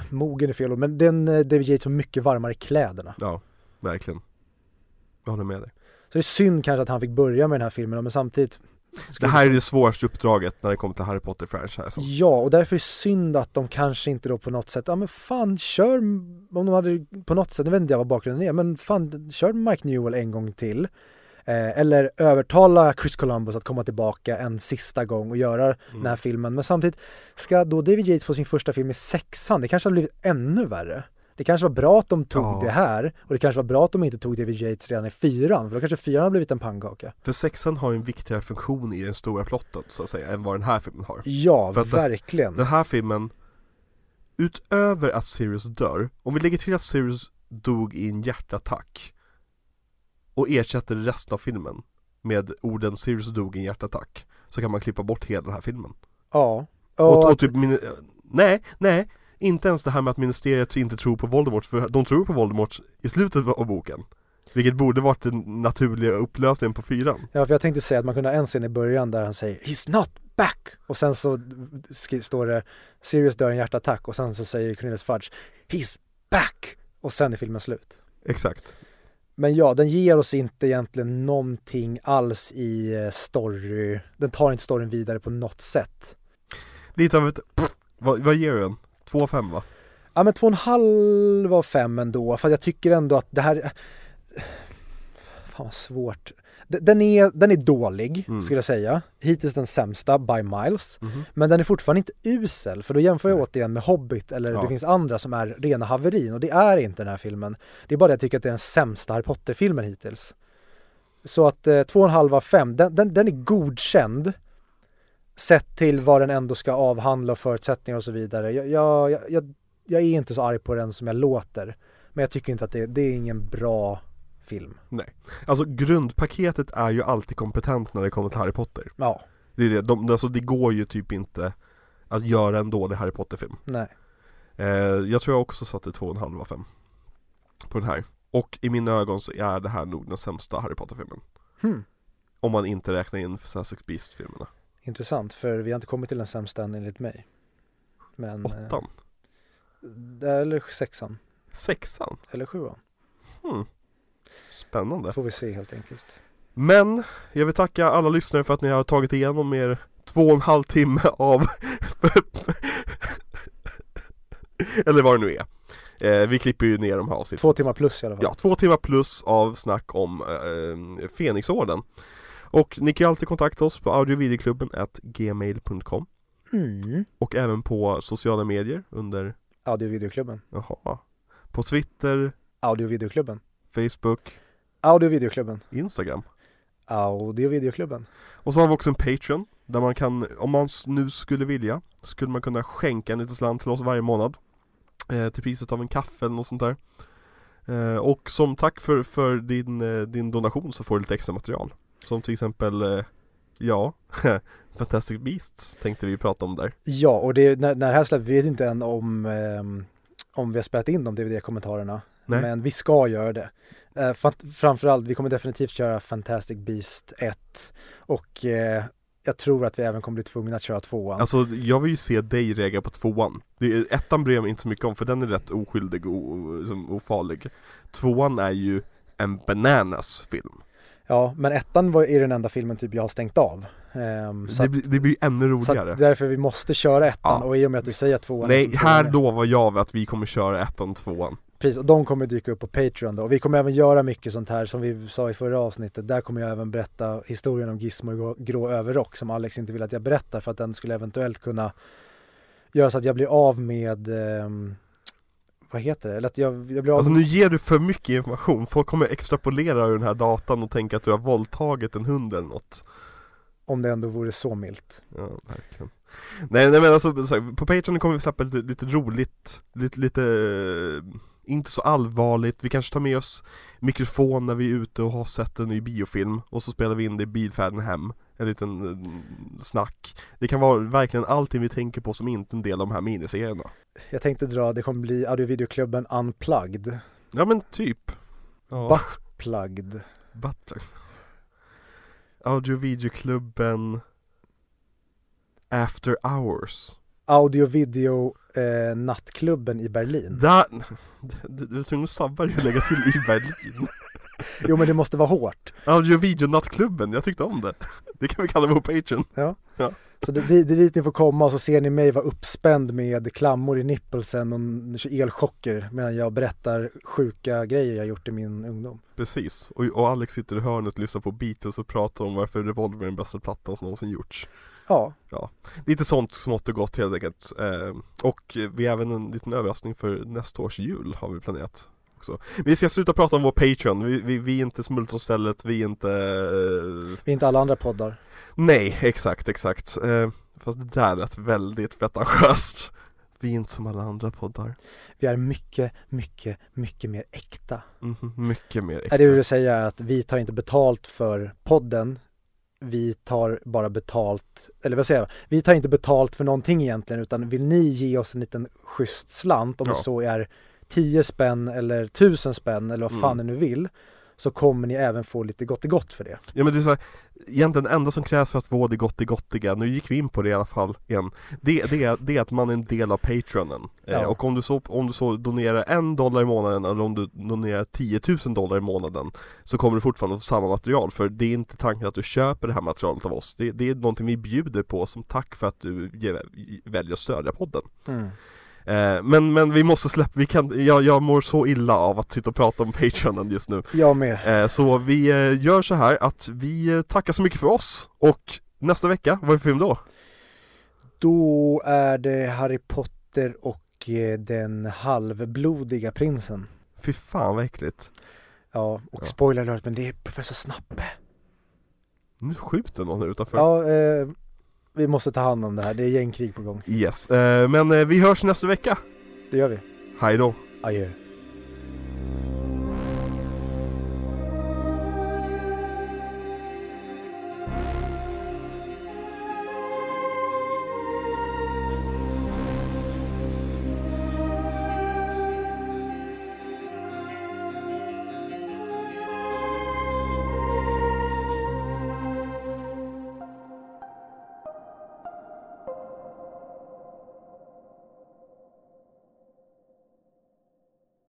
mogen i fel ord, men den eh, David Yates var mycket varmare i kläderna. Ja, verkligen Jag håller med dig Så det är synd kanske att han fick börja med den här filmen men samtidigt Det här är det svåraste uppdraget när det kommer till Harry Potter-franchisen Ja, och därför är det synd att de kanske inte då på något sätt, ja men fan kör, om de hade på något sätt, nu vet inte jag vad bakgrunden är, men fan kör Mike Newell en gång till. Eh, eller övertala Chris Columbus att komma tillbaka en sista gång och göra Mm. den här filmen. Men samtidigt, ska då David Yates få sin första film i sexan? Det kanske hade blivit ännu värre. Det kanske var bra att de tog Ja. det här och det kanske var bra att de inte tog David Yates redan i fyran, för då kanske fyran hade blivit en pannkaka. För sexan har ju en viktigare funktion i den stora plotten så att säga än vad den här filmen har Ja, det- verkligen. Den här filmen Utöver att Sirius dör, om vi lägger till att Sirius dog i en hjärtattack Och ersätter resten av filmen med orden Sirius dog i en hjärtattack Så kan man klippa bort hela den här filmen Ja. Och, och att- typ, min, nej, nej Inte ens det här med att ministeriet inte tror på Voldemort, för de tror på Voldemort i slutet av boken Vilket borde varit den naturliga upplösningen på fyran Ja, för jag tänkte säga att man kunde ha en scen i början där han säger He's not back! Och sen så står det Sirius dör i en hjärtattack och sen så säger Cornelius Fudge He's back! Och sen är filmen slut. Exakt Men ja, den ger oss inte egentligen någonting alls i eh, story. Den tar inte storyn vidare på något sätt. Lite av ett, vad, vad ger du den? 2,5 va? Ja men två och en halv av fem ändå, för jag tycker ändå att det här Fan vad svårt. Den är, den är dålig, Mm. skulle jag säga. Hittills den sämsta by miles. Mhm. Men den är fortfarande inte usel, för då jämför jag Nej. återigen med Hobbit eller Ja. det finns andra som är rena haverin och det är inte den här filmen. Det är bara det jag tycker att det är den sämsta Harry Potter-filmen hittills. Så att eh, två och en halv av fem, den, den, den är godkänd sett till vad den ändå ska avhandla och förutsättningar och så vidare. Jag, jag, jag- jag, är inte så arg på den som jag låter. Men jag tycker inte att det, det är ingen bra film. Alltså grundpaketet är ju alltid kompetent när det kommer till Harry Potter Ja, Det är det, de, alltså det går ju typ inte att göra en dålig Harry Potter-film nej. eh, Jag tror jag också satte 2,5 av 5 På den här Och i mina ögon så är det här nog den sämsta Harry Potter-filmen Hmm. Om man inte räknar in Fantastic Beast-filmerna Intressant, för vi har inte kommit till den sämsta än enligt mig. Men... eh, Åttan? Eller sexan, Sexan? eller sjuan. Hmm. Spännande Får vi se helt enkelt. Men jag vill tacka alla lyssnare för att ni har tagit igenom er två och en halv timme av Eller vad det nu är eh, Vi klipper ju ner de här avsnitten Två timmar plus i alla fall. Ja, två timmar plus av snack om eh, Fenixorden Och ni kan ju alltid kontakta oss på audiovideoklubben gmail.com Mm. Och även på sociala medier under, Audio videoklubben. jaha På Twitter, Audio videoklubben. Facebook, Audio videoklubben. Instagram Audio videoklubben. Och så har vi också en Patreon Där man kan, om man nu skulle vilja Skulle man kunna skänka en liten slant till oss varje månad eh, Till priset av en kaffe eller något sånt där eh, Och som tack för, för din, eh, din donation så får du lite extra material Som till exempel, eh, ja Fantastic Beasts tänkte vi prata om där Ja, och det, när, när det här släpps, vi vet inte än om, ehm, om vi har spelat in de DVD-kommentarerna. Nej. Men vi ska göra det. Eh, framförallt, vi kommer definitivt köra Fantastic Beast 1 och eh, jag tror att vi även kommer bli tvungna att köra tvåan. Alltså jag vill ju se dig reagera på tvåan det, Ettan bryr jag mig inte så mycket om för den är rätt oskyldig och, och som ofarlig Tvåan är ju en bananas film Ja, men ettan var, är den enda filmen typ jag har stängt av. Så det, blir, det blir ännu så roligare att därför vi måste köra ettan Ja. och i och med att du säger att tvåan är Nej, så här lovar jag att vi kommer köra ettan och tvåan Precis, och de kommer dyka upp på Patreon då. Och vi kommer även göra mycket sånt här som vi sa i förra avsnittet. Där kommer jag även berätta historien om Gizmo i grå- överrock som Alex inte vill att jag berättar för att den skulle eventuellt kunna göra så att jag blir av med ehm, vad heter det? Eller att jag, jag blir av Alltså nu ger du för mycket information, folk kommer extrapolera ur den här datan och tänka att du har våldtagit en hund eller något Om det ändå vore så milt. Ja, verkligen Nej, nej men alltså, på Patreon kommer vi släppa lite, lite roligt, lite, lite inte så allvarligt, vi kanske tar med oss mikrofon när vi är ute och har sett en ny biofilm och så spelar vi in det i bilfärden hem En liten eh, snack Det kan vara verkligen allting vi tänker på som inte är en del av de här miniserierna Jag tänkte dra, det kommer bli audiovideoklubben Unplugged. Ja men typ ja. Buttplugged. Buttplug Audio-videoklubben After Hours Audio-video eh, nattklubben i Berlin. Där, du, du är tvungen att sabba dig och lägga till i Berlin. Jo men det måste vara hårt. Audio-video-nattklubben, jag tyckte om det. Det kan vi kalla på Patreon. Så det, det, det är dit ni får komma och så ser ni mig vara uppspänd med klammor i nippelsen och elchocker medan jag berättar sjuka grejer jag gjort i min ungdom. Precis, och, och Alex sitter i hörnet och lyssnar på Beatles och pratar om varför Revolver är den bästa plattan som någonsin gjorts Ja, Lite sånt smått och gott helt enkelt. Eh, Och vi har även en liten överraskning för nästa års jul har vi planerat också. Vi ska sluta prata om vår Patreon, vi, vi, vi är inte Smultronstället, vi är inte eh, vi är inte alla andra poddar. Nej, exakt, exakt. Eh, Fast det där lät väldigt pretentiöst. Vi är inte som alla andra poddar. Vi är mycket, mycket, mycket mer äkta. Mhm, Mycket mer Är det du vill säga att vi tar inte betalt för podden. Vi tar bara betalt, eller vad säger jag? Vi tar inte betalt för någonting egentligen utan vill ni ge oss en liten schysst slant om Ja. det så är 10 spänn eller 1000 spänn eller vad fan Mm. ni nu vill så kommer ni även få lite gott i gott för det. Ja men det är så här, egentligen det enda som krävs för att få det gott i gottiga, nu gick vi in på det i alla fall igen Det, det, är, det är att man är en del av Patreonen eh, Ja. Och om du, så, om du så donerar en dollar i månaden eller om du donerar 10 000 dollar i månaden Så kommer du fortfarande få samma material för det är inte tanken att du köper det här materialet av oss Det, det är någonting vi bjuder på som tack för att du väljer att stödja podden Eh, men, men vi måste släppa, vi kan, jag, jag mår så illa av att sitta och prata om Patreonen just nu Jag med. eh, Så vi eh, gör så här att vi tackar så mycket för oss och nästa vecka, vad är det för film då? Då är det Harry Potter och den halvblodiga prinsen. Fy fan vad äckligt Ja, och Ja. spoiler alert, men det är professor Snappe. Nu skjuter någon här utanför Ja, eh, vi måste ta hand om det här. Det är gängkrig på gång. Yes, eh, men eh, vi hörs nästa vecka Det gör vi. Hej då Adjö.